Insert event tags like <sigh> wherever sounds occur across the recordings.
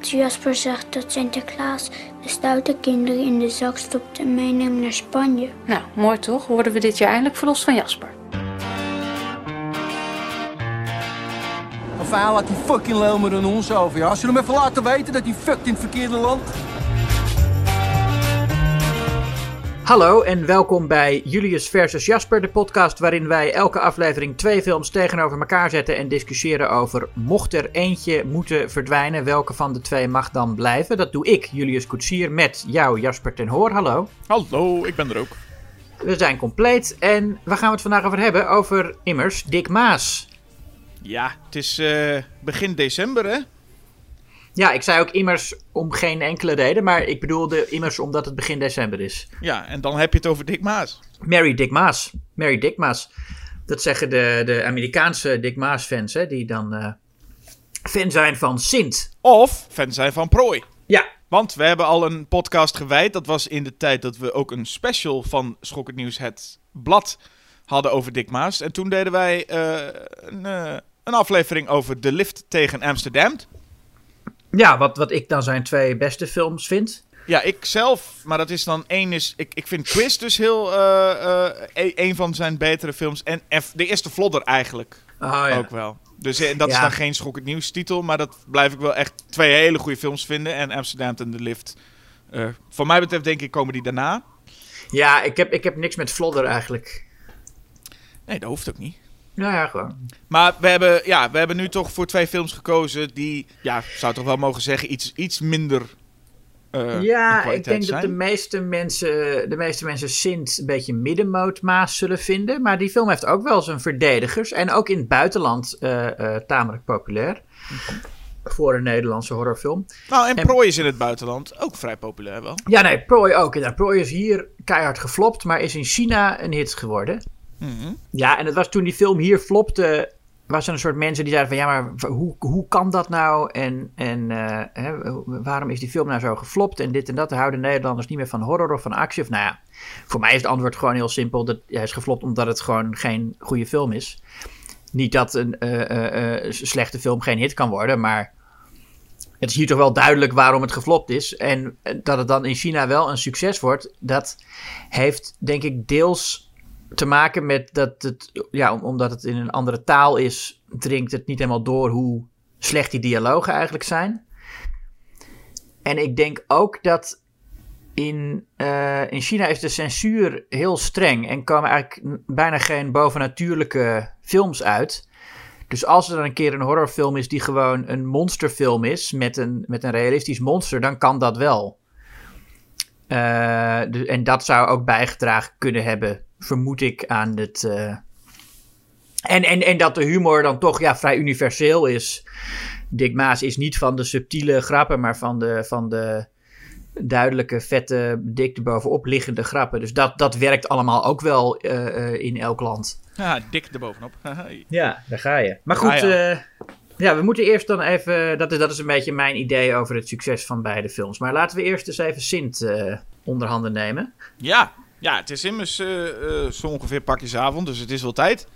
Jasper zegt dat Sinterklaas de stoute kinderen in de zak stopt en meeneemt naar Spanje. Nou, mooi toch? Worden we dit jaar eindelijk verlost van Jasper. Enfin, laat die fucking Lelmer aan ons over, ja. Als je hem even laten weten dat hij fuckt in het verkeerde land. Hallo en welkom bij Julius versus Jasper, de podcast waarin wij elke aflevering twee films tegenover elkaar zetten en discussiëren over mocht er eentje moeten verdwijnen, welke van de twee mag dan blijven. Dat doe ik, Julius Koetsier, met jou, Jasper ten Hoor. Hallo. Hallo, ik ben er ook. We zijn compleet en waar gaan we het vandaag over hebben? Over immers Dick Maas. Ja, het is eh, begin december, hè? Ja, ik zei ook immers om geen enkele reden, maar ik bedoelde immers omdat het begin december is. Ja, en dan heb je het over Dick Maas. Mary Dick Maas. Mary Dick Maas. Dat zeggen de, de Amerikaanse Dick Maas fans, hè, die dan uh, fan zijn van Sint. Of fan zijn van Prooi. Ja. Want we hebben al een podcast gewijd. Dat was in de tijd dat we ook een special van Schokkend Nieuws, het blad, hadden over Dick Maas. En toen deden wij uh, een, uh, een aflevering over De Lift tegen Amsterdam. Ja, wat, wat ik dan zijn twee beste films vind. Ja, ik zelf, maar dat is dan één is. Ik, ik vind Quiz dus heel. Uh, uh, een van zijn betere films. En F, de eerste Vlodder eigenlijk. Oh, ja. Ook wel. Dus en dat Ja. is dan geen schokkend nieuws titel. Maar dat blijf ik wel echt twee hele goede films vinden. En Amsterdam en The Lift. Uh, voor mij betreft denk ik komen die daarna. Ja, ik heb, ik heb niks met Vlodder eigenlijk. Nee, dat hoeft ook niet. Nou ja, gewoon. Maar we hebben, ja, we hebben nu toch voor twee films gekozen die, ja, zou toch wel mogen zeggen, iets, iets minder. Uh, ja, ik denk dat de meeste mensen, de meeste mensen Sint een beetje middenmoot Maas zullen vinden. Maar die film heeft ook wel zijn verdedigers. En ook in het buitenland uh, uh, tamelijk populair. Voor een Nederlandse horrorfilm. Nou, en, en Prooi is in het buitenland ook vrij populair wel. Ja, nee, Prooi ook. Prooi is hier keihard geflopt, maar is in China een hit geworden. -hmm. Ja, en het was toen die film hier flopte, was er een soort mensen die zeiden van ja, maar hoe, hoe kan dat nou? En, en uh, hè, waarom is die film nou zo geflopt? En dit en dat. Houden Nederlanders niet meer van horror of van actie? Of nou ja, voor mij is het antwoord gewoon heel simpel. Dat hij is geflopt omdat het gewoon geen goede film is. Niet dat een uh, uh, slechte film geen hit kan worden, maar het is hier toch wel duidelijk waarom het geflopt is. En dat het dan in China wel een succes wordt, dat heeft denk ik deels te maken met dat het, ja, omdat het in een andere taal is, dringt het niet helemaal door hoe slecht die dialogen eigenlijk zijn. En ik denk ook dat in, uh, in China is de censuur heel streng en komen eigenlijk bijna geen bovennatuurlijke films uit. Dus als er dan een keer een horrorfilm is die gewoon een monsterfilm is met een, met een realistisch monster, dan kan dat wel. Uh, de, en dat zou ook bijgedragen kunnen hebben vermoed ik aan het. Uh... En, en, en dat de humor dan toch ja, vrij universeel is. Dick Maas is niet van de subtiele grappen, maar van de, van de duidelijke, vette, dik bovenop liggende grappen. Dus dat, dat werkt allemaal ook wel uh, uh, in elk land. Ja, dik erbovenop. <laughs> ja, daar ga je. Maar goed, ah, ja. ja. we moeten eerst dan even. Dat is, dat is een beetje mijn idee over het succes van beide films. Maar laten we eerst eens even Sint onder handen nemen. Ja, ja, het is immers uh, uh, zo ongeveer pakjesavond, dus het is wel tijd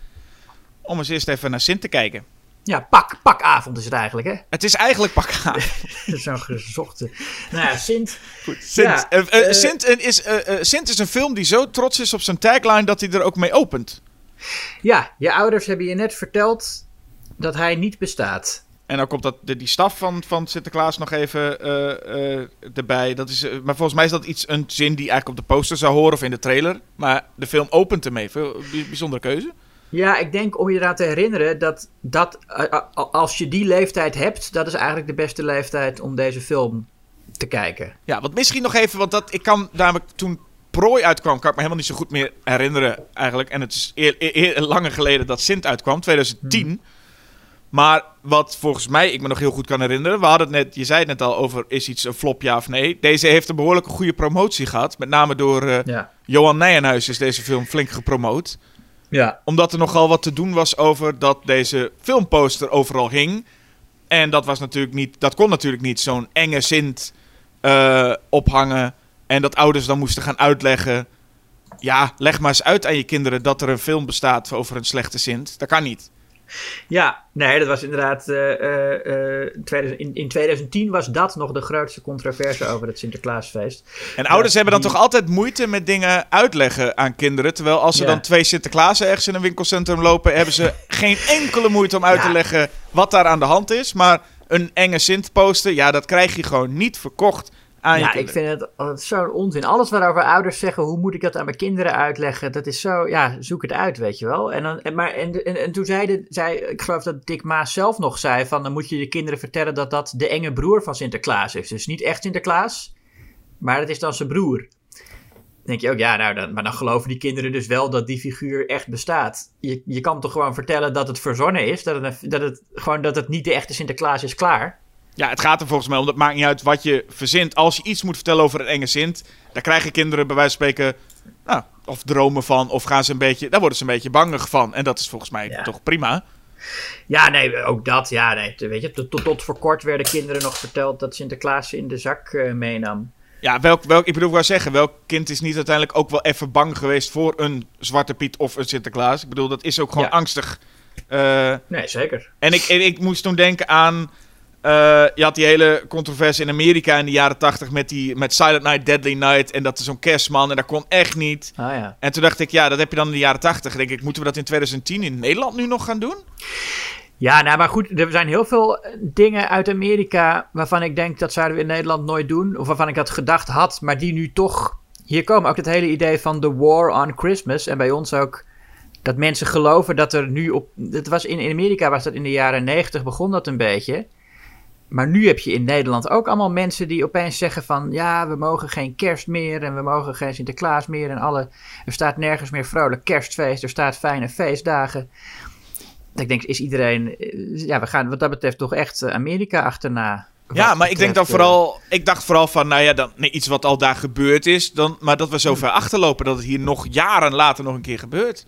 om eens eerst even naar Sint te kijken. Ja, pak, pakavond is het eigenlijk, hè? Het is eigenlijk pakavond. <laughs> Zo'n gezochte. Nou ja, Sint. Goed, Sint, ja, uh, Sint, is, Sint is een film die zo trots is op zijn tagline dat hij er ook mee opent. Ja, je ouders hebben je net verteld dat hij niet bestaat. En dan komt dat, de, die staf van, van Sinterklaas nog even uh, uh, erbij. Dat is, uh, maar volgens mij is dat iets, een zin die eigenlijk op de poster zou horen of in de trailer. Maar de film opent ermee. Veel bijzondere keuze. Ja, ik denk om je eraan te herinneren dat, dat als je die leeftijd hebt, dat is eigenlijk de beste leeftijd om deze film te kijken. Ja, want misschien nog even, want dat, ik kan namelijk toen Prooi uitkwam, kan ik me helemaal niet zo goed meer herinneren eigenlijk. En het is eer, eer, eer, langer geleden dat Sint uitkwam, 2010. Hmm. Maar wat volgens mij ik me nog heel goed kan herinneren. We hadden het net, je zei het net al over is iets een flop ja of nee. Deze heeft een behoorlijke goede promotie gehad. Met name door uh, ja. Johan Nijenhuis is deze film flink gepromoot. Ja. Omdat er nogal wat te doen was over dat deze filmposter overal hing. En dat was natuurlijk niet, dat kon natuurlijk niet zo'n enge Sint uh, ophangen. En dat ouders dan moesten gaan uitleggen. Ja, leg maar eens uit aan je kinderen dat er een film bestaat over een slechte Sint. Dat kan niet. Ja, nee, dat was inderdaad. eh, eh, eh, 2000 in, in 2010 was dat nog de grootste controverse over het Sinterklaasfeest. En ouders Ja, hebben dan die- toch altijd moeite met dingen uitleggen aan kinderen. Terwijl als Ja. dan twee Sinterklaasen ergens in een winkelcentrum lopen, hebben ze <laughs> geen enkele moeite om uit te leggen wat daar aan de hand is. Maar een enge Sint poster, ja, dat krijg je gewoon niet verkocht aan Ja, ik vind het altijd zo'n onzin. Alles waarover ouders zeggen, hoe moet ik dat aan mijn kinderen uitleggen? Dat is zo, ja, zoek het uit, weet je wel. En, dan, en, maar, en, en, en toen zeiden, zei, ik geloof dat Dick Maas zelf nog zei, van dan moet je je kinderen vertellen dat dat de enge broer van Sinterklaas is. Dus niet echt Sinterklaas, maar het is dan zijn broer. Dan denk je ook, ja, nou, dan, maar dan geloven die kinderen dus wel dat die figuur echt bestaat. Je, je kan toch gewoon vertellen dat het verzonnen is, dat het, dat het, gewoon dat het niet de echte Sinterklaas is, klaar. Ja, het gaat er volgens mij om. Dat maakt niet uit wat je verzint. Als je iets moet vertellen over een enge Sint, daar krijgen kinderen bij wijze van spreken. Nou, of dromen van, of gaan ze een beetje. Daar worden ze een beetje bangig van. En dat is volgens mij Ja. toch prima. Ja, nee, ook dat. Ja, nee, weet je, tot, tot, voor kort werden kinderen nog verteld dat Sinterklaas ze in de zak eh, meenam. Ja, welk, welk, ik bedoel, ik wou zeggen, welk kind is niet uiteindelijk ook wel even bang geweest voor een Zwarte Piet of een Sinterklaas? Ik bedoel, dat is ook gewoon Ja. angstig. Eh, Nee, zeker. en ik, en ik moest toen denken aan. Eh, je had die hele controverse in Amerika in de jaren tachtig met, die, met Silent Night, Deadly Night. En dat is zo'n kerstman en dat kon echt niet. Ah ja. En toen dacht ik, ja, dat heb je dan in de jaren tachtig. Denk ik, moeten we dat in 2010 in Nederland nu nog gaan doen? Ja, nou, maar goed, er zijn heel veel eh, dingen uit Amerika waarvan ik denk dat zouden we in Nederland nooit doen. Of waarvan ik dat gedacht had, maar die nu toch hier komen. Ook het hele idee van the war on Christmas. En bij ons ook dat mensen geloven dat er nu op... Het was in, in Amerika was dat in de jaren negentig begon dat een beetje. Maar nu heb je in Nederland ook allemaal mensen die opeens zeggen van... Ja, we mogen geen kerst meer en we mogen geen Sinterklaas meer. En alle, er staat nergens meer vrolijk kerstfeest. Er staat fijne feestdagen. Ik denk, is iedereen... eh, Ja, we gaan wat dat betreft toch echt eh, Amerika achterna. Ja, maar ik denk dan eh, vooral. Ik dacht vooral van, nou ja, dan, nee, iets wat al daar gebeurd is. Dan, maar dat we zo ver achterlopen dat het hier nog jaren later nog een keer gebeurt.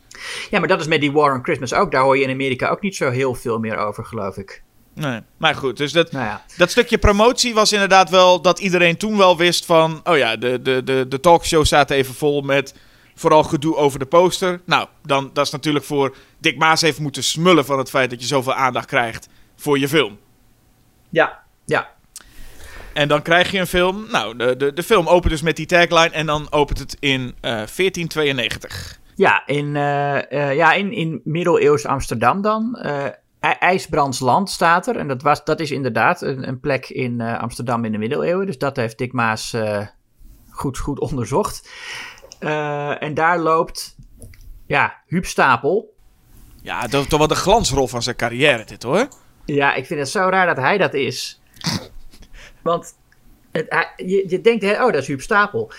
Ja, maar dat is met die War on Christmas ook. Daar hoor je in Amerika ook niet zo heel veel meer over, geloof ik. Nee, maar goed. Dus dat, Nou ja. dat stukje promotie was inderdaad wel dat iedereen toen wel wist van. Oh ja, de, de, de, de talkshow staat even vol met vooral gedoe over de poster. Nou, dan, dat is natuurlijk voor Dick Maas even moeten smullen van het feit dat je zoveel aandacht krijgt voor je film. Ja, ja. En dan krijg je een film. Nou, de, de, de film opent dus met die tagline en dan opent het in eh 1492. Ja, in, eh, eh, ja, in, in middeleeuws Amsterdam dan. IJ- IJsbrandsland staat er. En dat, was, dat is inderdaad een, een plek in eh, Amsterdam in de middeleeuwen. Dus dat heeft Dick Maas eh, goed, goed onderzocht. Eh, en daar loopt, ja, Huub Stapel. Ja, dat is toch wel de glansrol van zijn carrière, dit hoor. Ja, ik vind het zo raar dat hij dat is. Want het, je, je denkt, hè, oh, dat is Huub Stapel.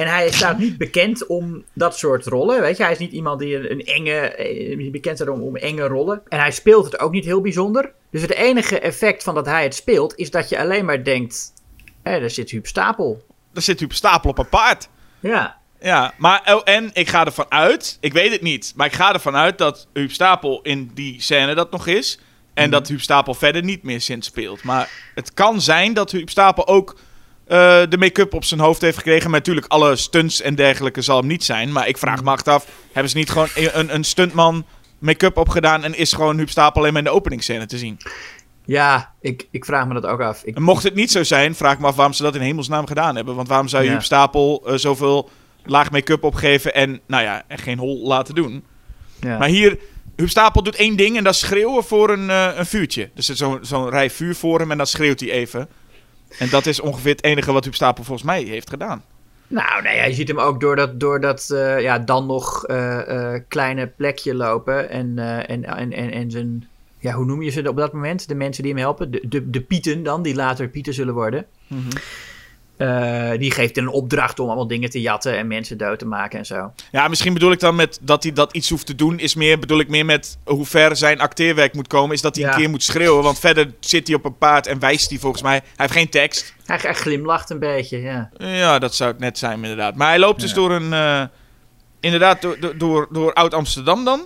En hij staat niet bekend om dat soort rollen. Weet je, hij is niet iemand die een, een enge. eh, bekend staat om, om enge rollen. En hij speelt het ook niet heel bijzonder. Dus het enige effect van dat hij het speelt. is dat je alleen maar denkt. Hé, daar zit Huub Stapel. Daar zit Huub Stapel op een paard. Ja. Ja, maar oh, en ik ga ervan uit, ik weet het niet, maar ik ga ervan uit dat Huub Stapel in die scène dat nog is. En dat Huub Stapel verder niet meer Sint speelt. Maar het kan zijn dat Huub Stapel ook eh, de make-up op zijn hoofd heeft gekregen. Maar natuurlijk, alle stunts en dergelijke zal hem niet zijn. Maar ik vraag me achteraf, hebben ze niet gewoon een, een stuntman make-up opgedaan... en is gewoon Huub Stapel alleen maar in de openingsscène te zien? Ja, ik, ik vraag me dat ook af. Ik, mocht het niet zo zijn, vraag me af waarom ze dat in hemelsnaam gedaan hebben. Want waarom zou je Ja. Huub Stapel eh, zoveel laag make-up opgeven en, nou ja, en geen hol laten doen? ja. Maar hier, Huub Stapel doet één ding en dat is schreeuwen voor een, eh, een vuurtje. Er zit zo'n zo'n rij vuur voor hem en dan schreeuwt hij even. En dat is ongeveer het enige wat Huub Stapel volgens mij heeft gedaan. Nou, nee, je ziet hem ook door dat, door dat eh, ja, dan nog eh, kleine plekje lopen. En, en, en, en, en zijn, ja, hoe noem je ze op dat moment? De mensen die hem helpen. De, de, de Pieten dan, die later Pieten zullen worden. Eh, die geeft een opdracht om allemaal dingen te jatten en mensen dood te maken en zo. Ja, misschien bedoel ik dan met dat hij dat iets hoeft te doen, is meer, bedoel ik meer met hoe ver zijn acteerwerk moet komen, is dat hij Ja. een keer moet schreeuwen. Want verder zit hij op een paard en wijst hij volgens mij. Hij heeft geen tekst. Hij, hij glimlacht een beetje, ja. Ja, dat zou het net zijn, inderdaad. Maar hij loopt dus door een. eh, inderdaad, door, door, door, door Oud-Amsterdam dan.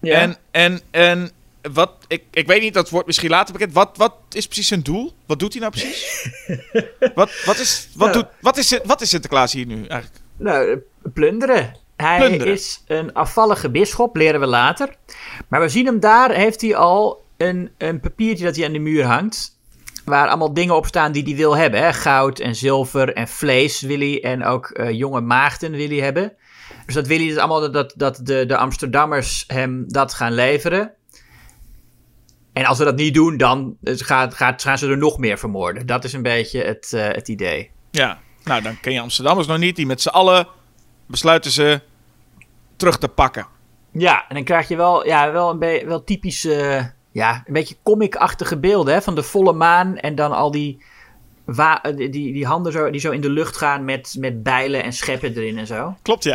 ja. En, en, en wat. Ik, ik weet niet, dat wordt misschien later bekend. Wat, wat is precies zijn doel? Wat doet hij nou precies? <laughs> wat, wat, is, wat, Ja. doet, wat, is, wat is Sinterklaas hier nu eigenlijk? Nou, eh, plunderen. Hij Plunderen. is een afvallige bisschop, leren we later. Maar we zien hem daar, heeft hij al een, een papiertje dat hij aan de muur hangt. Waar allemaal dingen op staan die hij wil hebben. Hè? Goud en zilver en vlees wil hij. En ook eh, jonge maagden wil hij hebben. Dus dat wil hij dus allemaal dat, dat de, de Amsterdammers hem dat gaan leveren. En als we dat niet doen, dan eh, gaat, gaat, gaan ze er nog meer vermoorden. Dat is een beetje het, eh, het idee. Ja, nou dan ken je Amsterdammers nog niet. Die met z'n allen besluiten ze terug te pakken. Ja, en dan krijg je wel, ja, wel een wel typische, ja, een beetje comic-achtige beelden hè, van de volle maan en dan al die, die, die, handen zo, die zo in de lucht gaan met, met bijlen en scheppen erin en zo. Klopt, <laughs>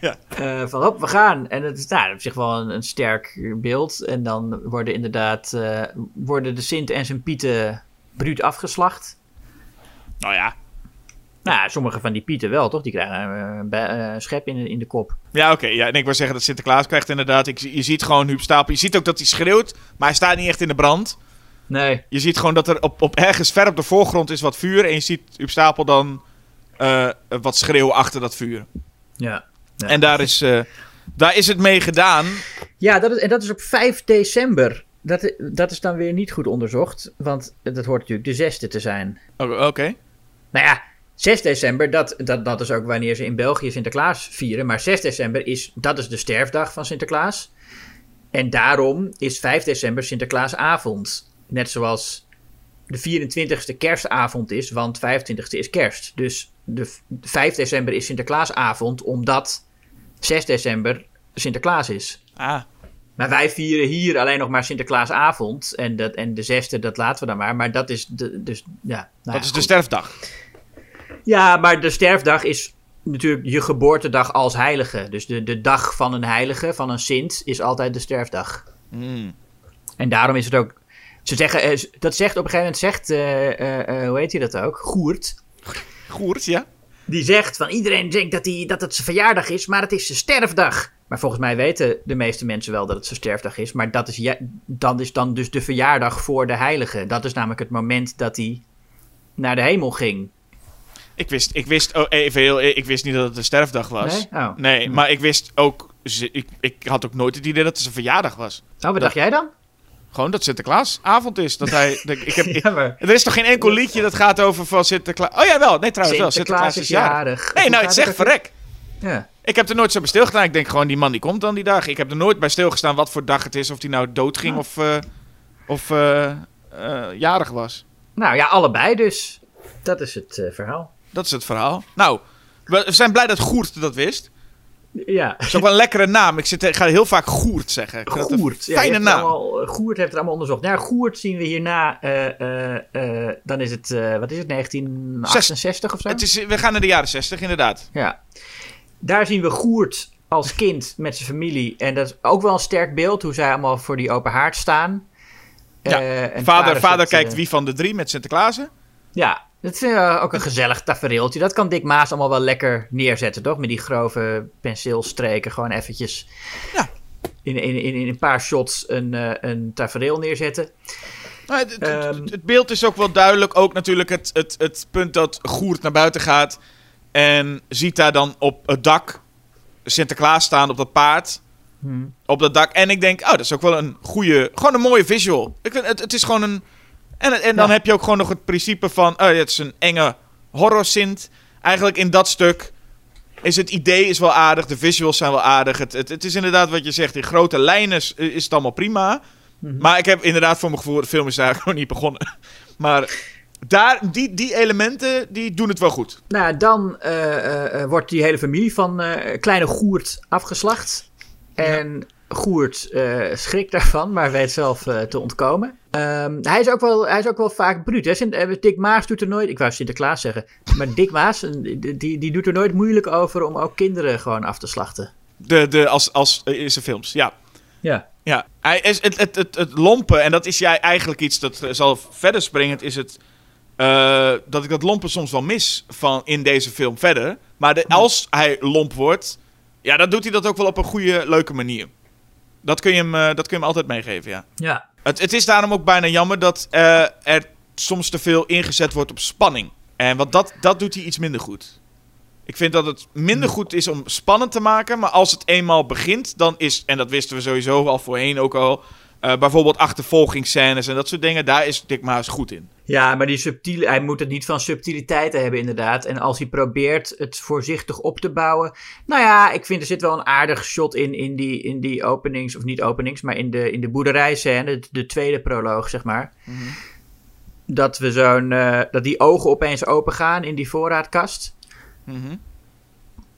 ja. Eh, van hop, we gaan. En het is nou, op zich wel een, een sterk beeld. En dan worden inderdaad eh, worden de Sint en zijn Pieten bruut afgeslacht. Nou ja. Nou, ja, sommige van die Pieten wel, toch? Die krijgen een eh, schep in de, in de kop. Ja, oké. ja. En ik wil zeggen dat Sinterklaas krijgt inderdaad... Ik, je ziet gewoon Huub Stapel. Je ziet ook dat hij schreeuwt, maar hij staat niet echt in de brand. Nee. Je ziet gewoon dat er op, op ergens ver op de voorgrond is wat vuur. En je ziet Stapel dan eh, wat schreeuw achter dat vuur. Ja. Ja. En daar is, eh, daar is het mee gedaan. Ja, dat is, en dat is op 5 december. Dat, dat is dan weer niet goed onderzocht, want dat hoort natuurlijk de zesde te zijn. O- Oké. Nou ja, 6 december, dat, dat, dat is ook wanneer ze in België Sinterklaas vieren. Maar 6 december is, dat is de sterfdag van Sinterklaas. En daarom is 5 december Sinterklaasavond. Net zoals de 24ste kerstavond is, want 25ste is kerst. Dus de v- 5 december is Sinterklaasavond, omdat 6 december Sinterklaas is. Ah, Maar wij vieren hier alleen nog maar Sinterklaasavond. En, dat, en de zesde, dat laten we dan maar. Maar dat is de, dus, ja. nou dat ja, is de sterfdag. Ja, maar de sterfdag is natuurlijk je geboortedag als heilige. Dus de, de dag van een heilige, van een sint, is altijd de sterfdag. Hmm. En daarom is het ook... Ze zeggen, eh, dat zegt op een gegeven moment, zegt, eh, eh, hoe heet hij dat ook? Goert. Goed, ja. Die zegt van iedereen denkt dat, hij, dat het zijn verjaardag is, maar het is zijn sterfdag. Maar volgens mij weten de meeste mensen wel dat het zijn sterfdag is. Maar dat is, ja, dat is dan dus de verjaardag voor de heilige. Dat is namelijk het moment dat hij naar de hemel ging. Ik wist, ik wist oh, even heel, ik wist niet dat het een sterfdag was. Nee? Oh. Nee, maar ik wist ook, ik, ik had ook nooit het idee dat het zijn verjaardag was. Oh, wat dacht jij dan? Gewoon dat Sinterklaasavond is. Dat hij, dat, ik heb, ik- <laughs> Ja, maar er is toch geen enkel liedje dat gaat over van Sinterklaas. Oh ja, wel. Nee, trouwens wel. Sinterklaas Sinterklaas is jarig. jarig. Nee, nou, het zegt verrek. Ja. Ik heb er nooit zo bij stilgestaan. Ik denk gewoon, die man die komt dan die dag. Ik heb er nooit bij stilgestaan wat voor dag het is. Of die nou dood ging of, eh, of eh, eh, jarig was. Nou ja, allebei dus. Dat is het verhaal. Dat is het verhaal. Nou, we zijn blij dat Goert dat wist. Ja. Dat is ook wel een lekkere naam. Ik, zit, ik ga heel vaak Goert zeggen. Ik Goert. Fijne naam. allemaal- eh, Goert heeft het allemaal onderzocht. Nou, Goert zien we hierna. eh, eh, dan is het, wat is het, 1968 of zo? Het is, we gaan naar de jaren 60, inderdaad. Ja. Daar zien we Goert als kind met zijn familie. En dat is ook wel een sterk beeld, hoe zij allemaal voor die open haard staan. Ja, en Vader, vader kijkt wie van de drie met Sinterklaasen. Ja, dat is eh, ook een gezellig tafereeltje. Dat kan Dick Maas allemaal wel lekker neerzetten, toch? Met die grove penseelstreken. Gewoon eventjes Ja. in, in, in, in een paar shots een, eh, een tafereel neerzetten. Nou, het, het- Ehm. het- het beeld is ook wel duidelijk. Ook natuurlijk het, het, het punt dat Goert naar buiten gaat. En ziet daar dan op het dak Sinterklaas staan op dat paard. Hmm. Op dat dak. En ik denk, oh, dat is ook wel een goede, gewoon een mooie visual. Ik vind, het, het is gewoon een... En, en dan Ja. heb je ook gewoon nog het principe van, oh, het is een enge horror-sint. Eigenlijk in dat stuk is het idee is wel aardig, de visuals zijn wel aardig. Het, het, het is inderdaad wat je zegt, in grote lijnen is, is het allemaal prima. Mhm. Maar ik heb inderdaad voor mijn gevoel, de film is daar <laughs> gewoon niet begonnen. Maar daar, die, die elementen, die doen het wel goed. Nou, dan eh, eh, eh, wordt die hele familie van kleine Goert afgeslacht. En Goert eh, schrikt daarvan, maar weet zelf eh, te ontkomen. Ehm, hij, is ook wel, hij is ook wel vaak bruut. Hè? Sint, eh, Dick Maas doet er nooit... Ik wou Sinterklaas zeggen. Maar Dick Maas, die, die, die doet er nooit moeilijk over om ook kinderen gewoon af te slachten. De, de, als, als in zijn films, ja. Ja. Ja, hij is, het, het, het, het lompen, en dat is jij eigenlijk iets dat zal verder springend, is het dat ik dat lompen soms wel mis van in deze film verder. Maar de, als hij lomp wordt, ja, dan doet hij dat ook wel op een goede, leuke manier. Dat kun je hem, eh, dat kun je hem altijd meegeven, ja. Ja. Het, het is daarom ook bijna jammer dat eh, er soms te veel ingezet wordt op spanning. En want dat, dat doet hij iets minder goed. Ik vind dat het minder goed is om spannend te maken. Maar als het eenmaal begint, dan is, en dat wisten we sowieso al voorheen ook al. Eh, bijvoorbeeld achtervolgingsscènes en dat soort dingen. Daar is Dick Maas goed in. Ja, maar die subtiele, hij moet het niet van subtiliteiten hebben, inderdaad. En als hij probeert het voorzichtig op te bouwen. Nou ja, ik vind er zit wel een aardig shot in, in, die, in die openings, of niet openings, maar in de, in de boerderijscène, de, de tweede proloog, zeg maar. Dat we zo'n, eh, dat die ogen opeens open gaan in die voorraadkast.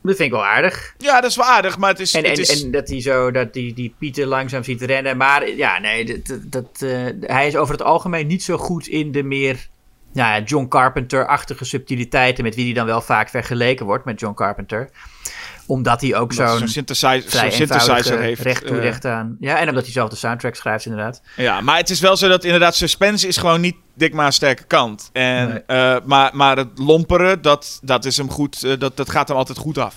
Dat vind ik wel aardig. Ja, dat is wel aardig, maar het is... En, het en, is en dat hij zo, dat die, die Pieter langzaam ziet rennen. Maar ja, nee, dat, dat, eh, hij is over het algemeen niet zo goed in de meer nou ja, John Carpenter-achtige subtiliteiten. Met wie hij dan wel vaak vergeleken wordt met John Carpenter. Omdat hij ook zo'n synthesizer, synthesizer heeft. recht toe, eh, recht aan. Ja, en omdat hij zelf de soundtrack schrijft inderdaad. Ja, maar het is wel zo dat inderdaad suspense is gewoon niet Dick Maas sterke kant. En, Nee. eh, maar, maar het lomperen, dat, dat is hem goed, eh, dat, dat gaat hem altijd goed af.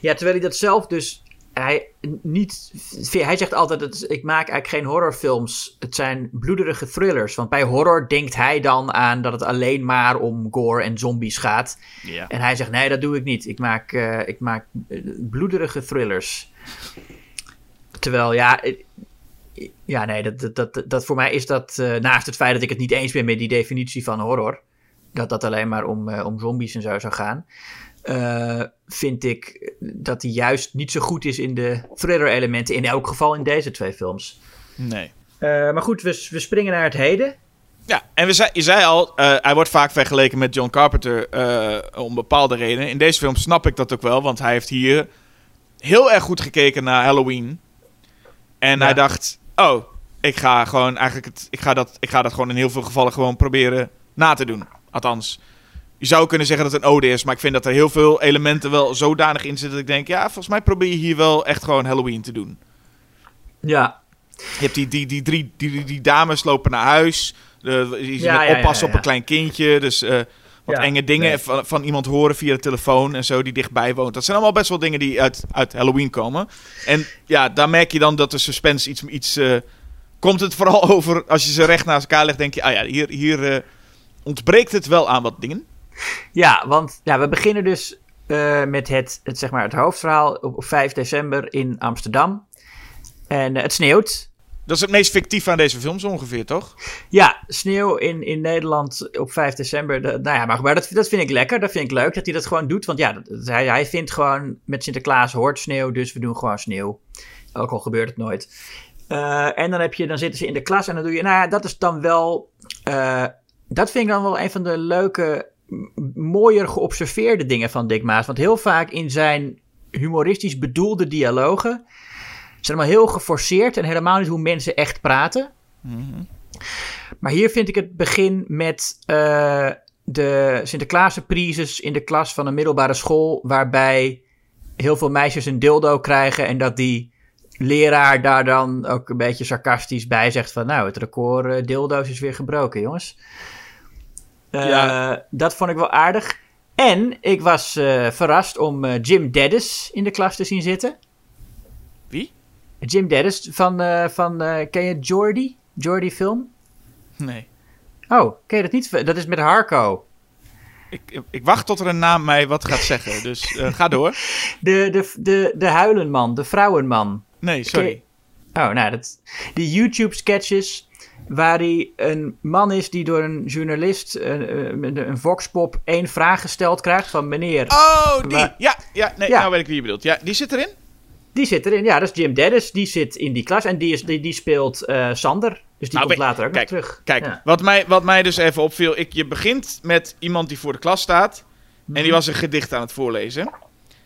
Ja, terwijl hij dat zelf dus. Hij, niet, hij zegt altijd: dat ik maak eigenlijk geen horrorfilms. Het zijn bloederige thrillers. Want bij horror denkt hij dan aan dat het alleen maar om gore en zombies gaat. Ja. En hij zegt: nee, dat doe ik niet. Ik maak, eh, ik maak eh, bloederige thrillers. Terwijl, ja. eh, Ja, nee, dat, dat, dat, dat voor mij is dat. naast het feit dat ik het niet eens ben met die definitie van horror. Dat dat alleen maar om, om zombies en zo zou gaan. Eh, vind ik dat hij juist niet zo goed is in de thriller-elementen. In elk geval in deze twee films. Nee. Eh, maar goed, we, we springen naar het heden. Ja, en we zei, je zei al, eh, hij wordt vaak vergeleken met John Carpenter eh, om bepaalde redenen. In deze film snap ik dat ook wel, want hij heeft hier heel erg goed gekeken naar Halloween. En Ja. hij dacht, oh, ik ga gewoon eigenlijk het, ik ga dat, ik ga dat gewoon in heel veel gevallen gewoon proberen na te doen. Althans, je zou kunnen zeggen dat het een ode is, maar ik vind dat er heel veel elementen wel zodanig in zitten dat ik denk, ja, volgens mij probeer je hier wel echt gewoon Halloween te doen. Ja, Je hebt die, die, die, drie, die, die, die dames lopen naar huis. De, die Ja, met ja, oppassen ja, op een klein kindje. Dus eh, wat enge dingen nee. van, van iemand horen via de telefoon en zo die dichtbij woont. Dat zijn allemaal best wel dingen die uit, uit Halloween komen. En ja, daar merk je dan dat de suspense iets... iets eh, komt het vooral <laughs> over, als je ze recht naast elkaar legt, denk je... Ah ja, hier, hier eh, ontbreekt het wel aan wat dingen. Ja want ja, we beginnen dus eh, met het, het, zeg maar het hoofdverhaal op, op 5 december in Amsterdam. En eh, het sneeuwt. Dat is het meest fictief aan deze films ongeveer, toch? Ja, sneeuw in, in Nederland op 5 december. dat- nou ja, maar, maar dat, dat vind ik lekker. Dat vind ik leuk dat hij dat gewoon doet. Want ja, dat- hij, hij vindt gewoon met Sinterklaas hoort sneeuw, dus we doen gewoon sneeuw. Ook al gebeurt het nooit. Eh, en dan, heb je, dan zitten ze in de klas en dan doe je. Nou ja, dat is dan wel. dat vind ik dan wel een van de leuke, mooier geobserveerde dingen van Dick Maas. Want heel vaak in zijn humoristisch bedoelde dialogen. zijn allemaal heel geforceerd en helemaal niet hoe mensen echt praten. Maar hier vind ik het begin met eh, de Sinterklaas-prises in de klas van een middelbare school, waarbij heel veel meisjes een dildo krijgen en dat die leraar daar dan ook een beetje sarcastisch bij zegt van nou, het record eh, dildo's is weer gebroken, jongens. Eh, Ja. Dat vond ik wel aardig. En ik was eh, verrast om eh, Jim Dennis in de klas te zien zitten. Wie? Jim Dennis van, eh, van eh, ken je Jordy? Jordy film? Nee. Oh, ken je dat niet? Dat is met Harco. Ik, ik wacht tot er een naam mij wat gaat zeggen. Dus eh, ga door. <laughs> De, de, de, de huilenman, de vrouwenman. Nee, sorry. Oh, nou, dat, die YouTube-sketches waar hij een man is die door een journalist, een, een, een voxpop, één vraag gesteld krijgt van meneer. Oh, die. Ja, ja, nee, Ja. nou weet ik wie je bedoelt. Ja, die zit erin? Die zit erin. Ja, dat is Jim Dennis. Die zit in die klas en die, is, die, die speelt eh, Sander. Dus die Nou, komt later ook kijk, nog terug. Kijk, Ja. wat, mij, wat mij dus even opviel. Ik, je begint met iemand die voor de klas staat. En Mhm. die was een gedicht aan het voorlezen.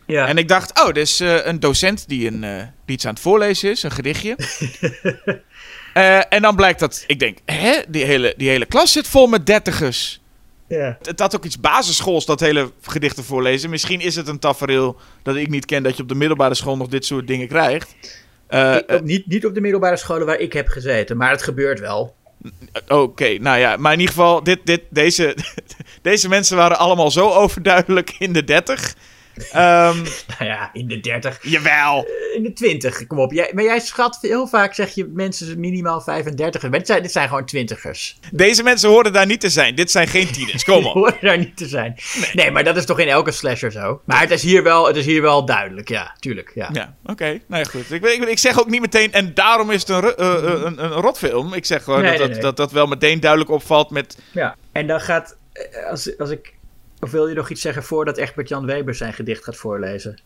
Ja. En ik dacht, oh, dit is eh, een docent die, een, eh, die iets aan het voorlezen is. Een gedichtje. <laughs> Eh, en dan blijkt dat, ik denk, hè, die hele, die hele klas zit vol met dertigers. ja. Het had ook iets basisschools, dat hele gedichten voorlezen. Misschien is het een tafereel dat ik niet ken, dat je op de middelbare school nog dit soort dingen krijgt. Eh, Ik- ook niet, niet op de middelbare scholen waar ik heb gezeten, maar het gebeurt wel. Oké, nou ja, maar in ieder geval, dit, dit, deze, <laughs> deze mensen waren allemaal zo overduidelijk in de 30. Ehm, <laughs> Nou ja, in de 30. jawel. In de 20, kom op. Jij, maar jij schat heel vaak, zeg je mensen minimaal 35. Maar dit zijn, dit zijn gewoon twintigers. Deze mensen horen daar niet te zijn. Dit zijn geen tieners. Kom <laughs> op. horen daar niet te zijn. Nee. maar dat is toch in elke slasher zo. Maar het is hier wel, het is hier wel duidelijk, ja, tuurlijk. Ja. Ja, oké. Nou ja, goed. Ik, ik, ik zeg ook niet meteen, en daarom is het een, eh, eh, een, een rotfilm. Ik zeg gewoon Nee, dat, nee, dat. Dat, dat wel meteen duidelijk opvalt met... Ja, en dan gaat, eh, als, als ik, of wil je nog iets zeggen voordat Egbert Jan Weber zijn gedicht gaat voorlezen?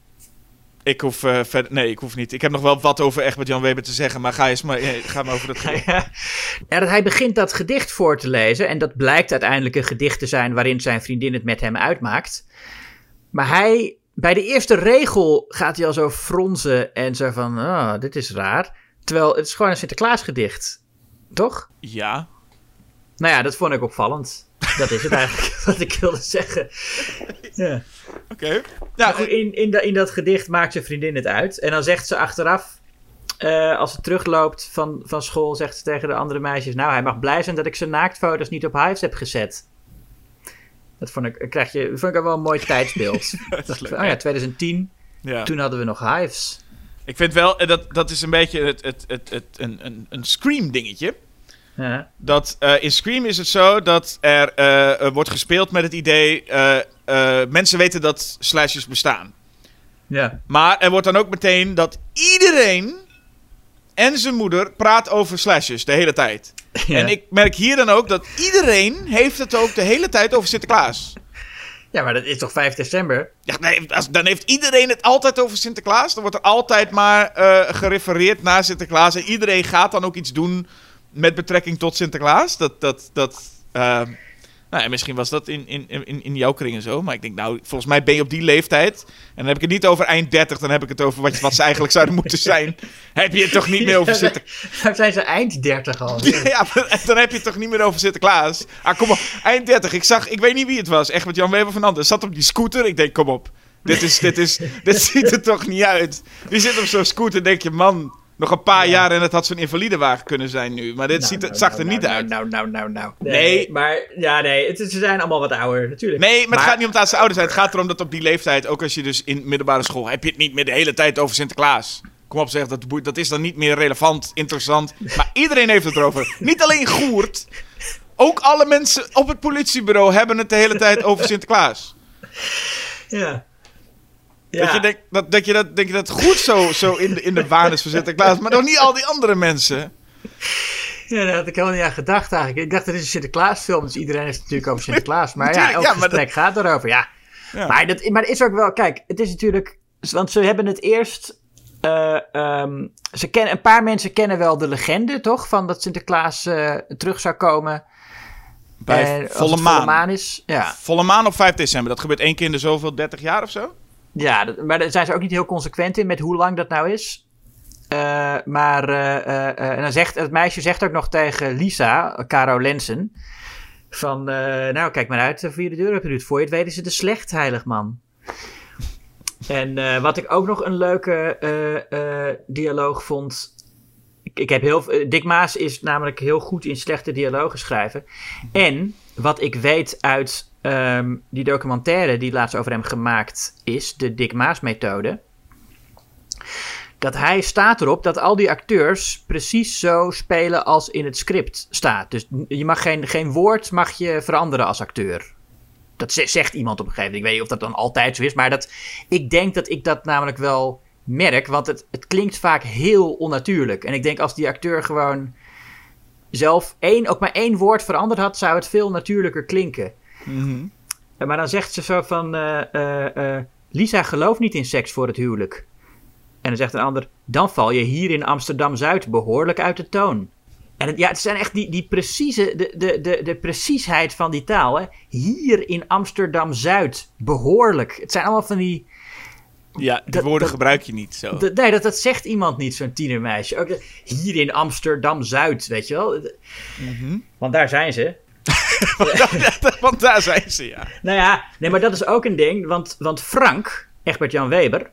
Ik hoef eh, verder... Nee, ik hoef niet. Ik heb nog wel wat over Egbert Jan Weber te zeggen, maar ga eens maar, eh, ga maar over dat gedicht. Ja, ja, dat hij begint dat gedicht voor te lezen en dat blijkt uiteindelijk een gedicht te zijn waarin zijn vriendin het met hem uitmaakt. Maar hij, bij de eerste regel gaat hij al zo fronzen en zo van, oh, dit is raar. Terwijl het is gewoon een Sinterklaasgedicht, toch? Ja. Nou ja, dat vond ik opvallend. Dat is het eigenlijk <laughs> wat ik wilde zeggen. Ja. Oké. Goed, in, in, da- in dat gedicht maakt zijn vriendin het uit. En dan zegt ze achteraf, eh, als ze terugloopt van, van school, zegt ze tegen de andere meisjes: Nou, hij mag blij zijn dat ik zijn naaktfoto's niet op Hives heb gezet. Dat vond ik, krijg je, vond ik wel een mooi tijdsbeeld. <laughs> dat leuk. oh ja, 2010, ja. toen hadden we nog Hives. Ik vind wel, dat, dat is een beetje het, het, het, het, een, een, een Scream dingetje. Ja, Dat, eh, in Scream is het zo dat er eh, wordt gespeeld met het idee... eh, mensen weten dat slashers bestaan. ja. Maar er wordt dan ook meteen dat iedereen en zijn moeder praat over slashers de hele tijd. Ja. En ik merk hier dan ook dat iedereen heeft het ook de hele tijd over Sinterklaas. ja, maar dat is toch 5 december? Ja, nee, als- dan heeft iedereen het altijd over Sinterklaas. Dan wordt er altijd maar gerefereerd naar Sinterklaas. En iedereen gaat dan ook iets doen met betrekking tot Sinterklaas. Dat, dat, dat, ehm, nou misschien was dat in, in, in, in jouw kringen zo. Maar ik denk, nou, volgens mij ben je op die leeftijd. En dan heb ik het niet over eind 30, dan heb ik het over wat, wat ze <laughs> eigenlijk zouden moeten zijn. Heb je het toch niet meer over Sinterklaas? Zijn ze eind 30 al. <laughs> Ja, maar dan heb je het toch niet meer over Sinterklaas. Ah, kom op. Eind 30. Ik zag, ik weet niet wie het was. Echt met Jan Weber van Anden. Zat op die scooter. Ik denk, kom op. Dit, is, dit, is, dit <laughs> ziet er toch niet uit. Die zit op zo'n scooter. denk je, man, nog een paar jaar en het had zo'n invalidewagen kunnen zijn nu. Maar dit Nou, ziet, nou, zag nou, er niet nou, uit. Nou, nou, nou, nou. Nee. Maar ja, nee, het, ze zijn allemaal wat ouder, natuurlijk. Nee, maar het gaat niet om dat ze ouder zijn. Het gaat erom dat op die leeftijd, ook als je dus in middelbare school, heb je het niet meer de hele tijd over Sinterklaas. Kom op, zeg, dat, dat is dan niet meer relevant, interessant. Maar iedereen heeft het erover. <laughs> Niet alleen Goert. Ook alle mensen op het politiebureau hebben het de hele tijd over Sinterklaas. Ja. Dat, je denkt, dat, dat, je dat, denk je dat goed zo, zo in, de, in de waan is van Sinterklaas, <laughs> maar nog niet al die andere mensen. Ja, daar had ik helemaal niet aan gedacht eigenlijk. Ik dacht, het is een Sinterklaasfilm, dus iedereen het natuurlijk over Sinterklaas. <laughs> Maar ja, elk ja, maar gesprek gaat erover, ja. Ja. Maar, dat, maar het is ook wel, kijk, het is natuurlijk... Want ze hebben het eerst... eh, ehm, ze kennen, een paar mensen kennen wel de legende, toch? Van dat Sinterklaas eh, terug zou komen. Bij maan. volle maan is. Ja, Volle maan op 5 december. Dat gebeurt één keer in de zoveel 30 jaar of zo? Ja maar daar zijn ze ook niet heel consequent in met hoe lang dat nou is. Eh, maar eh, eh, en dan zegt, het meisje zegt ook nog tegen Lisa, Caro Lensen... Van, nou, kijk maar uit voor je de deur hebt Ruud. Voor je het is het een slecht heilig man. En wat ik ook nog een leuke dialoog vond... Ik, ik heb heel, Dick Maas is namelijk heel goed in slechte dialogen schrijven. En wat ik weet uit ehm, die documentaire die laatst over hem gemaakt is... De Dick Maas methode... Dat hij staat erop dat al die acteurs precies zo spelen als in het script staat. Dus je mag geen, geen woord mag je veranderen als acteur. Dat ze- zegt iemand op een gegeven moment. Ik weet niet of dat dan altijd zo is. Maar dat, ik denk dat ik dat namelijk wel merk. Want het, het klinkt vaak heel onnatuurlijk. En ik denk als die acteur gewoon zelf één, ook maar één woord veranderd had, zou het veel natuurlijker klinken. Eh, Maar dan zegt ze zo van... eh, eh, eh, Lisa gelooft niet in seks voor het huwelijk. En dan zegt een ander... Dan val je hier in Amsterdam-Zuid behoorlijk uit de toon. En het, ja, het zijn echt die, die precieze... De, de, de, de preciesheid van die taal. Hè? Hier in Amsterdam-Zuid behoorlijk. Het zijn allemaal van die... Ja, die Dat- woorden dat- gebruik je niet zo. dat- nee, dat, dat zegt iemand niet, zo'n tienermeisje. Ook, hier in Amsterdam-Zuid, weet je wel. Want daar zijn ze. <laughs> Want daar zijn ze, ja. Nou ja, nee, maar dat is ook een ding. Want, want Frank, Egbert-Jan Weber.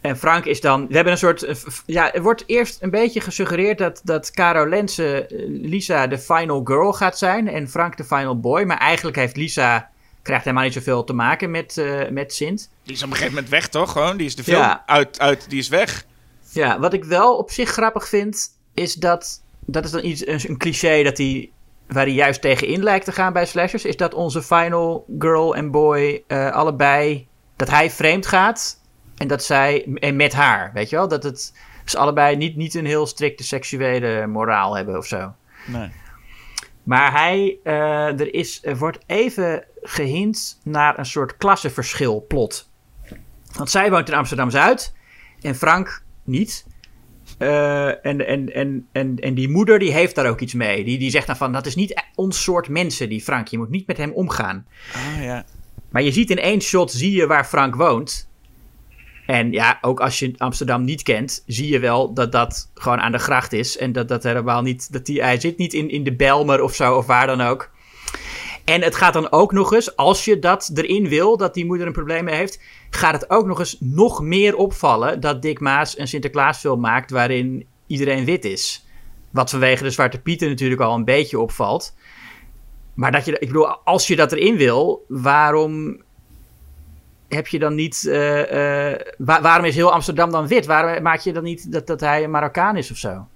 En Frank is dan. We hebben een soort. eh, Ja, er wordt eerst een beetje gesuggereerd dat, dat Caro Lense, eh, Lisa de final girl gaat zijn. En Frank de final boy. Maar eigenlijk heeft Lisa krijgt helemaal niet zoveel te maken met, eh, met Sint. Die is op een gegeven moment weg, toch? Gewoon, die is de film Ja. uit, uit, die is weg. Ja, wat ik wel op zich grappig vind, is dat, dat is dan iets, een, een cliché dat hij, waar hij juist tegenin lijkt te gaan bij slashers, is dat onze final girl en boy eh, allebei, dat hij vreemd gaat en dat zij, en met haar, weet je wel, dat het, ze allebei niet, niet een heel strikte seksuele moraal hebben of zo. Nee. Maar hij, eh, er, is, er wordt even gehint naar een soort klassenverschil plot. Want zij woont in Amsterdam-Zuid en Frank niet. Eh, en, en, en, en, en die moeder die heeft daar ook iets mee. Die, die zegt dan van, dat is niet ons soort mensen, die Frank. Je moet niet met hem omgaan. Ah, ja. Maar je ziet in één shot, zie je waar Frank woont. En ja, ook als je Amsterdam niet kent, zie je wel dat dat gewoon aan de gracht is. En dat dat helemaal niet, dat die, hij zit niet in, in de Belmer of zo, of waar dan ook. En het gaat dan ook nog eens, als je dat erin wil, dat die moeder een probleem heeft, gaat het ook nog eens nog meer opvallen dat Dick Maas een Sinterklaasfilm maakt waarin iedereen wit is. Wat vanwege de Zwarte Pieten natuurlijk al een beetje opvalt. Maar dat je, ik bedoel, als je dat erin wil, waarom heb je dan niet. eh, eh, wa- waarom is heel Amsterdam dan wit? Waarom maak je dan niet dat, dat hij een Marokkaan is of zo?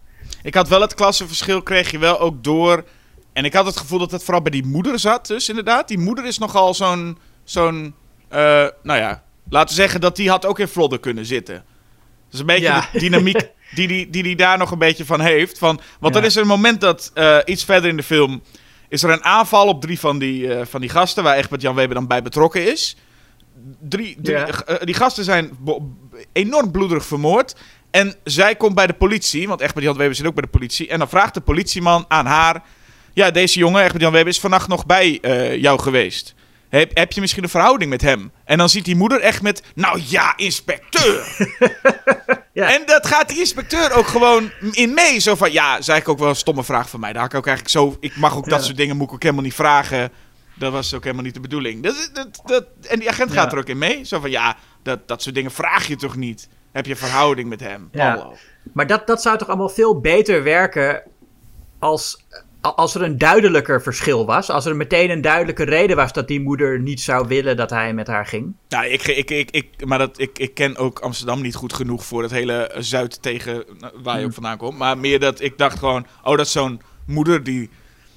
Ik had wel het klassenverschil, kreeg je wel ook door. En ik had het gevoel dat het vooral bij die moeder zat, dus inderdaad. Die moeder is nogal zo'n. zo'n eh, nou ja, laten we zeggen dat die had ook in Vlodder kunnen zitten. Dat is een beetje Ja. de dynamiek <laughs> die die, die die daar nog een beetje van heeft. Van, want Ja. er is een moment dat eh, iets verder in de film. is er een aanval op drie van die, eh, van die gasten. waar Egbert Jan Weber dan bij betrokken is. Drie, drie, Ja. die gasten zijn enorm bloederig vermoord. En zij komt bij de politie, want Egbert Jan Weber zit ook bij de politie. En dan vraagt de politieman aan haar: Ja, deze jongen, Egbert Jan Weber, is vannacht nog bij eh, jou geweest. Heb, heb je misschien een verhouding met hem? En dan ziet die moeder echt met: Nou ja, inspecteur. <laughs> Ja. En dat gaat die inspecteur ook gewoon in mee. Zo van: Ja, is eigenlijk ook wel een stomme vraag van mij. Daar had ik ook eigenlijk zo. Ik mag ook dat soort dingen moet ik ook helemaal niet vragen. Dat was ook helemaal niet de bedoeling. Dat, dat, dat, en die agent gaat Ja. er ook in mee. Zo van: Ja, dat, dat soort dingen vraag je toch niet? Heb je verhouding met hem? Ja. Hallo. Maar dat, dat zou toch allemaal veel beter werken als, als er een duidelijker verschil was. Als er meteen een duidelijke reden was dat die moeder niet zou willen dat hij met haar ging. Nou, ik, ik, ik, ik, maar dat, ik, ik ken ook Amsterdam niet goed genoeg voor het hele Zuid tegen nou, waar je ook vandaan komt. Maar meer dat ik dacht gewoon, oh, dat is zo'n moeder die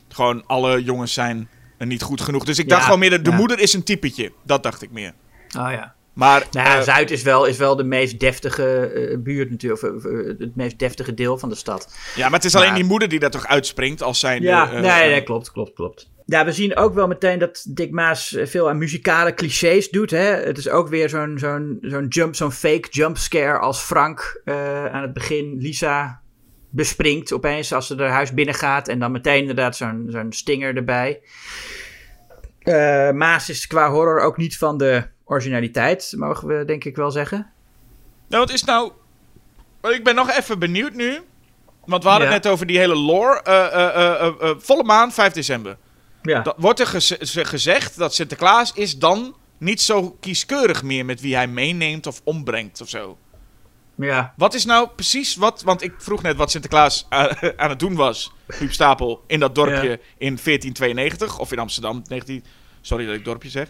gewoon alle jongens zijn eh, niet goed genoeg. Dus ik dacht Ja, gewoon meer, de ja. moeder is een typetje. Dat dacht ik meer. Oh ja. Maar Nou eh, Zuid is wel, is wel de meest deftige eh, buurt natuurlijk. Of, eh, het meest deftige deel van de stad. ja, maar het is alleen maar- die moeder die daar toch uitspringt als zijn. Ja, nee, nee, klopt, klopt, klopt. Ja, we zien ook wel meteen dat Dick Maas veel aan muzikale clichés doet. Hè? Het is ook weer zo'n zo'n zo'n jump, zo'n fake jumpscare als Frank aan het begin Lisa bespringt opeens als ze haar huis binnengaat. En dan meteen inderdaad zo'n zo'n stinger erbij. Maas is qua horror ook niet van de originaliteit, mogen we denk ik wel zeggen. Nou, wat is nou... Ik ben nog even benieuwd nu. Want we hadden Ja. net over die hele lore. Eh, eh, eh, volle maan, 5 december. Ja, Dat, wordt er geze- ze- gezegd dat Sinterklaas is dan niet zo kieskeurig meer met wie hij meeneemt of ombrengt of zo. ja. Wat is nou precies wat... Want ik vroeg net wat Sinterklaas aan, <laughs> aan het doen was, Huub Stapel, in dat dorpje Ja. in 1492. Of in Amsterdam, 19... Sorry dat ik dorpje zeg.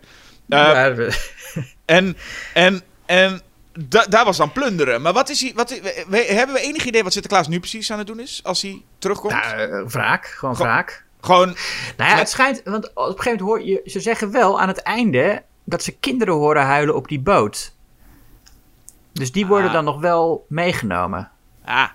Eh, <laughs> En, en, en da- daar was dan plunderen. Maar wat is hij... Wat, we- hebben we enig idee wat Sinterklaas nu precies aan het doen is als hij terugkomt? ja, eh, wraak, gewoon Go- wraak. Gewoon... Nou ja, het schijnt, want op een gegeven moment hoor je, ze zeggen wel aan het einde dat ze kinderen horen huilen op die boot. Dus die worden Ah. dan nog wel meegenomen, Ah.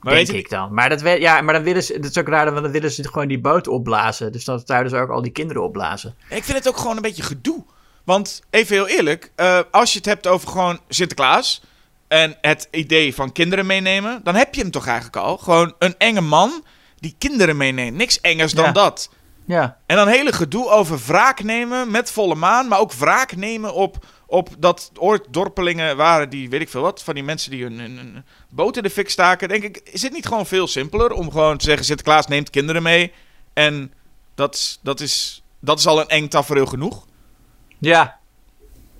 Maar denk weet ik dan. Maar, dat, we- ja, maar dan willen ze, dat is ook raar, want dan willen ze gewoon die boot opblazen. Dus dan zouden ze ook al die kinderen opblazen. Ik vind het ook gewoon een beetje gedoe. Want, even heel eerlijk, eh, als je het hebt over gewoon Sinterklaas en het idee van kinderen meenemen, dan heb je hem toch eigenlijk al. Gewoon een enge man die kinderen meeneemt. Niks engers dan Ja. dat. Ja, En dan hele gedoe over wraak nemen met volle maan, maar ook wraak nemen op, op dat ooit dorpelingen waren die, weet ik veel wat, van die mensen die hun, hun, hun boot in de fik staken. Denk ik, is het niet gewoon veel simpeler om gewoon te zeggen, Sinterklaas neemt kinderen mee en dat, dat, is, dat is al een eng tafereel genoeg. Ja.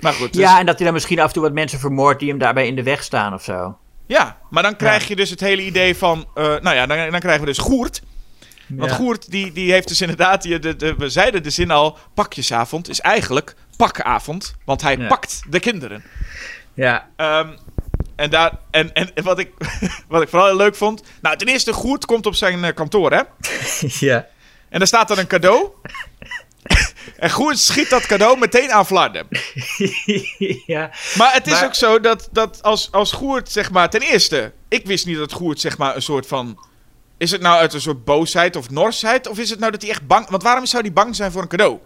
Maar goed, dus- ja, en dat hij dan misschien af en toe wat mensen vermoordt die hem daarbij in de weg staan of zo. ja, maar dan krijg je dus het hele idee van, eh, nou ja, dan, dan krijgen we dus Goert. Want Ja. Goert, die, die heeft dus inderdaad, die, de, de, we zeiden de zin al, pakjesavond is eigenlijk pakavond, want hij Ja. pakt de kinderen. Ja, Ehm, en, daar, en, en wat, ik, <laughs> wat ik vooral heel leuk vond, nou ten eerste Goert komt op zijn eh, kantoor hè, <laughs> ja. en daar staat dan een cadeau. En Goert schiet dat cadeau meteen aan Flarden. <laughs> ja. Maar het is Maar- ook zo dat, dat als, als Goert, zeg maar, ten eerste, ik wist niet dat Goert, zeg maar, een soort van. Is het nou uit een soort boosheid of norsheid? Of is het nou dat hij echt bang. Want waarom zou hij bang zijn voor een cadeau?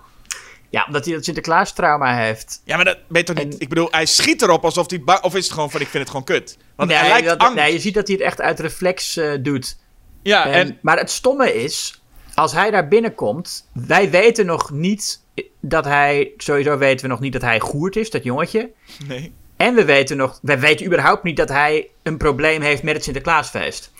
Ja, omdat hij dat Sinterklaas trauma heeft. Ja, maar dat weet toch niet. Ik bedoel, hij schiet erop alsof hij bang. Of is het gewoon van: ik vind het gewoon kut? Want nee, hij lijkt dat- angst. nee, je ziet dat hij het echt uit reflex eh, doet. ja, En, en. Maar het stomme is, als hij daar binnenkomt, wij weten nog niet dat hij, sowieso weten we nog niet dat hij Goert is, dat jongetje. Nee. En we weten nog, wij weten überhaupt niet dat hij een probleem heeft met het Sinterklaasfeest.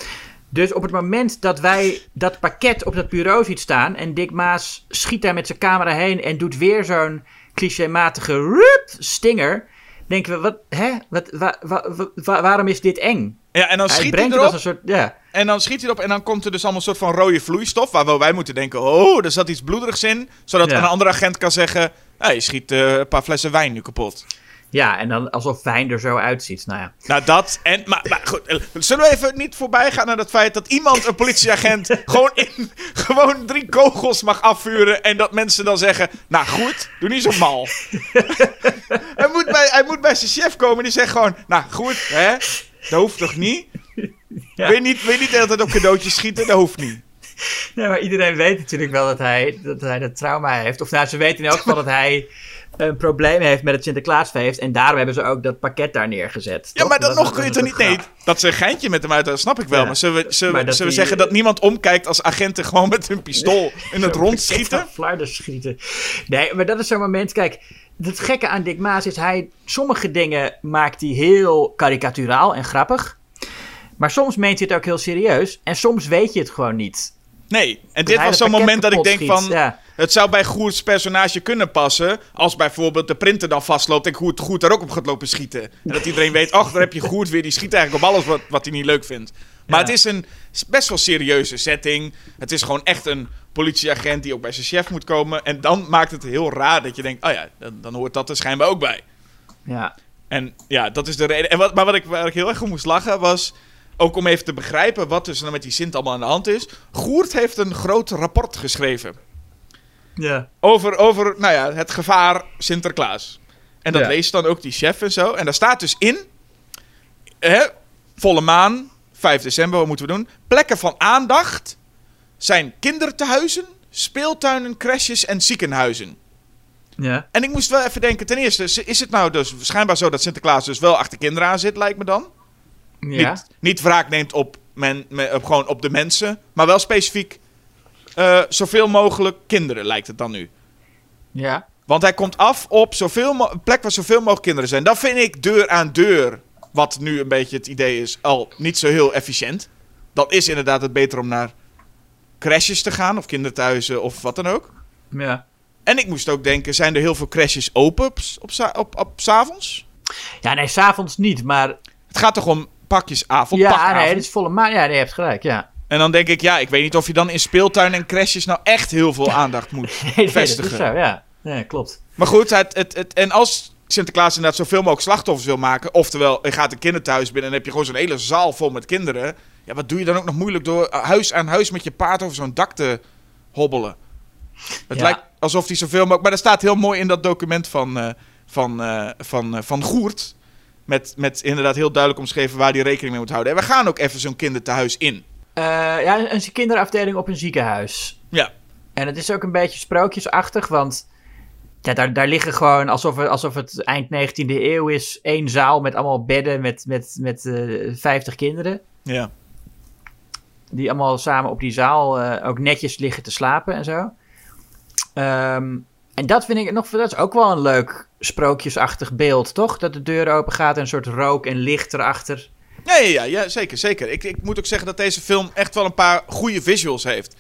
Dus op het moment dat wij dat pakket op dat bureau ziet staan en Dick Maas schiet daar met zijn camera heen en doet weer zo'n clichématige rup, stinger, denken we, wat, hè, wat, wa- wa- wa- wa- waarom is dit eng? Ja, en dan hij schiet hij brengt het als erop. een soort, ja, En dan schiet hij erop. En dan komt er dus allemaal een soort van rode vloeistof. Waar wij moeten denken: oh, er zat iets bloederigs in. Zodat Ja. een andere agent kan zeggen: hey, je schiet eh, een paar flessen wijn nu kapot. ja, en dan alsof wijn er zo uitziet. Nou ja. Nou, dat en. Maar, maar goed, eh, zullen we even niet voorbij gaan naar het feit dat iemand, een politieagent, <laughs> gewoon, in, gewoon drie kogels mag afvuren. En dat mensen dan zeggen: Nou goed, doe niet zo mal. hij, <laughs> <laughs> moet bij, hij moet bij zijn chef komen en die zegt gewoon: Nou goed, hè, dat hoeft toch niet? Ja. Wil, je niet wil je niet de hele tijd op cadeautjes schieten? Dat hoeft niet. Ja, maar iedereen weet natuurlijk wel dat hij dat, hij dat trauma heeft. Of nou, ze weten in elk geval dat hij een probleem heeft met het Sinterklaasfeest. En daarom hebben ze ook dat pakket daar neergezet. Ja, toch? maar dan Dat- nog kun je toch niet. Nee, dat ze een geintje met hem uit, dat snap ik wel. Ja. Maar zullen we, zullen we, Maar dat zullen we die- zeggen dat niemand omkijkt als agenten gewoon met hun pistool <laughs> in het rond schieten? Schieten. Nee, maar dat is zo'n moment. Kijk, het gekke aan Dick Maas is hij. Sommige dingen maakt hij heel karikaturaal en grappig. Maar soms meent hij het ook heel serieus. En soms weet je het gewoon niet. Nee, en dit was zo'n moment dat ik denk van... ja. Het zou bij Goerts personage kunnen passen... als bijvoorbeeld de printer dan vastloopt... en Goert, Goert daar ook op gaat lopen schieten. En dat iedereen weet... ach, daar heb je Goert weer. Die schiet eigenlijk op alles wat, wat hij niet leuk vindt. Maar het is een best wel serieuze setting. Het is gewoon echt een politieagent... die ook bij zijn chef moet komen. En dan maakt het heel raar dat je denkt... oh ja, dan, dan hoort dat er schijnbaar ook bij. Ja. En ja, dat is de reden. En wat, maar wat ik, waar ik heel erg om moest lachen was. Ook om even te begrijpen wat dus met die Sint allemaal aan de hand is. Goert heeft een groot rapport geschreven. Ja. Over, over nou ja, het gevaar Sinterklaas. En dat Ja. leest dan ook die chef en zo. En daar staat dus in. Hè, volle maan, 5 december, wat moeten we doen? Plekken van aandacht zijn kindertehuizen, speeltuinen, crèches en ziekenhuizen. Ja. En ik moest wel even denken, ten eerste, is het nou dus schijnbaar zo dat Sinterklaas dus wel achter kinderen aan zit, lijkt me dan? Ja. Niet, niet wraak neemt op, men, me- op, gewoon op de mensen, maar wel specifiek eh, zoveel mogelijk kinderen, lijkt het dan nu. Ja. Want hij komt af op zoveel een plek waar zoveel mogelijk kinderen zijn. Dat vind ik deur aan deur, wat nu een beetje het idee is, al niet zo heel efficiënt. Dan is inderdaad het beter om naar crashes te gaan, of kinderthuizen, of wat dan ook. Ja. En ik moest ook denken, zijn er heel veel crashes open op, op, op, op, 's avonds? Ja, nee, s'avonds niet, maar... Het gaat toch om pakjesavond, Ja, pakavond? nee, het is volle maan. Ja, nee, je hebt gelijk, ja. En dan denk ik, ja, ik weet niet of je dan in speeltuinen en crashes nou echt heel veel <laughs> aandacht moet Nee, nee, dat vestigen. is zo, ja. Ja, klopt. Maar goed, het, het, het, en als Sinterklaas inderdaad zoveel mogelijk slachtoffers wil maken, oftewel, je gaat een kinderthuis binnen en heb je gewoon zo'n hele zaal vol met kinderen. Ja, wat doe je dan ook nog moeilijk door huis aan huis met je paard over zo'n dak te hobbelen? Het Ja. lijkt alsof hij zoveel mogelijk. Maar er staat heel mooi in dat document van, eh, van, eh, van, eh, van Goert. Met, met inderdaad heel duidelijk omschreven waar hij rekening mee moet houden. En we gaan ook even zo'n kinderthuis in. Eh, ja, een, een kinderafdeling op een ziekenhuis. Ja. En het is ook een beetje sprookjesachtig, want ja, daar, daar liggen gewoon alsof, het- alsof het eind 19e eeuw is. één zaal met allemaal bedden met, met, met eh 50 kinderen. Ja. Die allemaal samen op die zaal eh, ook netjes liggen te slapen en zo. Ehm, en dat vind ik nog, dat is ook wel een leuk sprookjesachtig beeld, toch? Dat de deur open gaat en een soort rook en licht erachter. Ja, ja, ja, ja, zeker, zeker. Ik, ik moet ook zeggen dat deze film echt wel een paar goede visuals heeft.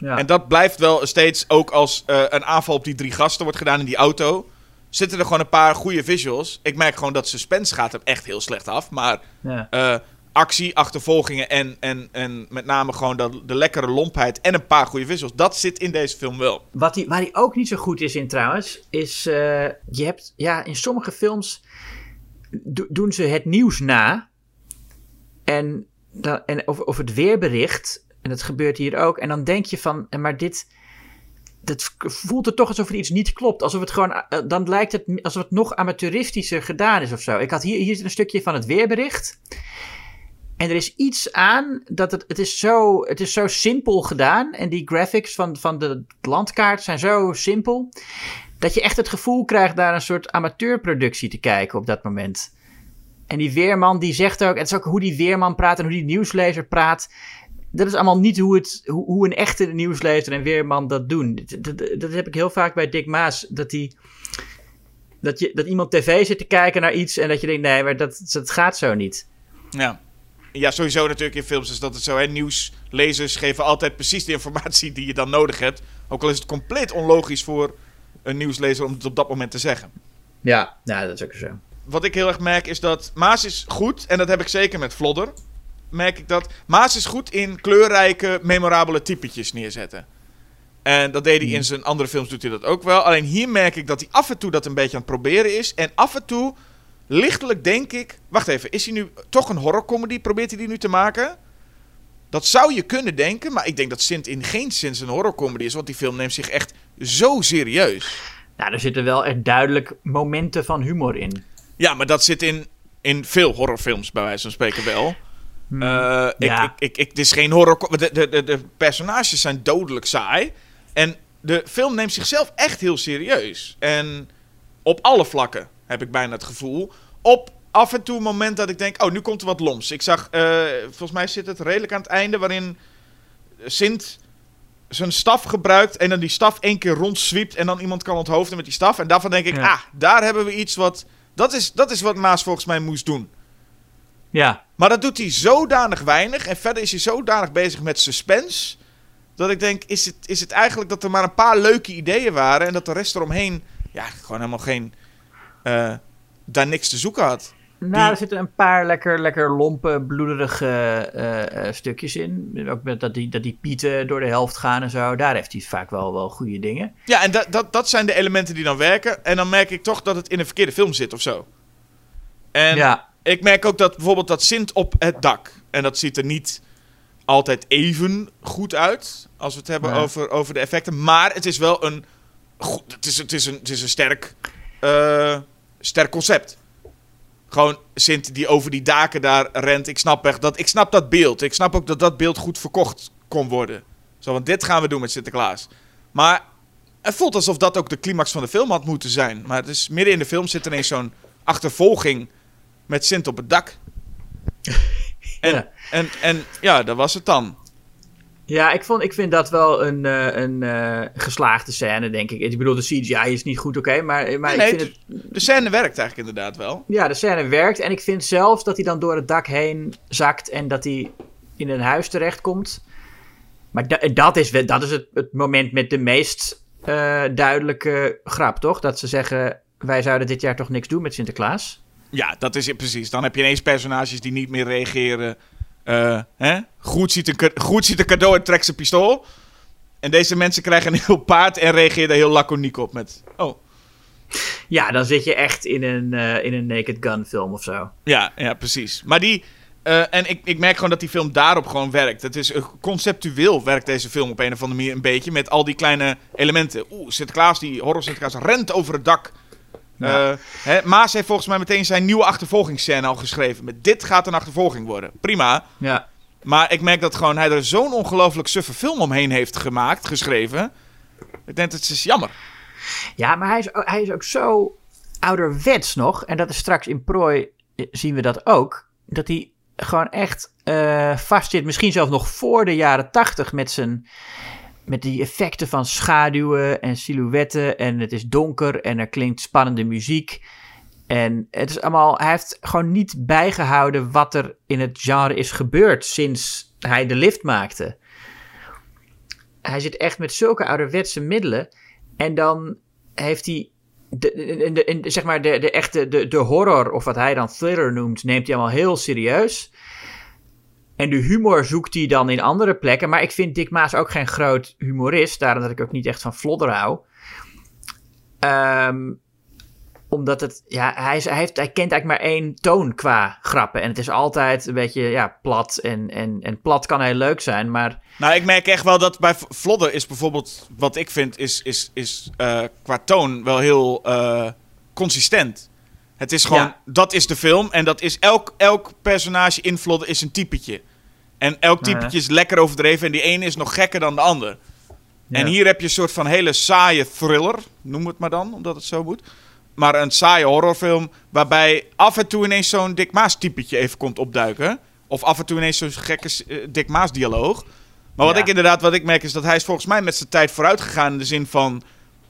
Ja. En dat blijft wel steeds, ook als eh, een aanval op die drie gasten wordt gedaan in die auto, zitten er gewoon een paar goede visuals. Ik merk gewoon dat suspense gaat hem echt heel slecht af. Maar ja. eh, actie, achtervolgingen en, en, en met name gewoon de, de lekkere lompheid en een paar goede visuals. Dat zit in deze film wel. Wat hij, waar hij ook niet zo goed is in trouwens, is eh, je hebt, ja, in sommige films do- doen ze het nieuws na. En, dan, en of, of het weerbericht, en dat gebeurt hier ook. En dan denk je van, eh, maar dit, dat voelt het toch alsof er iets niet klopt. Alsof het gewoon, eh, dan lijkt het alsof het nog amateuristischer gedaan is of zo. Ik had hier, hier een stukje van het weerbericht. En er is iets aan dat het, het, is zo, het is zo simpel gedaan. En die graphics van, van de landkaart zijn zo simpel. Dat je echt het gevoel krijgt naar een soort amateurproductie te kijken op dat moment. En die weerman die zegt ook, het is ook hoe die weerman praat en hoe die nieuwslezer praat. Dat is allemaal niet hoe, het, hoe, hoe een echte nieuwslezer en weerman dat doen. Dat, dat, dat heb ik heel vaak bij Dick Maas. Dat, die, dat, je, dat iemand tv zit te kijken naar iets en dat je denkt, nee, maar dat, dat gaat zo niet. Ja. Ja, sowieso natuurlijk in films is dat het zo. Hè? Nieuwslezers geven altijd precies de informatie die je dan nodig hebt. Ook al is het compleet onlogisch voor een nieuwslezer om het op dat moment te zeggen. Ja, nou, dat is ook zo. Wat ik heel erg merk is dat Maas is goed, en dat heb ik zeker met Vlodder. Merk ik dat. Maas is goed in kleurrijke, memorabele typetjes neerzetten. En dat deed hij in zijn andere films, doet hij dat ook wel. Alleen hier merk ik dat hij af en toe dat een beetje aan het proberen is. En af en toe, lichtelijk denk ik... Wacht even, is hij nu toch een horrorcomedy? Probeert hij die nu te maken? Dat zou je kunnen denken, maar ik denk dat Sint in geen zin een horrorcomedy is. Want die film neemt zich echt zo serieus. Nou, er zitten wel echt duidelijk momenten van humor in. Ja, maar dat zit in, in veel horrorfilms, bij wijze van spreken wel. Eh, ik, ja. ik, ik, ik, het is geen horror. De, de, de, de personages zijn dodelijk saai. En de film neemt zichzelf echt heel serieus. En op alle vlakken heb ik bijna het gevoel. Op af en toe een moment dat ik denk: oh, nu komt er wat loms. Ik zag, eh, volgens mij zit het redelijk aan het einde, waarin Sint zijn staf gebruikt en dan die staf één keer rondzwiept en dan iemand kan onthoofden met die staf. En daarvan denk ik: Ja. ah, daar hebben we iets wat. Dat is, dat is wat Maas volgens mij moest doen. Ja, Maar dat doet hij zodanig weinig. En verder is hij zodanig bezig met suspense. Dat ik denk, is het, is het eigenlijk dat er maar een paar leuke ideeën waren. En dat de rest eromheen, ja, gewoon helemaal geen. eh, daar niks te zoeken had. nou, Die- er zitten een paar lekker, lekker lompe, bloederige eh, eh, stukjes in. Ook met dat die, dat die pieten door de helft gaan en zo. Daar heeft hij vaak wel, wel goede dingen. Ja, en dat, dat, dat zijn de elementen die dan werken. En dan merk ik toch dat het in een verkeerde film zit of zo. En ja, ik merk ook dat bijvoorbeeld dat Sint op het dak. En dat ziet er niet altijd even goed uit. Als we het hebben Ja. over, over de effecten. Maar het is wel een. goed- Het is, het is een, het is een sterk, eh, sterk concept. Gewoon Sint die over die daken daar rent. Ik snap echt dat. Ik snap dat beeld. Ik snap ook dat dat beeld goed verkocht kon worden. Zo, want dit gaan we doen met Sinterklaas. Maar het voelt alsof dat ook de climax van de film had moeten zijn. Maar het is midden in de film zit ineens zo'n achtervolging met Sint op het dak. <laughs> En, Ja. en, en ja, dat was het dan. ja ik, vond, ik vind dat wel een, eh, een eh, geslaagde scène, denk ik. Ik bedoel, de CGI is niet goed, oké. maar maar Nee, ik vind het... De scène werkt eigenlijk inderdaad wel. Ja, de scène werkt. En ik vind zelfs dat hij dan door het dak heen zakt en dat hij in een huis terechtkomt. Maar da- dat is, dat is het, het moment met de meest eh, duidelijke grap, toch? Dat ze zeggen, wij zouden dit jaar toch niks doen met Sinterklaas. Ja, dat is precies. Dan heb je ineens personages die niet meer reageren. Eh, hè? Goed, ziet een, goed ziet een cadeau en trekt zijn pistool. En deze mensen krijgen een heel paard en reageren daar heel laconiek op met... Oh, Ja, dan zit je echt in een, eh, in een Naked Gun film of zo. Ja, ja, precies. Maar die. eh, en ik, ik merk gewoon dat die film daarop gewoon werkt. Het is conceptueel werkt deze film op een of andere manier een beetje met al die kleine elementen. Oeh, Sinterklaas, die horror Sinterklaas rent over het dak. Ja. Eh, hè, Maas heeft volgens mij meteen zijn nieuwe achtervolgingsscène al geschreven. Met dit gaat een achtervolging worden. Prima. Ja. Maar ik merk dat gewoon hij er zo'n ongelooflijk suffe film omheen heeft gemaakt, geschreven. Ik denk dat het is jammer. Ja, maar hij is, ook- hij is ook zo ouderwets nog. En dat is straks in Prooi, eh, zien we dat ook. Dat hij gewoon echt eh vast zit. Misschien zelfs nog voor de jaren tachtig met zijn... Met die effecten van schaduwen en silhouetten. En het is donker en er klinkt spannende muziek. En het is allemaal... Hij heeft gewoon niet bijgehouden wat er in het genre is gebeurd sinds hij de lift maakte. Hij zit echt met zulke ouderwetse middelen. En dan heeft hij. De, de, zeg maar de, de echte de, de horror, of wat hij dan thriller noemt, neemt hij allemaal heel serieus. En de humor zoekt hij dan in andere plekken. Maar ik vind Dick Maas ook geen groot humorist. Daarom dat ik ook niet echt van Flodder hou. Ehm, omdat het, ja, hij, is, hij, heeft, hij kent eigenlijk maar één toon qua grappen. En het is altijd een beetje, ja, plat. En, en, en plat kan heel leuk zijn, maar... Nou, ik merk echt wel dat bij Vlodder is bijvoorbeeld, wat ik vind, is, is, is eh, qua toon wel heel eh, consistent. Het is gewoon, Ja. dat is de film en dat is elk, elk personage in Vlodder is een typetje. En elk typetje is lekker overdreven en die ene is nog gekker dan de ander. En hier heb je een soort van hele saaie thriller, noem het maar dan, omdat het zo moet. Maar een saaie horrorfilm waarbij af en toe ineens zo'n Dick Maas typetje even komt opduiken. Of af en toe ineens zo'n gekke eh, Dick Maas dialoog. Maar wat Ja. ik inderdaad, wat ik merk is dat hij is volgens mij met zijn tijd vooruit gegaan in de zin van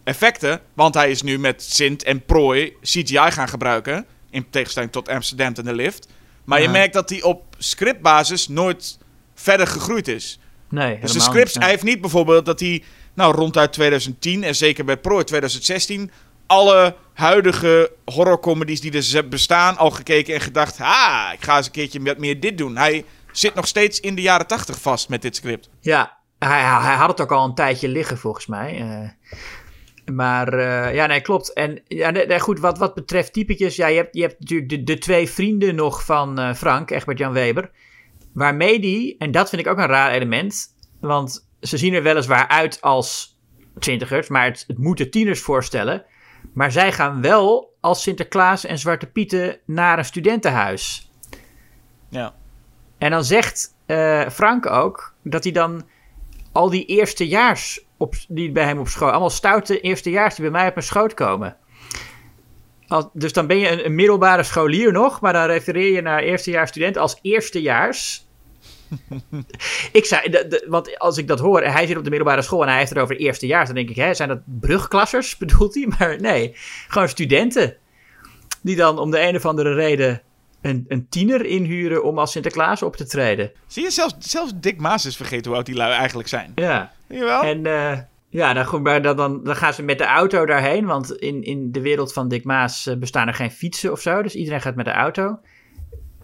effecten. Want hij is nu met Sint en Prooi CGI gaan gebruiken. In tegenstelling tot Amsterdam en de lift. Maar je merkt dat hij op scriptbasis nooit verder gegroeid is. Nee, Dus de scripts, niet, hij heeft niet bijvoorbeeld dat hij, nou ronduit 2010 en zeker bij Pro 2016, alle huidige horrorcomedies die er bestaan al gekeken en gedacht, ha, ik ga eens een keertje wat meer dit doen. Hij zit nog steeds in de jaren 80 vast met dit script. Ja, hij, hij had het ook al een tijdje liggen volgens mij. eh. maar eh, ja, nee, klopt. En ja, nee, goed, wat, wat betreft typetjes, ja, je hebt, je hebt natuurlijk de, de twee vrienden nog van eh, Frank, Egbert-Jan Weber. Waarmee die, en dat vind ik ook een raar element, want ze zien er weliswaar uit als twintigers, maar het, het moeten tieners voorstellen. Maar zij gaan wel als Sinterklaas en Zwarte Pieten naar een studentenhuis. Ja. En dan zegt eh, Frank ook dat hij dan al die eerstejaars op, die bij hem op schoot, allemaal stoute eerstejaars die bij mij op mijn schoot komen. Dus dan ben je een, een middelbare scholier nog, maar dan refereer je naar eerstejaars student als eerstejaars. <laughs> ik zei, de- de- want als ik dat hoor, hij zit op de middelbare school en hij heeft het over eerstejaars, dan denk ik, hè, zijn dat brugklassers, <laughs> bedoelt hij? Maar nee, gewoon studenten. Die dan om de een of andere reden een, een tiener inhuren om als Sinterklaas op te treden. Zie je, zelfs, zelfs Dick Maas is vergeten hoe oud die lui eigenlijk zijn. Ja. Zie je wel? En eh, ja, dan, dan, dan, gaan ze met de auto daarheen. Want in, in de wereld van Dick Maas eh, bestaan er geen fietsen of zo. Dus iedereen gaat met de auto.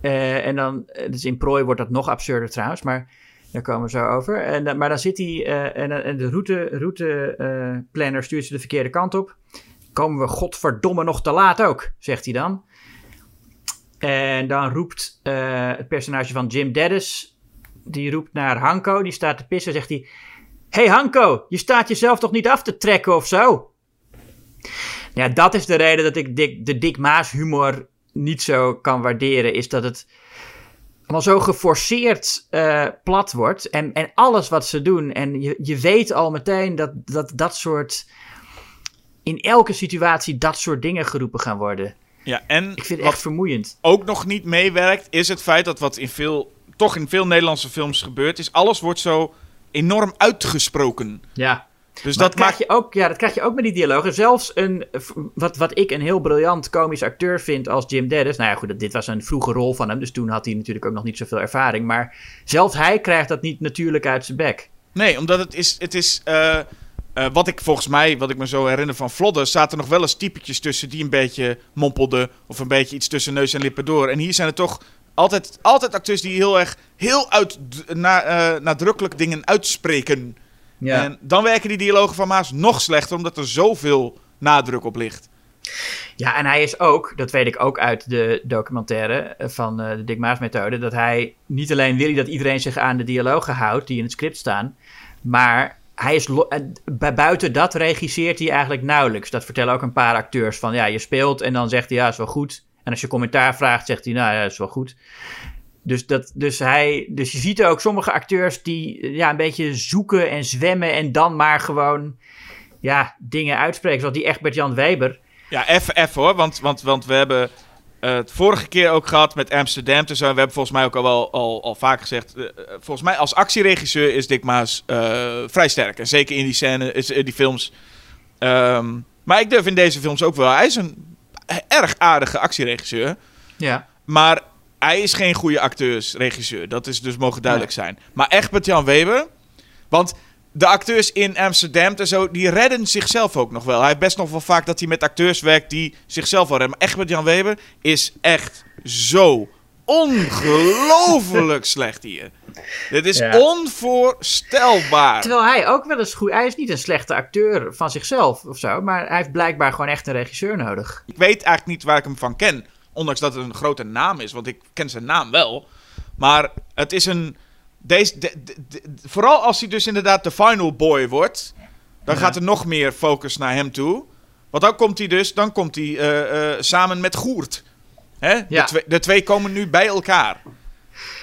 Eh, en dan, eh, dus in prooi wordt dat nog absurder trouwens. Maar daar komen we zo over. En, maar dan zit hij en, en de routeplanner route, stuurt ze de verkeerde kant op. Komen we godverdomme nog te laat ook, zegt hij dan. En dan roept het personage van Jim Dennis, die roept naar Hanko, die staat te pissen, zegt hij... hey Hanko, je staat jezelf toch niet af te trekken of zo? Ja, dat is de reden dat ik de Dick Maas humor niet zo kan waarderen, is dat het allemaal zo geforceerd eh, plat wordt. En, en alles wat ze doen, en je, je weet al meteen dat, dat dat soort... In elke situatie dat soort dingen geroepen gaan worden. Ja, en Ik vind het wat echt vermoeiend. ook nog niet meewerkt, is het feit dat wat in veel, toch in veel Nederlandse films gebeurt, is alles wordt zo enorm uitgesproken. Ja. Dus Maar dat krijg maakt... je ook, ja, dat krijg je ook met die dialogen. Zelfs een, wat, wat ik een heel briljant komisch acteur vind als Jim Dennis. Nou ja, goed, dit was een vroege rol van hem. Dus toen had hij natuurlijk ook nog niet zoveel ervaring. Maar zelfs hij krijgt dat niet natuurlijk uit zijn bek. Nee, omdat het is... Het is eh, eh, wat ik volgens mij, wat ik me zo herinner van Vlodder, zaten nog wel eens typetjes tussen die een beetje mompelden. Of een beetje iets tussen neus en lippen door. En hier zijn er toch altijd, altijd acteurs die heel erg, heel uit, na, eh, nadrukkelijk dingen uitspreken. En dan werken die dialogen van Maas nog slechter, omdat er zoveel nadruk op ligt. Ja, en hij is ook, dat weet ik ook uit de documentaire van eh, de Dick Maas methode, dat hij niet alleen wil dat iedereen zich aan de dialogen houdt die in het script staan, maar hij is buiten dat regisseert hij eigenlijk nauwelijks. Dat vertellen ook een paar acteurs van ja, je speelt en dan zegt hij ja, is wel goed. En als je commentaar vraagt, zegt hij nou ja, is wel goed. Dus, dat, dus, hij, dus je ziet ook sommige acteurs die eh, ja, een beetje zoeken en zwemmen en dan maar gewoon ja, dingen uitspreken. Zoals die Egbert-Jan Weber. Ja, even, even hoor, want, want, want we hebben eh, het vorige keer ook gehad met Amsterdam. Dus, we hebben volgens mij ook al wel al, al vaak gezegd. eh, volvolgens mij als actieregisseur is Dick Maas vrij sterk. En zeker in die scène, in die films. Ehm, maar ik durf in deze films ook wel. Hij een erg aardige actieregisseur. Ja. Maar hij is geen goede acteursregisseur. Dat is dus mogen duidelijk zijn. Maar Egbert-Jan Weber. Want de acteurs in Amsterdam en zo, die redden zichzelf ook nog wel. Hij heeft best nog wel vaak dat hij met acteurs werkt die zichzelf wel redden. Maar Egbert-Jan Weber is echt zo ongelooflijk slecht hier. Dit is Ja. onvoorstelbaar. Terwijl hij ook wel eens goed... Hij is niet een slechte acteur van zichzelf of zo. Maar hij heeft blijkbaar gewoon echt een regisseur nodig. Ik weet eigenlijk niet waar ik hem van ken. Ondanks dat het een grote naam is, want ik ken zijn naam wel. Maar het is een. Deze, de- de- de- vooral als hij dus inderdaad de final boy wordt, dan Ja. gaat er nog meer focus naar hem toe. Want dan komt hij dus, dan komt hij eh, eh, samen met Goert. Hè? Ja. De, twee, de twee komen nu bij elkaar.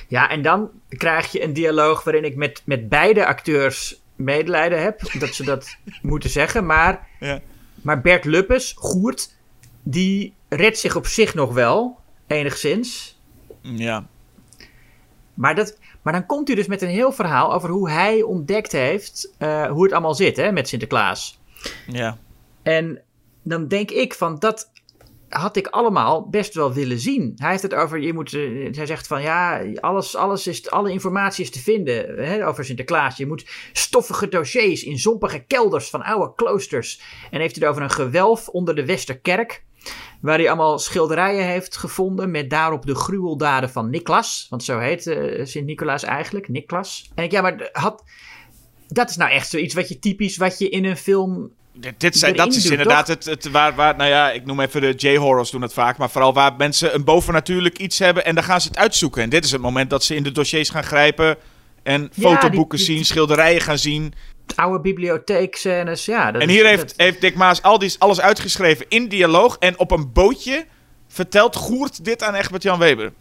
Ja, en dan krijg je een dialoog waarin ik met, met beide acteurs medelijden heb. Dat ze dat <laughs> moeten zeggen. Maar, Ja. maar Bert Luppes, Goert, die redt zich op zich nog wel. Enigszins. Ja. Maar, dat, maar dan komt hij dus met een heel verhaal over hoe hij ontdekt heeft eh, hoe het allemaal zit hè, met Sinterklaas. Ja. En dan denk ik van dat had ik allemaal best wel willen zien. Hij heeft het over, je moet, eh, hij zegt van ja, alles, alles is, alle informatie is te vinden hè, over Sinterklaas. Je moet stoffige dossiers in zompige kelders van oude kloosters. En heeft het over een gewelf onder de Westerkerk. Waar hij allemaal schilderijen heeft gevonden met daarop de gruweldaden van Niklas. Want zo heet eh, Sint-Nicolaas eigenlijk, Niklas. En ik, ja, maar had, dat is nou echt zoiets wat je typisch, wat je in een film Dit, dit zijn, dat is inderdaad het, het waar, waar, nou ja, ik noem even de J-horrors doen het vaak, maar vooral waar mensen een bovennatuurlijk iets hebben en dan gaan ze het uitzoeken. En dit is het moment dat ze in de dossiers gaan grijpen en Ja, fotoboeken die- die- zien, schilderijen gaan zien. oude bibliotheekscènes. Ja, dat En is- hier dat- heeft, heeft Dick Maas al die, alles uitgeschreven in dialoog en op een bootje vertelt Goert dit aan Egbert-Jan Weber.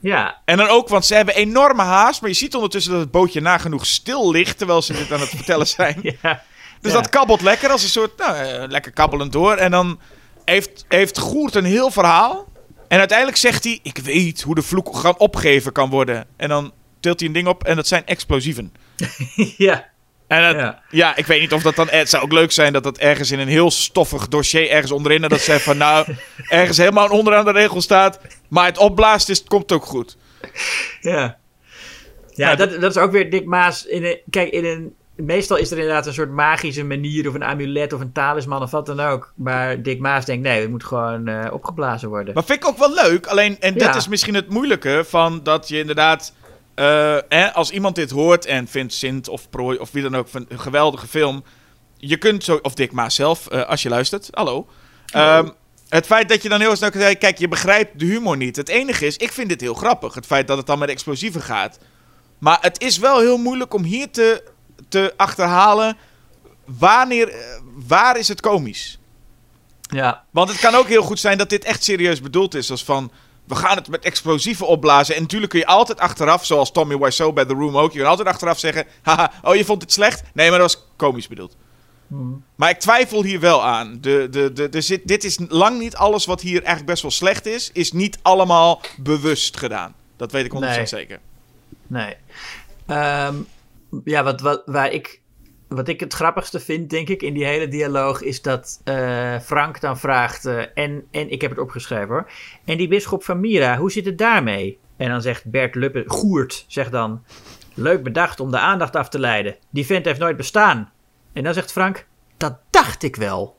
Ja, En dan ook, want ze hebben enorme haast, maar je ziet ondertussen dat het bootje nagenoeg stil ligt terwijl ze dit aan het vertellen zijn. <laughs> ja. Dus dat kabbelt lekker als een soort, nou, eh, lekker kabbelend door. En dan heeft, heeft Goert een heel verhaal. En uiteindelijk zegt hij, ik weet hoe de vloek gaan opgeven kan worden. En dan tilt hij een ding op en dat zijn explosieven. <laughs> ja. En dat- Ja. ja. ik weet niet of dat dan... Het zou ook leuk zijn dat dat ergens in een heel stoffig dossier ergens onderin... en dat ze van nou, <laughs> ergens helemaal onderaan de regel staat... maar het opblaast is, het komt ook goed. Ja, ja Ja, dat, dat is ook weer Dick Maas. In een, kijk, in een, meestal is er inderdaad een soort magische manier of een amulet of een talisman of wat dan ook. Maar Dick Maas denkt, nee, het moet gewoon eh, opgeblazen worden. Maar vind ik ook wel leuk. Alleen, en Ja. dat is misschien het moeilijke van dat je inderdaad... eh, hè, als iemand dit hoort en vindt Sint of Prooi of wie dan ook van een geweldige film... Je kunt zo... Of Dick Maas zelf, eh, als je luistert. Hallo. Ehm, het feit dat je dan heel snel kan zeggen... Kijk, je begrijpt de humor niet. Het enige is, ik vind dit heel grappig. Het feit dat het dan met explosieven gaat. Maar het is wel heel moeilijk om hier te, te achterhalen... Wanneer, eh, waar is het komisch? Ja, Want het kan ook heel goed zijn dat dit echt serieus bedoeld is. Als van, we gaan het met explosieven opblazen. En natuurlijk kun je altijd achteraf, zoals Tommy Wiseau bij The Room ook... je kan altijd achteraf zeggen, haha, oh je vond het slecht? Nee, maar dat was komisch bedoeld. Maar ik twijfel hier wel aan. De, de, de, de zit, dit is lang niet alles wat hier eigenlijk best wel slecht is... is niet allemaal bewust gedaan. Dat weet ik 100% Nee. zeker. nee. Ehm, ja, wat, wat, waar ik, wat ik het grappigste vind, denk ik, in die hele dialoog... is dat eh, Frank dan vraagt, eh, en, en ik heb het opgeschreven hoor... en die bisschop van Mira, hoe zit het daarmee? En dan zegt Bert Luppe, Goert, zegt dan... Leuk bedacht om de aandacht af te leiden. Die vent heeft nooit bestaan. En dan zegt Frank, dat dacht ik wel.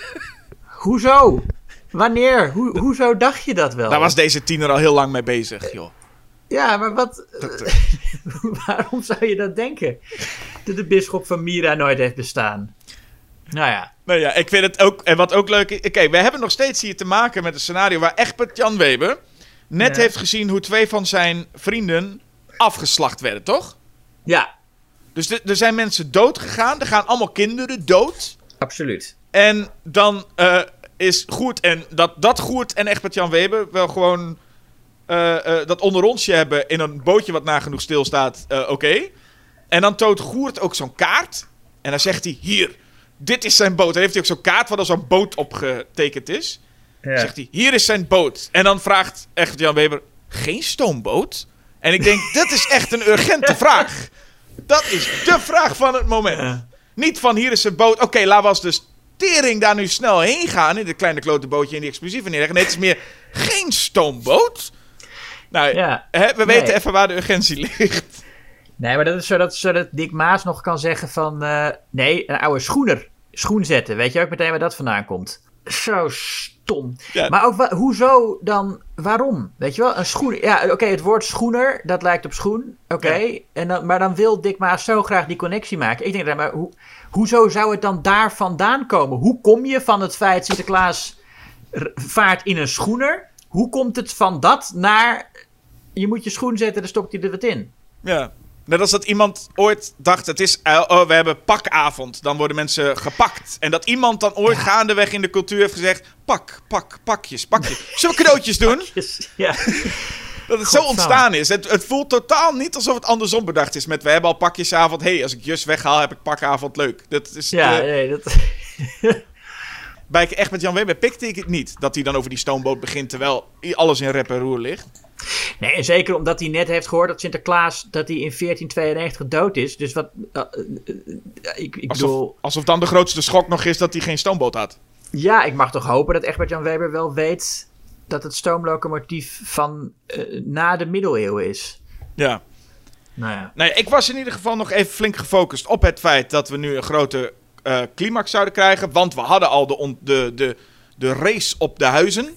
<laughs> Hoezo? Wanneer? Hoe, hoezo dacht je dat wel? Daar was deze tiener al heel lang mee bezig, joh. Ja, maar wat... Dat, <laughs> waarom zou je dat denken? Dat de bisschop van Mira nooit heeft bestaan. Nou ja. Nou ja, ik vind het ook. En wat ook leuk is. Oké, we hebben nog steeds hier te maken met een scenario waar Egbert Jan Weber. net Ja. heeft gezien hoe twee van zijn vrienden afgeslacht werden, toch? Ja, Dus de- er zijn mensen dood gegaan. Er gaan allemaal kinderen dood. absoluut. En dan eh, is Goert en dat, dat Goert en Egbert Jan Weber wel gewoon eh, eh, dat onder onsje hebben in een bootje wat nagenoeg stilstaat. eh Oké. En dan toont Goert ook zo'n kaart. En dan zegt hij: Hier, dit is zijn boot. Dan heeft hij ook zo'n kaart waar dan zo'n boot op getekend is. Ja. Zegt hij: Hier is zijn boot. En dan vraagt Egbert Jan Weber: Geen stoomboot? En ik denk: Dit is echt een urgente <laughs> vraag. Dat is de vraag van het moment. Ja. Niet van hier is zijn boot. Oké, laat was dus tering daar nu snel heen gaan. In dit kleine klote bootje en die explosieven neerleggen. Nee, het is meer geen stoomboot. Nou, Ja. hè, we Nee. weten even waar de urgentie <laughs> ligt. Nee, maar dat is zodat, zodat Dick Maas nog kan zeggen van... eh, nee, een oude schoener. Schoen zetten. Weet je ook meteen waar dat vandaan komt? zo stom. Ja. Maar ook, hoezo dan, waarom? Weet je wel, een schoen. Ja, oké, het woord schoener, dat lijkt op schoen. Oké, en dan, maar dan wil Dick Maas zo graag die connectie maken. Ik denk, dan, maar hoe, hoezo zou het dan daar vandaan komen? Hoe kom je van het feit Sinterklaas vaart in een schoener? Hoe komt het van dat naar, je moet je schoen zetten, dan stopt hij er wat in? Ja. Net als dat iemand ooit dacht, het is, eh, oh, we hebben pakavond. Dan worden mensen gepakt. En dat iemand dan ooit gaandeweg in de cultuur heeft gezegd... Pak, pak, pakjes, pakjes. Zullen we cadeautjes doen? Ja. Dat het zo ontstaan is. Het, het voelt totaal niet alsof het andersom bedacht is. Met, we hebben al pakjesavond. hey, als ik Jus weghaal, heb ik pakavond. Leuk. Dat is, Ja, nee, dat... bij echt met Jan Weber pikte ik het niet. Dat hij dan over die stoomboot begint, terwijl alles in rep en roer ligt. Nee, en zeker omdat hij net heeft gehoord dat Sinterklaas dat hij in 1492 dood is. Dus wat. eh, eh, ik, ik Alsof, bedoel. alsof dan de grootste schok nog is dat hij geen stoomboot had. Ja, ik mag toch hopen dat Egbert Jan Weber wel weet dat het stoomlocomotief van eh, na de middeleeuwen is. Ja. Nou ja. Nee, ik was in ieder geval nog even flink gefocust op het feit dat we nu een grote climax zouden krijgen. Want we hadden al de, de, de, de race op de huizen.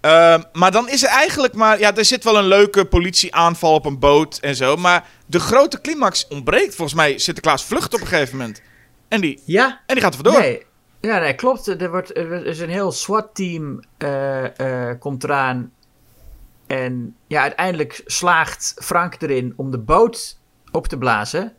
Ehm, maar dan is er eigenlijk maar... Ja, er zit wel een leuke politieaanval op een boot en zo. Maar de grote climax ontbreekt. Volgens mij Sinterklaas vlucht op een gegeven moment. En die, Ja, en die gaat er vandoor. nee. Ja, nee, klopt. Er, wordt, er is een heel SWAT-team eh, eh, komt eraan. En ja, uiteindelijk slaagt Frank erin om de boot op te blazen.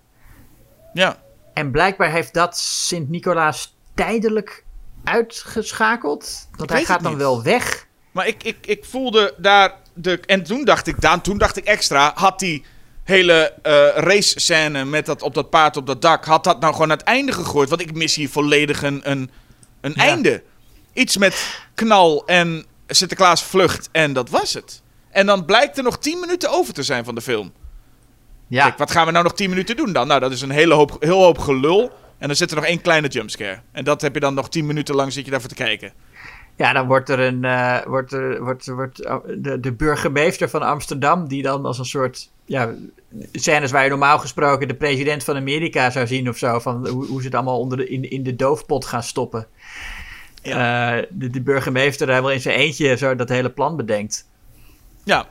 Ja. En blijkbaar heeft dat Sint-Nicolaas tijdelijk uitgeschakeld. Want hij gaat dan niet. wel weg. Maar ik, ik, ik voelde daar de. En toen dacht ik, Daan, toen dacht ik extra. Had die hele eh race scène met dat op dat paard op dat dak. Had dat nou gewoon aan het einde gegooid? Want ik mis hier volledig een, een, een Ja. einde. Iets met knal en Sinterklaas vlucht. En dat was het. En dan blijkt er nog 10 minuten over te zijn van de film. Ja, Kijk, wat gaan we nou nog 10 minuten doen dan? Nou, dat is een hele hoop, heel hoop gelul. En dan zit er nog één kleine jumpscare. En dat heb je dan nog 10 minuten lang zit je daarvoor te kijken. Ja dan wordt er een. eh, wordt er, wordt, wordt, eh, de, de burgemeester van Amsterdam. die dan als een soort. Ja, scènes waar je normaal gesproken de president van Amerika zou zien of zo. Van hoe, hoe ze het allemaal onder de, in, in de doofpot gaan stoppen. Eh, de, de burgemeester hij wel in zijn eentje zo dat hele plan bedenkt. Ja,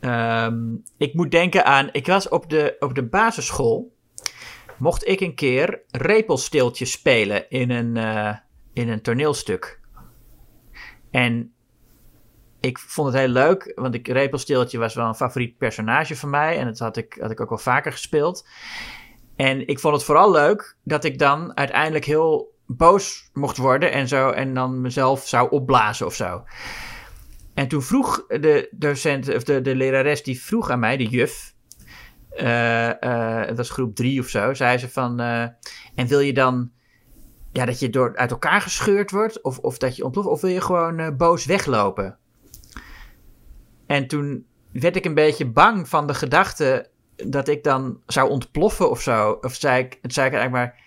Ehm, ik moet denken aan. Ik was op de, op de basisschool. Mocht ik een keer repelsteeltjes spelen in een, in een toneelstuk. En ik vond het heel leuk, want ik, repelsteeltje was wel een favoriet personage van mij. En dat had ik, had ik ook wel vaker gespeeld. En ik vond het vooral leuk dat ik dan uiteindelijk heel boos mocht worden en zo. En dan mezelf zou opblazen of zo. En toen vroeg de docent, of de, de lerares, die vroeg aan mij, de juf. eh, eh, dat was groep drie of zo. Zei ze van. eh, en wil je dan. Ja, dat je door, uit elkaar gescheurd wordt? Of, of dat je ontploft? Of wil je gewoon eh, boos weglopen? En toen werd ik een beetje bang van de gedachte. dat ik dan zou ontploffen of zo. Of zei ik, het zei ik eigenlijk maar.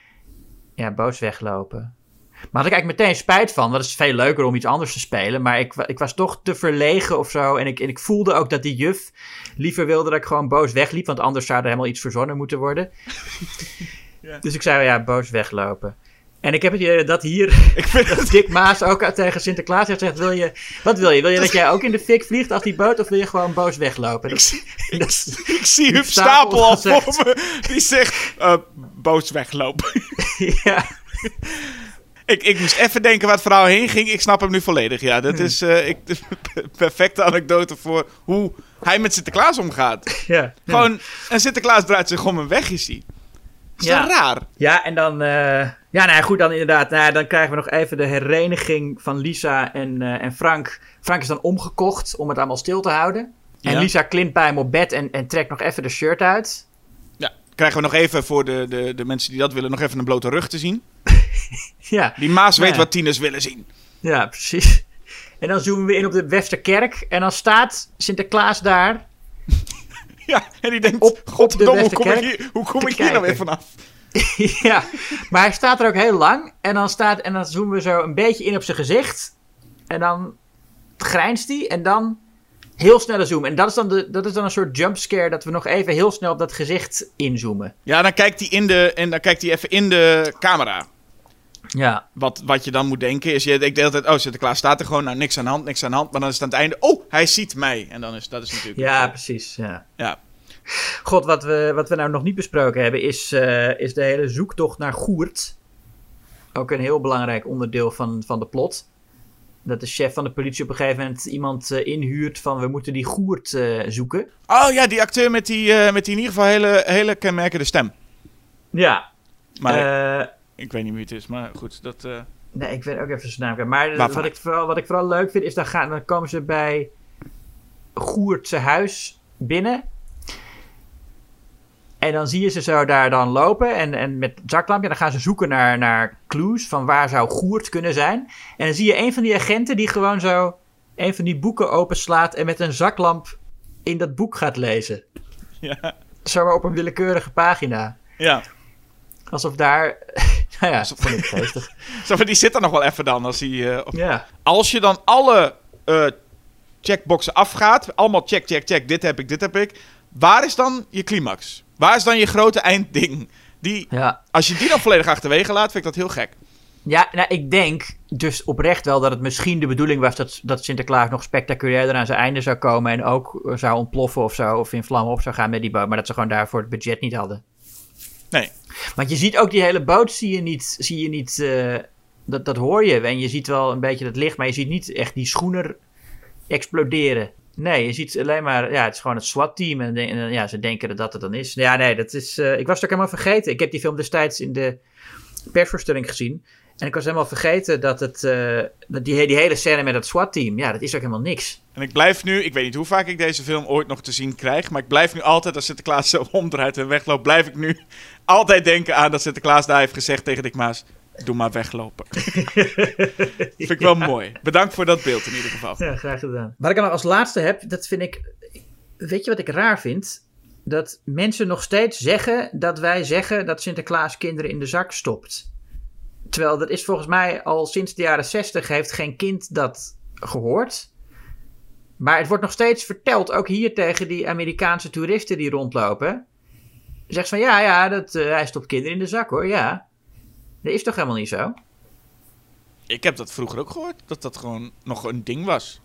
Ja, boos weglopen. Maar had ik eigenlijk meteen spijt van. Want het is veel leuker om iets anders te spelen. Maar ik, ik was toch te verlegen of zo. En ik, en ik voelde ook dat die juf liever wilde dat ik gewoon boos wegliep. Want anders zou er helemaal iets verzonnen moeten worden. <laughs> Ja. Dus ik zei, ja, boos weglopen. En ik heb het idee dat hier <laughs> ik vind dat Dick Maas ook tegen Sinterklaas heeft gezegd... Wil je, wat wil je? Wil je dat jij ook in de fik vliegt als die boot? Of wil je gewoon boos weglopen? Dat, <laughs> dat Ik zie Huub Stapel al voor me. Die zegt, eh, boos weglopen. <laughs> ja. ik, ik moest even denken waar het verhaal heen ging. Ik snap hem nu volledig. Ja, Hmm. dat is eh, ik, perfecte anekdote voor hoe hij met Sinterklaas omgaat. Ja. Gewoon, en Sinterklaas draait zich om en weg is hij. Is Ja. dat raar? Ja, en dan... eh, ja, nou ja, goed, dan inderdaad. Nou dan krijgen we nog even de hereniging van Lisa en, eh, en Frank. Frank is dan omgekocht om het allemaal stil te houden. En Ja. Lisa klimt bij hem op bed en, en trekt nog even de shirt uit. Ja, krijgen we nog even voor de, de, de mensen die dat willen, nog even een blote rug te zien. <laughs> Ja, Die Maas weet Ja. wat tieners willen zien. ja, precies. <laughs> En dan zoomen we in op de Westerkerk. En dan staat Sinterklaas daar. <laughs> Ja, en die denkt, Op- de hoe kom ik hier, hoe kom ik hier nou weer vanaf? <laughs> ja, maar hij staat er ook heel lang. En dan, staat, en dan zoomen we zo een beetje in op zijn gezicht. En dan grijnst hij. En dan heel snelle zoom. En dat is, dan de, dat is dan een soort jumpscare. Dat we nog even heel snel op dat gezicht inzoomen. Ja, dan kijkt hij in de, en dan kijkt hij even in de camera. Ja, Wat, wat je dan moet denken is, je denkt de hele tijd, oh Sinterklaas staat er gewoon, nou niks aan de hand, niks aan de hand. Maar dan is het aan het einde, oh hij ziet mij. En dan is dat is natuurlijk... ja precies. Ja. Ja. God, wat we, wat we nou nog niet besproken hebben, is, eh, is de hele zoektocht naar Goert. Ook een heel belangrijk onderdeel van, van de plot. Dat de chef van de politie op een gegeven moment iemand eh, inhuurt van we moeten die Goert eh, zoeken. Oh ja, die acteur met die, met die in ieder geval hele, hele kenmerkende stem. Ja. Maar ik weet niet wie het is, maar goed, dat... nee, ik weet ook even zijn naam. Maar Waarvan? wat ik, vooral, wat ik vooral leuk vind is, dan, gaan, dan komen ze bij Goert zijn huis binnen. En dan zie je ze zo daar dan lopen en, en met zaklampje. Dan gaan ze zoeken naar, naar clues van waar zou Goert kunnen zijn. En dan zie je een van die agenten die gewoon zo een van die boeken openslaat en met een zaklamp in dat boek gaat lezen. ja, Zomaar op een willekeurige pagina. ja. Alsof daar... <laughs> nou ja, dat vond ik geestig. <laughs> Zo, die zit er nog wel even dan. Als, hij, eh, op- Ja. als je dan alle eh, checkboxen afgaat, allemaal check, check, check, dit heb ik, dit heb ik. Waar is dan je climax? Waar is dan je grote eindding? Die, ja. als je die dan volledig achterwege laat, vind ik dat heel gek. Ja, nou, ik denk dus oprecht wel dat het misschien de bedoeling was dat, dat Sinterklaas nog spectaculairder aan zijn einde zou komen en ook eh, zou ontploffen of zo, of in vlammen op zou gaan met die boot, maar dat ze gewoon daarvoor het budget niet hadden. Nee. Want je ziet ook die hele boot, zie je niet, zie je niet eh, dat, dat hoor je. En je ziet wel een beetje het licht, maar je ziet niet echt die schoener exploderen. Nee, je ziet alleen maar, ja, het is gewoon het SWAT-team en, en, ja, ze denken dat dat het dan is. Ja, nee, dat is, eh, ik was het ook helemaal vergeten. Ik heb die film destijds in de persvoorstelling gezien. En ik was helemaal vergeten dat het, eh, dat die, hele scène met het SWAT-team, ja, dat is ook helemaal niks. En ik blijf nu, ik weet niet hoe vaak ik deze film ooit nog te zien krijg, maar ik blijf nu altijd, als Sinterklaas zo <laughs> omdraait en wegloopt, blijf ik nu <laughs> altijd denken aan dat Sinterklaas daar heeft gezegd tegen Dick Maas, doe maar weglopen. <laughs> Vind ik wel mooi. Bedankt voor dat beeld in ieder geval. Ja, graag gedaan. Wat ik dan als laatste heb, dat vind ik. Weet je wat ik raar vind? Dat mensen nog steeds zeggen dat wij zeggen dat Sinterklaas kinderen in de zak stopt. Terwijl dat is volgens mij al sinds de jaren 60 heeft geen kind dat gehoord. Maar het wordt nog steeds verteld, ook hier tegen die Amerikaanse toeristen die rondlopen. Zegt van ja, ja, dat, eh, hij stopt kinderen in de zak hoor, ja. Dat is toch helemaal niet zo? Ik heb dat vroeger ook gehoord, dat dat gewoon nog een ding was.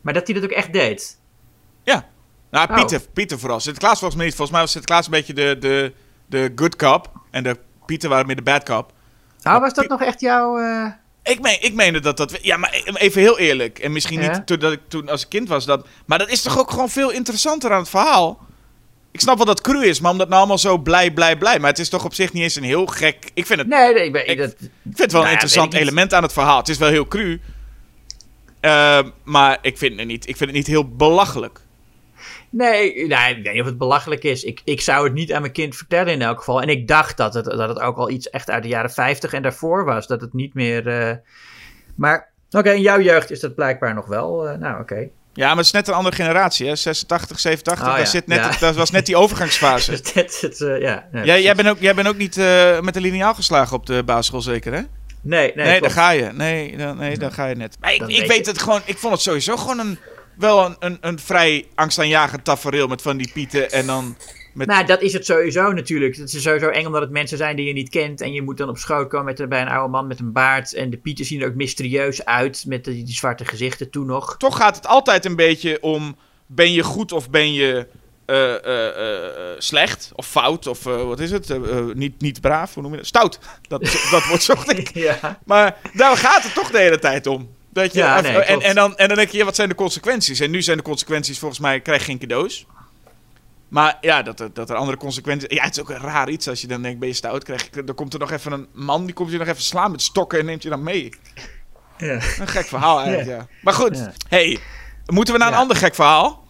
Maar dat hij dat ook echt deed. Ja. Nou, Oh. Pieter, Pieter vooral. Sinterklaas volgens mij niet. Volgens mij was Sinterklaas een beetje de, de, de good cop. En de Pieter waren meer de bad cop. Nou, was dat nog echt jouw. eh, Ik, meen, ik meende dat dat... Ja, maar even heel eerlijk. En misschien Ja? niet toen, dat ik, toen als kind was. Dat, maar dat is toch ook gewoon veel interessanter aan het verhaal? Ik snap wel dat het cru is, maar omdat nou allemaal zo blij, blij, blij. Maar het is toch op zich niet eens een heel gek... Ik vind het, Nee, nee, ik, ben, Ik- dat, ik vind het wel Nou een ja, interessant element aan het verhaal. Het is wel heel cru. Eh, maar ik vind, het niet, ik vind het niet heel belachelijk. nee, nee, ik weet niet of het belachelijk is. Ik, ik zou het niet aan mijn kind vertellen in elk geval. En ik dacht dat het, dat het ook al iets echt uit de jaren 50 en daarvoor was. Dat het niet meer. eh, Maar oké, in jouw jeugd is dat blijkbaar nog wel. eh, nou, oké. Ja, maar het is net een andere generatie, hè? 86, 87. Oh, ja. zit net, Ja. Dat was net die overgangsfase. <laughs> Dus het, eh, ja, nee, jij, jij, bent ook, jij bent ook niet eh, met de lineaal geslagen op de basisschool, zeker, hè? Nee, nee, Nee, klopt. ga je. Nee, dan, nee, dan ga je net. Maar ik, Dan ik weet het gewoon... Ik vond het sowieso gewoon een... Wel een, een, een vrij angstaanjagend tafereel met van die pieten en dan... Met, Nou, dat is het sowieso natuurlijk. Het is sowieso eng omdat het mensen zijn die je niet kent. En je moet dan op schoot komen met, bij een oude man met een baard. En de pieten zien er ook mysterieus uit. Met die, die zwarte gezichten toen nog. toch gaat het altijd een beetje om... Ben je goed of ben je eh, eh, eh, slecht? Of fout? Of wat is het? Niet, niet braaf? Hoe noem je dat? Stout. Dat, <laughs> dat woord zocht ik. ja. Maar daar gaat het toch de hele tijd om. Dat je, Ja, en, nee, en, en, dan, en dan denk je, wat zijn de consequenties? En nu zijn de consequenties volgens mij, krijg je geen cadeaus. Maar ja, dat, er- dat er andere consequenties... Ja, het is ook een raar iets als je dan denkt, ben je stout? Krijg je, dan komt er nog even een man, die komt je nog even slaan met stokken en neemt je dan mee. Ja. Een gek verhaal eigenlijk, ja. Maar goed, Ja. hey, moeten we naar een ander gek verhaal?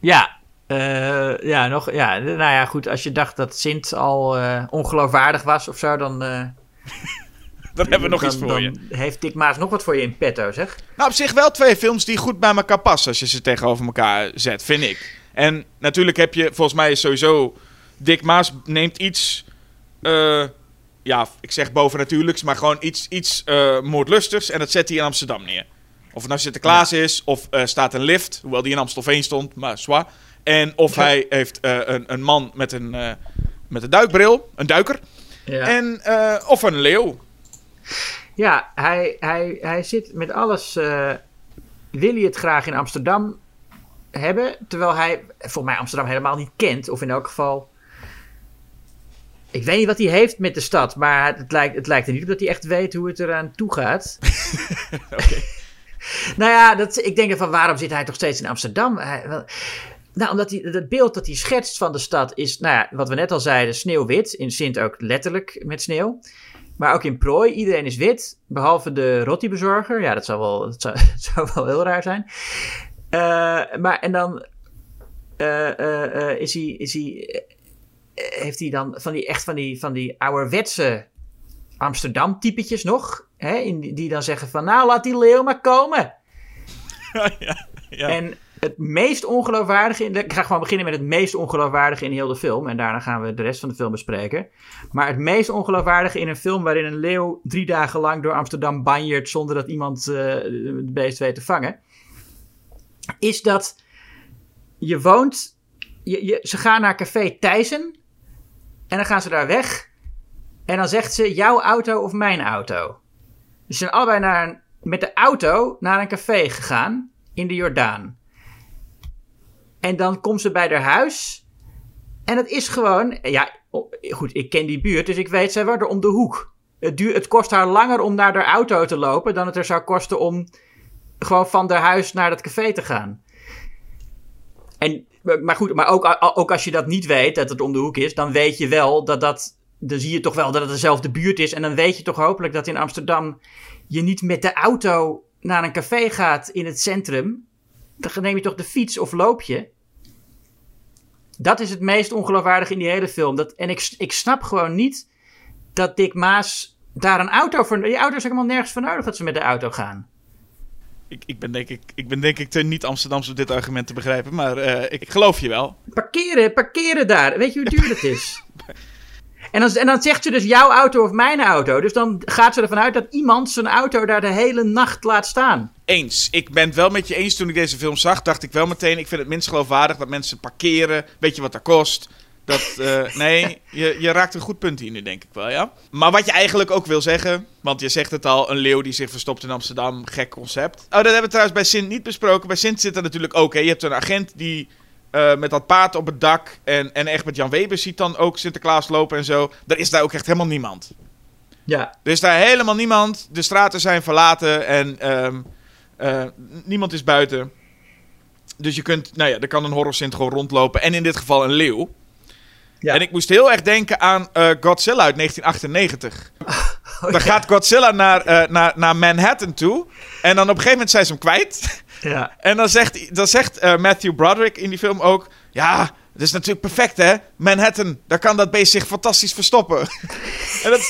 Ja, eh, ja, nog, ja, nou ja, goed. Als je dacht dat Sint al eh, ongeloofwaardig was of zo, dan, eh, <laughs> Dan hebben we nog dan, iets voor dan je. heeft Dick Maas nog wat voor je in petto, zeg. Nou, op zich wel twee films die goed bij elkaar passen als je ze tegenover elkaar zet, vind ik. En natuurlijk heb je, volgens mij is sowieso, Dick Maas neemt iets, eh, ja, ik zeg bovennatuurlijks, maar gewoon iets, iets eh, moordlustigs en dat zet hij in Amsterdam neer. Of het nou Sinterklaas is, of eh, staat een lift, hoewel die in Amstelveen stond, maar zwaar. En of hij heeft een, een man met een, met een duikbril, een duiker, Ja. en, of een leeuw. Ja, hij, hij, hij zit met alles. wil hij het graag in Amsterdam hebben? Terwijl hij volgens mij Amsterdam helemaal niet kent. Of in elk geval. Ik weet niet wat hij heeft met de stad. Maar het lijkt, het lijkt er niet op dat hij echt weet hoe het eraan toe gaat. <laughs> <laughs> nou ja, dat, ik denk van waarom zit hij toch steeds in Amsterdam? Hij- wel- nou, omdat hij, het beeld dat hij schetst van de stad is, nou ja, wat we net al zeiden, sneeuwwit. In Sint ook letterlijk met sneeuw. Maar ook in Prooi, iedereen is wit, behalve de rottibezorger. Ja, dat zou wel, dat zou, dat <laughs> zou wel heel raar zijn. Eh, maar en dan eh, eh, is hij, is hij, heeft hij dan van die echt van die, van die ouderwetse Amsterdam-typetjes nog, hè, in, die- die dan zeggen van, nou, laat die leeuw maar komen. <laughs> ja, ja. En het meest ongeloofwaardige... In de, ik ga gewoon beginnen met het meest ongeloofwaardige in heel de film. En daarna gaan we de rest van de film bespreken. Maar het meest ongeloofwaardige in een film... waarin een leeuw drie dagen lang door Amsterdam banjert... zonder dat iemand eh het beest weet te vangen... is dat je woont... Je, ze gaan naar café Thijssen... en dan gaan ze daar weg... en dan zegt ze jouw auto of mijn auto. Ze zijn allebei naar met de auto naar een café gegaan in de Jordaan. En dan komt ze bij haar huis. En het is gewoon. Ja, goed, ik ken die buurt, dus ik weet, zij wordt er om de hoek. Het, duur, het kost haar langer om naar haar auto te lopen dan het er zou kosten om gewoon van haar huis naar dat café te gaan. En, maar goed, maar ook, ook als je dat niet weet, dat het om de hoek is, dan weet je wel dat dat. Dan zie je toch wel dat het dezelfde buurt is. En dan weet je toch hopelijk dat in Amsterdam je niet met de auto naar een café gaat in het centrum. Dan neem je toch de fiets of loop je. Dat is het meest ongeloofwaardige in die hele film. Dat, en ik, ik snap gewoon niet dat Dick Maas daar een auto voor... Die auto is helemaal nergens voor nodig dat ze met de auto gaan. Ik, ik, ben denk ik, ik ben denk ik te niet Amsterdams om dit argument te begrijpen, maar eh, ik, ik geloof je wel. Parkeren, parkeren daar. Weet je hoe duur dat is? <laughs> En dan, en dan zegt ze dus jouw auto of mijn auto. Dus dan gaat ze ervan uit dat iemand zijn auto daar de hele nacht laat staan. Eens. Ik ben het wel met je eens. Toen ik deze film zag, dacht ik wel meteen... ik vind het minst geloofwaardig dat mensen parkeren. Weet je wat dat kost? Dat, eh, nee, je, je raakt een goed punt hier nu, denk ik wel, ja. Maar wat je eigenlijk ook wil zeggen... want je zegt het al, een leeuw die zich verstopt in Amsterdam. Gek concept. Oh, dat hebben we trouwens bij Sint niet besproken. Bij Sint zit er natuurlijk ook... Hè. Je hebt een agent die eh, met dat paard op het dak... En, en echt met Jan Weber ziet dan ook Sinterklaas lopen en zo. Er is daar ook echt helemaal niemand. Ja, Er is daar helemaal niemand. De straten zijn verlaten en ehm, eh, niemand is buiten. Dus je kunt, nou ja, er kan een horrorsint gewoon rondlopen. En in dit geval een leeuw. Ja. En ik moest heel erg denken aan eh, Godzilla uit 1998. <laughs> Oh, Dan ja. gaat Godzilla naar, eh, naar, naar Manhattan toe. En dan op een gegeven moment zijn ze hem kwijt. ja. <laughs> En dan zegt, dan zegt eh, Matthew Broderick in die film ook... Ja, het is natuurlijk perfect, hè? Manhattan, daar kan dat beest zich fantastisch verstoppen. <laughs> en dat,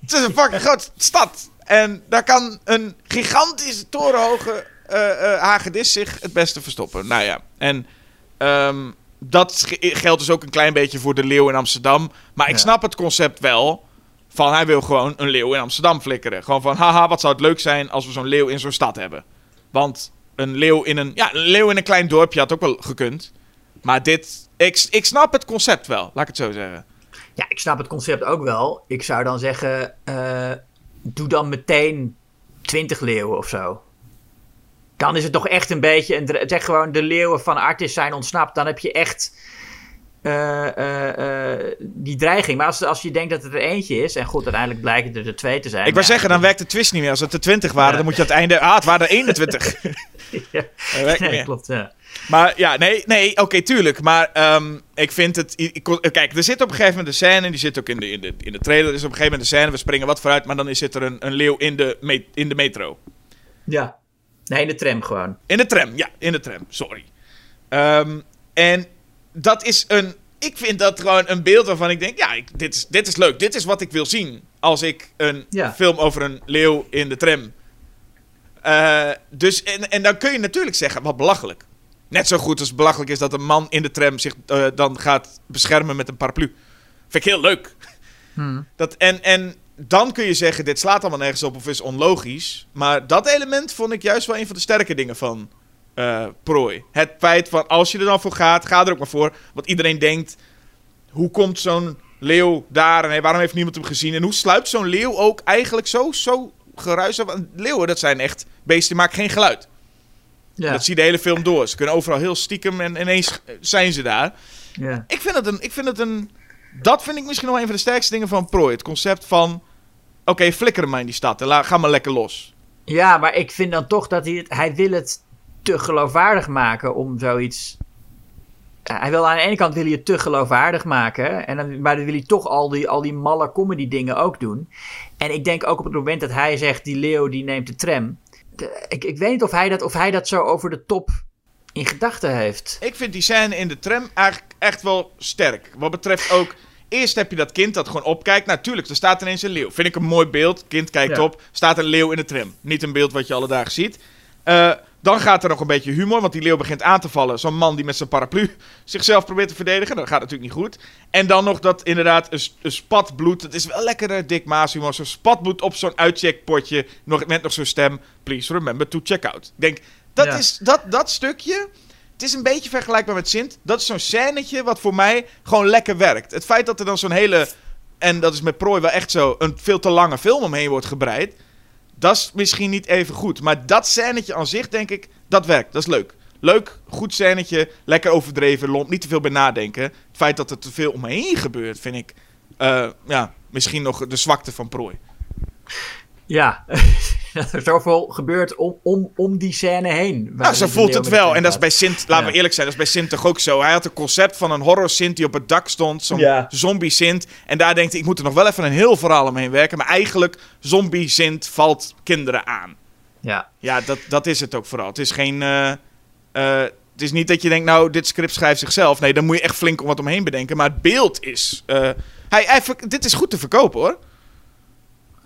het is een fucking grote stad. En daar kan een gigantische torenhoge hagedis zich het beste verstoppen. Nou ja, en ehm, dat ge- geldt dus ook een klein beetje voor de leeuw in Amsterdam. Maar ik Ja. snap het concept wel... Van hij wil gewoon een leeuw in Amsterdam flikkeren. Gewoon van, haha, wat zou het leuk zijn als we zo'n leeuw in zo'n stad hebben. Want een leeuw in een, ja, een leeuw in een klein dorpje had ook wel gekund. Maar dit, ik, ik snap het concept wel, laat ik het zo zeggen. Ja, ik snap het concept ook wel. Ik zou dan zeggen, eh, doe dan meteen 20 leeuwen of zo. Dan is het toch echt een beetje, een, dre- zeg gewoon de leeuwen van Artis zijn ontsnapt. Dan heb je echt eh, eh, eh, die dreiging. Maar als, als je denkt dat het er eentje is, en goed, uiteindelijk blijken het er twee te zijn. ik wou Ja, zeggen, dan werkt de twist niet meer. Als het er 20 waren, Ja. dan moet je aan het einde... Ah, het waren er 21. <laughs> Ja, <laughs> Dat werkt niet nee, meer. klopt, ja. Maar ja, nee, nee oké, tuurlijk. Maar ehm, ik vind het... ik- kijk, er zit op een gegeven moment een scène... en die zit ook in de, in de, in de trailer. Er is op een gegeven moment een scène, we springen wat vooruit... maar dan is, zit er een, een leeuw in de, in de metro. Ja. Nee, in de tram gewoon. In de tram, ja, in de tram, sorry. Ehm, en dat is een... Ik vind dat gewoon een beeld waarvan ik denk... Ja, ik, dit, is, dit is leuk. Dit is wat ik wil zien. Als ik een Ja. film over een leeuw in de tram... Eh, dus, en, en dan kun je natuurlijk zeggen, wat belachelijk. Net zo goed als belachelijk is dat een man in de tram zich eh, dan gaat beschermen met een paraplu. Vind ik heel leuk. Dat, en, en dan kun je zeggen, dit slaat allemaal nergens op of is onlogisch. Maar dat element vond ik juist wel een van de sterke dingen van eh, prooi. Het feit van, als je er dan voor gaat, ga er ook maar voor. Want iedereen denkt, hoe komt zo'n leeuw daar en hey, waarom heeft niemand hem gezien? En hoe sluipt zo'n leeuw ook eigenlijk zo, zo geruis? Want leeuwen, dat zijn echt beesten die maken geen geluid. Ja. Dat zie je de hele film door. Ze kunnen overal heel stiekem en ineens zijn ze daar. ja. Ik vind het een. Ik vind het een dat vind ik misschien wel een van de sterkste dingen van Prooi. Het concept van. Oké, flikker hem maar in die stad en ga maar lekker los. Ja, maar ik vind dan toch dat hij het... Hij wil het te geloofwaardig maken om zoiets... Ja, Hij wil aan de ene kant wil hij het te geloofwaardig maken. En dan, maar dan wil hij toch al die, al die malle comedy dingen ook doen. En ik denk ook op het moment dat hij zegt... Die Leo die neemt de tram. de- ik, ik weet niet of hij, dat, of hij dat zo over de top in gedachten heeft. Ik vind die scène in de tram eigenlijk echt wel sterk. Wat betreft ook. Eerst heb je dat kind dat gewoon opkijkt. Natuurlijk, er staat ineens een leeuw. Vind ik een mooi beeld. Kind kijkt Ja. op. Staat een leeuw in de tram. Niet een beeld wat je alle dagen ziet. Eh, dan gaat er nog een beetje humor. Want die leeuw begint aan te vallen. Zo'n man die met zijn paraplu <laughs> zichzelf probeert te verdedigen. Dat gaat natuurlijk niet goed. En dan nog dat inderdaad een, een spat bloed. Het is wel lekker eh, dik Maas humor. Zo'n spat bloed op zo'n uitcheckpotje. Nog, met nog zo'n stem. Please remember to check out. Ik denk, dat Ja. is dat, dat stukje. Het is een beetje vergelijkbaar met Sint. Dat is zo'n scènetje wat voor mij gewoon lekker werkt. Het feit dat er dan zo'n hele, en dat is met Prooi wel echt zo, een veel te lange film omheen wordt gebreid. Dat is misschien niet even goed. Maar dat scènetje aan zich, denk ik, dat werkt. Dat is leuk. Leuk, goed scènetje, lekker overdreven, lomp, niet te veel bij nadenken. Het feit dat er te veel omheen gebeurt, vind ik, eh, ja, misschien nog de zwakte van Prooi. Ja, <laughs> dat <laughs> er zoveel gebeurt om, om, om die scène heen. Nou, zo de voelt het wel. En dat is bij Sint, laten we eerlijk zijn, dat is bij Sint toch ook zo. Hij had een concept van een horror Sint die op het dak stond. Zo'n Ja. zombie Sint. En daar denkt hij, ik moet er nog wel even een heel verhaal omheen werken. Maar eigenlijk, zombie Sint valt kinderen aan. Ja. Ja, dat, dat is het ook vooral. Het is geen... eh, eh, het is niet dat je denkt, nou, dit script schrijft zichzelf. Nee, dan moet je echt flink om wat omheen bedenken. Maar het beeld is... eh, hij, hij, dit is goed te verkopen, hoor.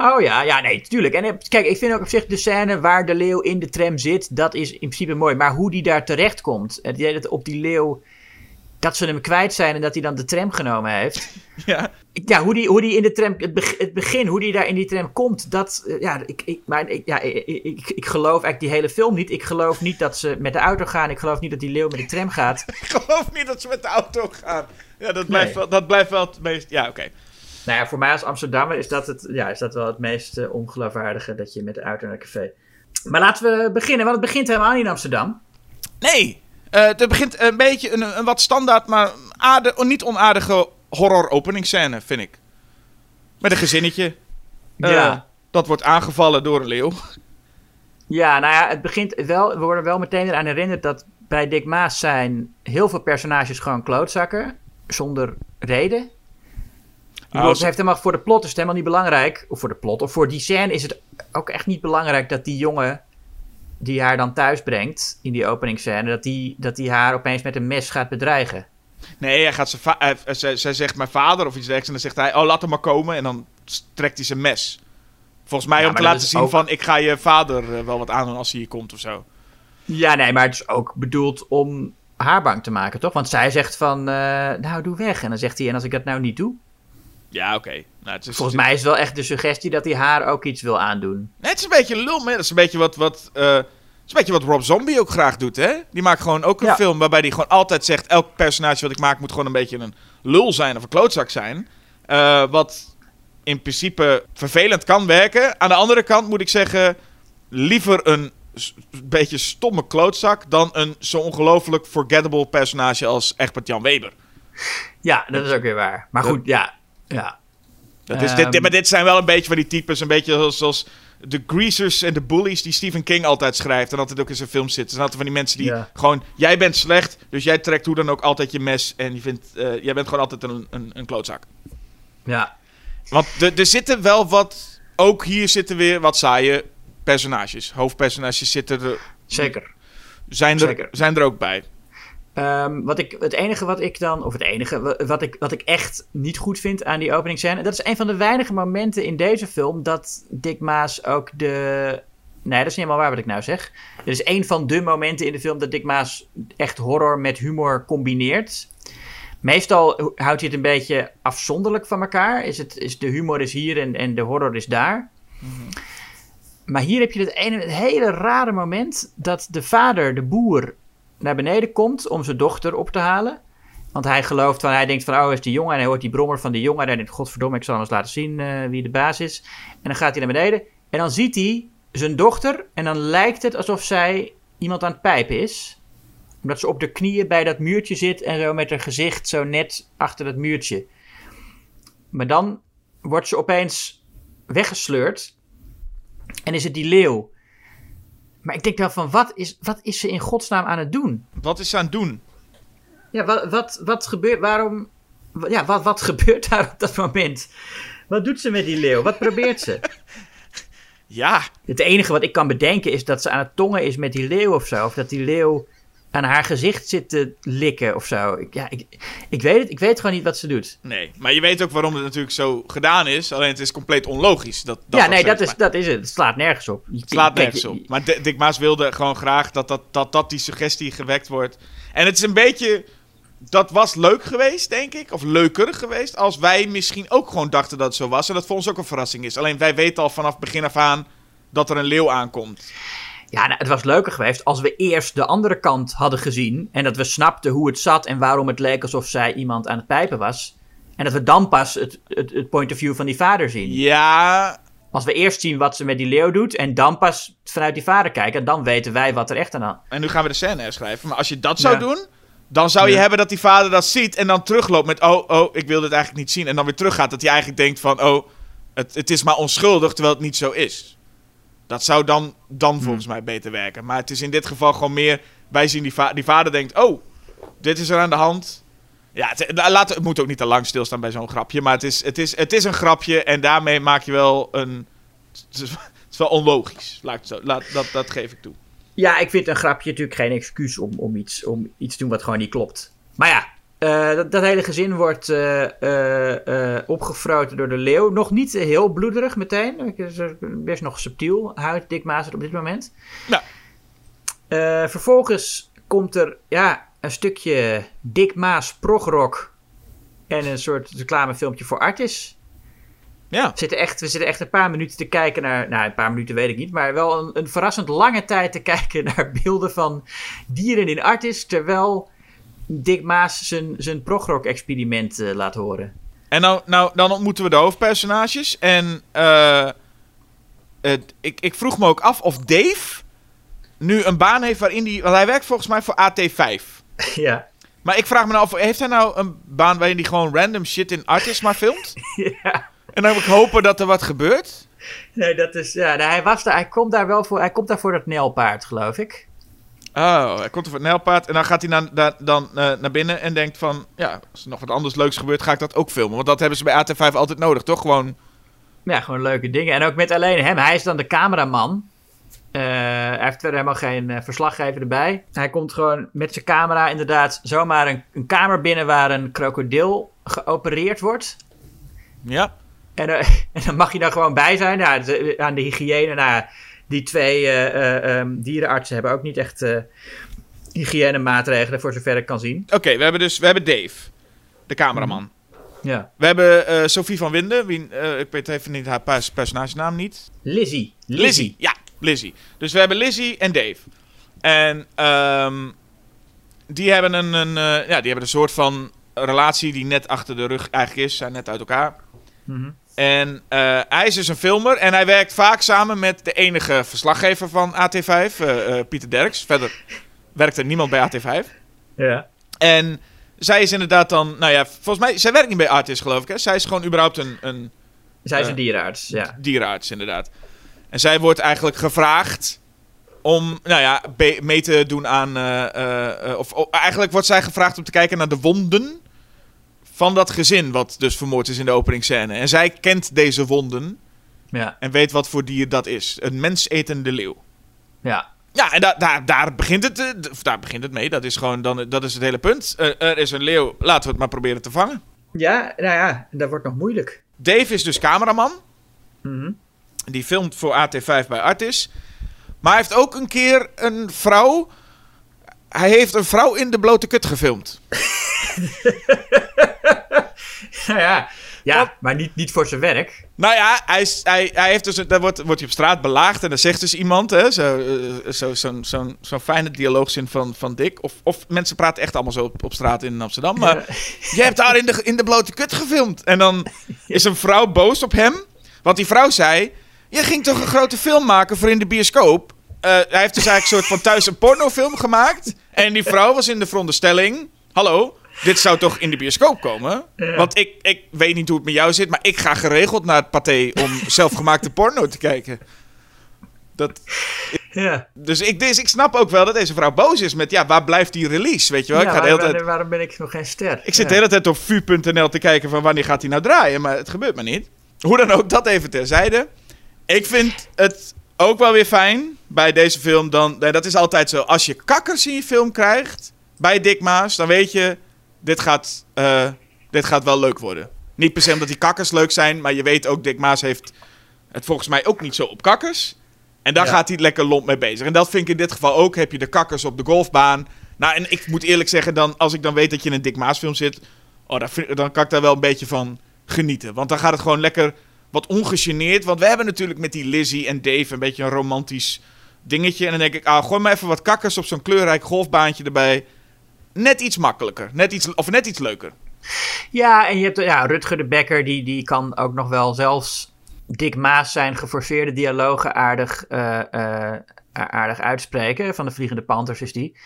Oh ja, ja, nee, tuurlijk. En eh, kijk, ik vind ook op zich de scène waar de leeuw in de tram zit, dat is in principe mooi. Maar hoe die daar terecht komt, het idee dat op die leeuw, dat ze hem kwijt zijn en dat hij dan de tram genomen heeft. <laughs> Ja. Ja, hoe die, hoe die in de tram, het, beg- het begin, hoe die daar in die tram komt, dat, eh, ja, ik, ik, maar ik, ja, ik, ik, geloof eigenlijk die hele film niet. Ik geloof niet dat ze met de auto gaan. Ik geloof niet dat die leeuw met de tram gaat. <laughs> Ik geloof niet dat ze met de auto gaan. Ja, dat blijft, Nee. wel, dat blijft wel het meest... Ja, oké. Nou ja, voor mij als Amsterdammer is dat, het, ja, is dat wel het meest eh, ongeloofwaardige dat je met de auto naar café. Maar laten we beginnen, want het begint helemaal niet in Amsterdam. Nee, eh het begint een beetje een, een wat standaard, maar aarde, een niet onaardige horror openingsscène, vind ik. Met een gezinnetje. Eh, Ja. Dat wordt aangevallen door een leeuw. Ja, nou ja, het begint wel, we worden wel meteen eraan herinnerd dat bij Dick Maas zijn heel veel personages gewoon klootzakken. Zonder reden. Bedoel, het zo- heeft helemaal voor de plot is het helemaal niet belangrijk. Of voor de plot, of voor die scène is het ook echt niet belangrijk dat die jongen die haar dan thuis brengt in die openingsscène, dat die, dat die haar opeens met een mes gaat bedreigen. Nee, hij gaat zijn zij, zij zegt mijn vader of iets dergelijks. En dan zegt hij, oh laat hem maar komen. En dan trekt hij zijn mes. Volgens mij Ja, om te laten zien ook- van, ik ga je vader eh, wel wat aandoen als hij hier komt of zo. Ja, nee, maar het is ook bedoeld om haar bang te maken, toch? Want zij zegt van, eh, nou, doe weg. En dan zegt hij, en als ik dat nou niet doe? Ja, oké. Nou, Volgens mij is het wel echt de suggestie dat hij haar ook iets wil aandoen. Nee, het is een beetje lul, maar dat is een beetje wat, wat, eh, het is een beetje wat Rob Zombie ook graag doet, hè? Die maakt gewoon ook een Ja. film waarbij hij gewoon altijd zegt... elk personage wat ik maak moet gewoon een beetje een lul zijn of een klootzak zijn. Eh, wat in principe vervelend kan werken. Aan de andere kant moet ik zeggen... liever een beetje stomme klootzak... dan een zo ongelooflijk forgettable personage als Egbert Jan Weber. Ja, dat is ook weer waar. Maar goed, ja. Ja. Dat is, Ehm. dit, dit- maar dit zijn wel een beetje van die types, een beetje zoals, zoals de greasers en de bullies die Stephen King altijd schrijft en altijd ook in zijn films zitten. Er zijn altijd van die mensen die Ja. gewoon, jij bent slecht, dus jij trekt hoe dan ook altijd je mes en je vindt, eh, jij bent gewoon altijd een, een, een klootzak. Ja. Want er- er zitten wel wat, ook hier zitten weer wat saaie personages. Hoofdpersonages zitten er, Zeker. zijn er, Zeker. zijn er ook bij. Ehm, wat ik, het enige wat ik dan, of het enige wa- wat ik, wat ik echt niet goed vind aan die openingsscène, dat is een van de weinige momenten in deze film dat Dick Maas ook de. Nee, dat is niet helemaal waar wat ik nou zeg. Er is een van de momenten in de film dat Dick Maas echt horror met humor combineert. Meestal houdt hij het een beetje afzonderlijk van elkaar. Is het, is de humor is hier en, en de horror is daar. Maar hier heb je het, ene, het hele rare moment dat de vader, de boer, naar beneden komt om zijn dochter op te halen. Want hij gelooft van, hij denkt van, oh, is die jongen. En hij hoort die brommer van die jongen. En hij denkt, godverdomme, ik zal hem eens laten zien eh, wie de baas is. En dan gaat hij naar beneden. En dan ziet hij zijn dochter. En dan lijkt het alsof zij iemand aan het pijpen is. Omdat ze op de knieën bij dat muurtje zit. En zo met haar gezicht zo net achter dat muurtje. Maar dan wordt ze opeens weggesleurd. En is het die leeuw. Maar ik denk dan van, wat is, wat is ze in godsnaam aan het doen? Wat is ze aan het doen? Ja, wat, wat, wat gebeurt, waarom, ja, wat, wat <laughs> gebeurt daar op dat moment? Wat doet ze met die leeuw? Wat probeert ze? <laughs> Ja, Het enige wat ik kan bedenken is dat ze aan het tongen is met die leeuw of zo. Of dat die leeuw aan haar gezicht zit te likken of zo. Ik, ja, ik, ik weet het, ik weet gewoon niet wat ze doet. nee. Maar je weet ook waarom het natuurlijk zo gedaan is. Alleen het is compleet onlogisch. Dat, dat ja, nee, dat is, dat is het. Het slaat nergens op. Je- Het slaat nergens op. Maar Dick Maas wilde gewoon graag dat, dat, dat, dat die suggestie gewekt wordt. En het is een beetje... Dat was leuk geweest, denk ik. Of leuker geweest. Als wij misschien ook gewoon dachten dat het zo was. En dat voor ons ook een verrassing is. Alleen wij weten al vanaf begin af aan dat er een leeuw aankomt. Ja, nou, het was leuker geweest als we eerst de andere kant hadden gezien. En dat we snapten hoe het zat en waarom het leek alsof zij iemand aan het pijpen was. En dat we dan pas het, het, het point of view van die vader zien. Ja, Als we eerst zien wat ze met die leeuw doet en dan pas vanuit die vader kijken, dan weten wij wat er echt aan de hand en nu gaan we de scène herschrijven. Maar als je dat zou Ja. doen, dan zou je Ja. hebben dat die vader dat ziet en dan terugloopt met... Oh, oh, ik wil dit eigenlijk niet zien. En dan weer teruggaat dat hij eigenlijk denkt van... Oh, het, het is maar onschuldig, terwijl het niet zo is. Dat zou dan, dan volgens mij beter werken. Maar het is in dit geval gewoon meer... Wij zien die, va die vader denkt... Oh, dit is er aan de hand. Ja, het, la- laat, het moet ook niet te lang stilstaan bij zo'n grapje. Maar het is, het, is, het is een grapje en daarmee maak je wel een... Het is, het is wel onlogisch. Laat zo, laat, dat, dat geef ik toe. Ja, ik vind een grapje natuurlijk geen excuus om, om, iets, om iets te doen wat gewoon niet klopt. Maar ja, eh, dat, dat hele gezin wordt eh, eh, eh, opgefroten door de leeuw. Nog niet heel bloederig meteen. Best nog subtiel, huid het op dit moment. Ja. Vervolgens komt er ja, een stukje Dick Maas progrock en een soort reclamefilmpje voor Artis. Ja. We zitten, echt, we zitten echt een paar minuten te kijken naar. Nou, een paar minuten weet ik niet. Maar wel een, een verrassend lange tijd te <laughs> kijken naar beelden van dieren in Artis. Terwijl Dick Maas zijn, zijn progrock-experiment eh, laat horen. En nou, nou, dan ontmoeten we de hoofdpersonages. En eh, het- ik, ik vroeg me ook af of Dave nu een baan heeft waarin hij... Want hij werkt volgens mij voor AT5. <laughs> ja. Maar ik vraag me nou af, heeft hij nou een baan waarin hij gewoon random shit in artists maar filmt? <laughs> ja. En dan moet ik hopen dat er wat gebeurt? Nee, dat is. Ja, hij, was daar, hij komt daar wel voor. Hij komt daar voor dat Nelpaard, geloof ik. Oh, hij komt voor het nijlpaard en dan gaat hij naar, naar- dan, eh, naar binnen en denkt van... Ja, als er nog wat anders leuks gebeurt, ga ik dat ook filmen. Want dat hebben ze bij AT5 altijd nodig, toch? Gewoon... Ja, gewoon leuke dingen. En ook met alleen hem. Hij is dan de cameraman. Eh, hij heeft verder helemaal geen eh, verslaggever erbij. Hij komt gewoon met zijn camera inderdaad zomaar een, een kamer binnen waar een krokodil geopereerd wordt. Ja. En, <laughs> en dan mag je daar gewoon bij zijn. Ja, aan de hygiëne. Nou, die twee eh, eh, ehm, dierenartsen hebben ook niet echt eh hygiënemaatregelen voor zover ik kan zien. Oké, we hebben dus we hebben Dave, de cameraman. Ja. We hebben eh, Sophie van Winden. Wie, ik weet even niet haar pers- personagenaam niet. Lizzie. Lizzie. Ja, Lizzie. Dus we hebben Lizzie en Dave. En ehm, die, hebben een, een, ja, die hebben een soort van relatie die net achter de rug eigenlijk is. Zijn net uit elkaar. Mhm. En eh, hij is dus een filmer en hij werkt vaak samen met de enige verslaggever van AT5, eh, eh, Pieter Derks. Verder werkt er niemand bij AT5. Ja. En zij is inderdaad dan, nou ja, volgens mij, zij werkt niet bij Artis geloof ik hè. Zij is gewoon überhaupt een, een Zij is een dierenarts. Ja. dierenarts inderdaad. En zij wordt eigenlijk gevraagd om, nou ja, mee te doen aan, eh, eh, eh, of, of eigenlijk wordt zij gevraagd om te kijken naar de wonden van dat gezin wat dus vermoord is in de openingsscène. En zij kent deze wonden Ja. en weet wat voor dier dat is. Een mensetende leeuw. Ja. Ja, en da daar, daar, begint het, eh, daar begint het mee. Dat is gewoon dan, dat is het hele punt. Eh, er is een leeuw, laten we het maar proberen te vangen. Ja, nou ja, dat wordt nog moeilijk. Dave is dus cameraman. Mhm. Die filmt voor AT5 bij Artis. Maar hij heeft ook een keer een vrouw. Hij heeft een vrouw in de blote kut gefilmd. <laughs> <laughs> Nou ja, Ja, Want- maar niet, niet voor zijn werk. Nou ja, hij, is- hij, hij heeft dus, daar wordt, wordt hij op straat belaagd en dan zegt dus iemand, hè, zo, eh, zo, zo'n zo'n zo'n fijne dialoogzin van, van Dick. Of, of mensen praten echt allemaal zo op, op straat in Amsterdam. Maar je <laughs> hebt daar in de, in de blote kut gefilmd. En dan <laughs> is een vrouw boos op hem. Want die vrouw zei, je ging toch een grote film maken voor in de bioscoop? Eh, hij heeft dus eigenlijk een soort van thuis een pornofilm gemaakt. En die vrouw was in de veronderstelling, hallo... Dit zou toch in de bioscoop komen? Want ik, ik weet niet hoe het met jou zit, maar ik ga geregeld naar het paté om <laughs> zelfgemaakte porno te kijken. Dat, Ja. dus, ik, dus ik snap ook wel dat deze vrouw boos is met, ja, waar blijft die release? Weet je wel? Ja, ik, ga de waar- hele tijd, waar- waarom ben ik nog geen ster? ik zit Ja. de hele tijd op vu.nl te kijken van wanneer gaat hij nou draaien, maar het gebeurt maar niet. Hoe dan ook, dat even terzijde. Ik vind het ook wel weer fijn bij deze film dan, nee, dat is altijd zo, als je kakkers in je film krijgt bij Dick Maas, dan weet je, dit gaat, eh, dit gaat wel leuk worden. Niet per se omdat die kakkers leuk zijn, maar je weet ook, Dick Maas heeft het volgens mij ook niet zo op kakkers. En daar Ja. gaat hij lekker lomp mee bezig. En dat vind ik in dit geval ook. Heb je de kakkers op de golfbaan. Nou, en ik moet eerlijk zeggen, dan, als ik dan weet dat je in een Dick Maas film zit... Oh, dan, vind- dan kan ik daar wel een beetje van genieten. Want dan gaat het gewoon lekker wat ongegeneerd. Want we hebben natuurlijk met die Lizzie en Dave een beetje een romantisch dingetje. En dan denk ik, ah, gooi maar even wat kakkers op zo'n kleurrijk golfbaantje erbij. Net iets makkelijker. Net iets, of net iets leuker. Ja, en je hebt ja, Rutger de Bekker, die, die kan ook nog wel zelfs Dick Maas zijn geforceerde dialogen aardig, eh, eh, aardig uitspreken. Van de Vliegende Panthers is die.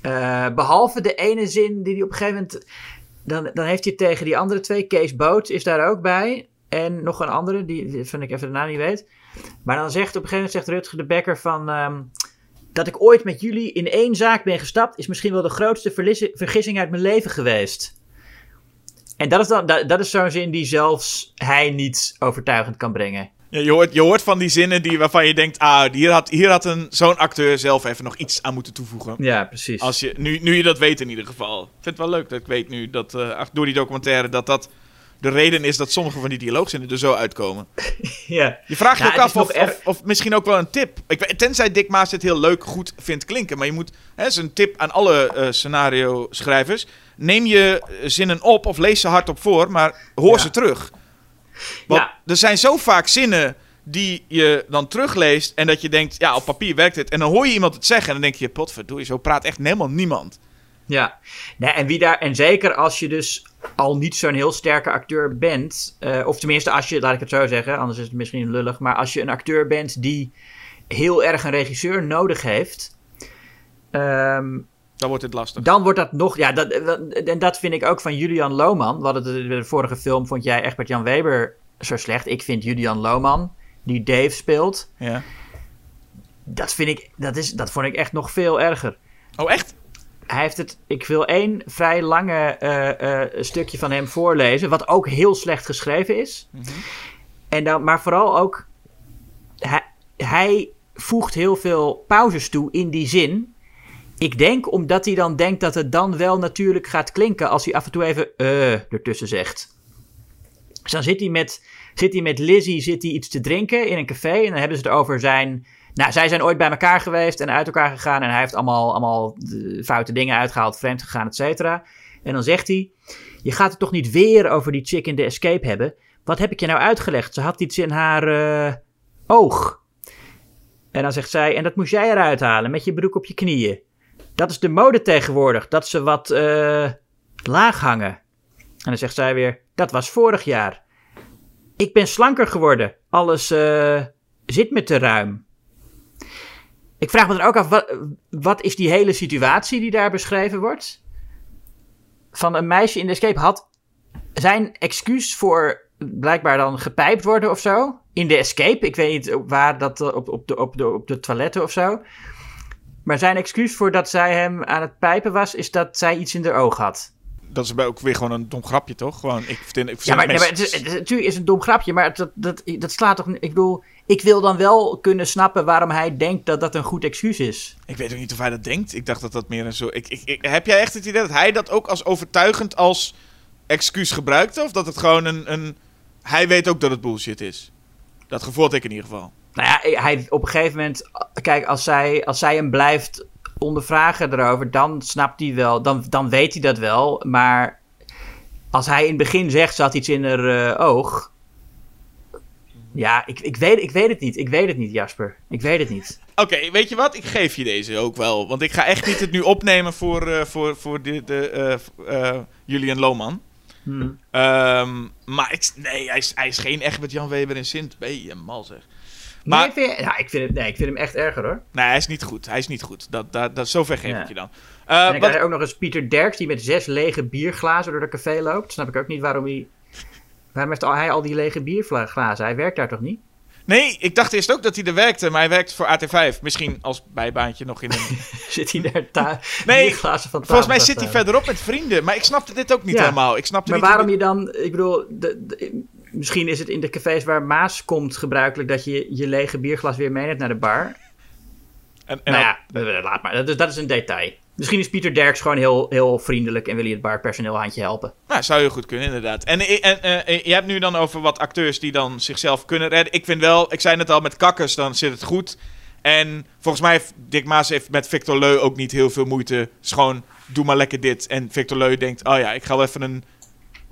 Eh, behalve de ene zin die hij op een gegeven moment... Dan, dan heeft hij tegen die andere twee. Kees Boot is daar ook bij. En nog een andere, die, die vind ik even de naam niet weet. Maar dan zegt op een gegeven moment zegt Rutger de Bekker van... ehm, dat ik ooit met jullie in één zaak ben gestapt... is misschien wel de grootste vergissing uit mijn leven geweest. En dat is, dan, dat, dat is zo'n zin die zelfs hij niet overtuigend kan brengen. Ja, je, hoort, je hoort van die zinnen die, waarvan je denkt... Ah, hier had, hier had een, zo'n acteur zelf even nog iets aan moeten toevoegen. Ja, precies. Als je, nu, nu je dat weet in ieder geval. Ik vind het wel leuk dat ik weet nu dat eh, door die documentaire dat dat de reden is dat sommige van die dialoogzinnen er zo uitkomen. <laughs> Ja. Je vraagt je ook af of, erg- of, of misschien ook wel een tip. Ik, tenzij Dick Maas het heel leuk goed vindt klinken. Maar je moet, hè, is een tip aan alle eh, scenario schrijvers. Neem je zinnen op of lees ze hardop voor, maar hoor Ja. ze terug. Want Ja. er zijn zo vaak zinnen die je dan terugleest en dat je denkt, ja, op papier werkt het. En dan hoor je iemand het zeggen en dan denk je, potverdorie, zo praat echt helemaal niemand. Ja, nee, en, wie daar, en zeker als je dus al niet zo'n heel sterke acteur bent, eh, of tenminste als je, laat ik het zo zeggen, anders is het misschien lullig, maar als je een acteur bent die heel erg een regisseur nodig heeft, ehm, Dan wordt het lastig. dan wordt dat nog, ja, dat, dat- en dat vind ik ook van Julian Lohman. Hadden het- de vorige film vond jij Egbert Jan Weber zo slecht. Ik vind Julian Lohman, die Dave speelt, Ja. dat vind ik, dat is, dat vond ik echt nog veel erger. Oh, echt? Hij heeft het. Ik wil één vrij lange eh, eh, stukje van hem voorlezen. Wat ook heel slecht geschreven is. En dan, maar vooral ook. Hij, hij voegt heel veel pauzes toe in die zin. Ik denk omdat hij dan denkt dat het dan wel natuurlijk gaat klinken. als hij af en toe even. eh ertussen zegt. Dus dan zit hij met, zit hij met Lizzie zit hij iets te drinken in een café. En dan hebben ze het over zijn. Nou, zij zijn ooit bij elkaar geweest en uit elkaar gegaan. En hij heeft allemaal, allemaal eh, foute dingen uitgehaald, vreemd gegaan, et cetera. En dan zegt hij: Je gaat het toch niet weer over die chick in de escape hebben? Wat heb ik je nou uitgelegd? Ze had iets in haar eh, oog. En dan zegt zij: En dat moest jij eruit halen met je broek op je knieën. Dat is de mode tegenwoordig, dat ze wat eh, laag hangen. En dan zegt zij weer: Dat was vorig jaar. Ik ben slanker geworden. Alles zit me te ruim. Ik vraag me dan ook af, wat, wat is die hele situatie die daar beschreven wordt? Van een meisje in de escape had zijn excuus voor blijkbaar dan gepijpt worden of zo. In de escape. Ik weet niet waar dat, eh, op, op, de, op, de, op de toiletten of zo. Maar zijn excuus voor dat zij hem aan het pijpen was, is dat zij iets in haar oog had. Dat is bij ook weer gewoon een dom grapje, toch? Gewoon, ik vind, ik Ja, maar, het is, het is- natuurlijk is het een dom grapje, maar dat, dat, dat slaat toch... Ik bedoel, ik wil dan wel kunnen snappen waarom hij denkt dat dat een goed excuus is. Ik weet ook niet of hij dat denkt. Ik dacht dat dat meer een zo. Ik, ik, ik- heb jij echt het idee dat hij dat ook als overtuigend als excuus gebruikte? Of dat het gewoon een, een. Hij weet ook dat het bullshit is. Dat gevoel had ik in ieder geval. Nou ja, hij op een gegeven moment... Kijk, als zij, als zij hem blijft ondervragen erover, dan snapt hij wel... Dan, dan weet hij dat wel, maar... als hij in het begin zegt, ze had iets in haar eh, oog. Ja, ik, ik, weet, ik weet het niet. Ik weet het niet, Jasper. Ik weet het niet. Oké, weet je wat? Ik geef je deze ook wel. Want ik ga echt niet het nu opnemen voor, eh, voor, voor de, de, eh, Julian Lohman. Hmm. Ehm, maar ik, nee, hij is, hij is geen echt Jan Weber in Sint. Ben je mal zeg. Maar ik vind, ja, ik, vind het, nee, ik vind hem echt erger hoor. nee, hij is niet goed. Hij is niet goed. Dat, dat, dat, zover geef Ja. ik je dan. En Eh dan wat, krijg je ook nog eens Pieter Derks die met zes lege bierglazen door de café loopt. Snap ik ook niet waarom hij... Waarom heeft hij al die lege bierglazen? Hij werkt daar toch niet? nee, ik dacht eerst ook dat hij er werkte. Maar hij werkt voor AT5. Misschien als bijbaantje nog in een... <laughs> Zit hij daar ta- Nee, bierglazen van Volgens mij zit hij verderop met vrienden. Maar ik snapte dit ook niet Ja. helemaal. Ik snapte Maar niet waarom je dan... Ik bedoel, de, de- misschien is het in de cafés waar Maas komt gebruikelijk... dat je je lege bierglas weer meeneemt naar de bar. En, en nou ja, eh, laat maar. Dat is, dat is een detail. Misschien is Pieter Derks gewoon heel, heel vriendelijk... en wil hij het barpersoneel een handje helpen. Nou, zou heel goed kunnen, inderdaad. En, en, en, eh, je hebt nu dan over wat acteurs die dan zichzelf kunnen redden. Ik vind wel, ik zei net al, met kakkers dan zit het goed. En volgens mij heeft Dick Maas heeft met Victor Leu ook niet heel veel moeite. Het gewoon, doe maar lekker dit. En Victor Leu denkt, oh ja, ik ga wel even een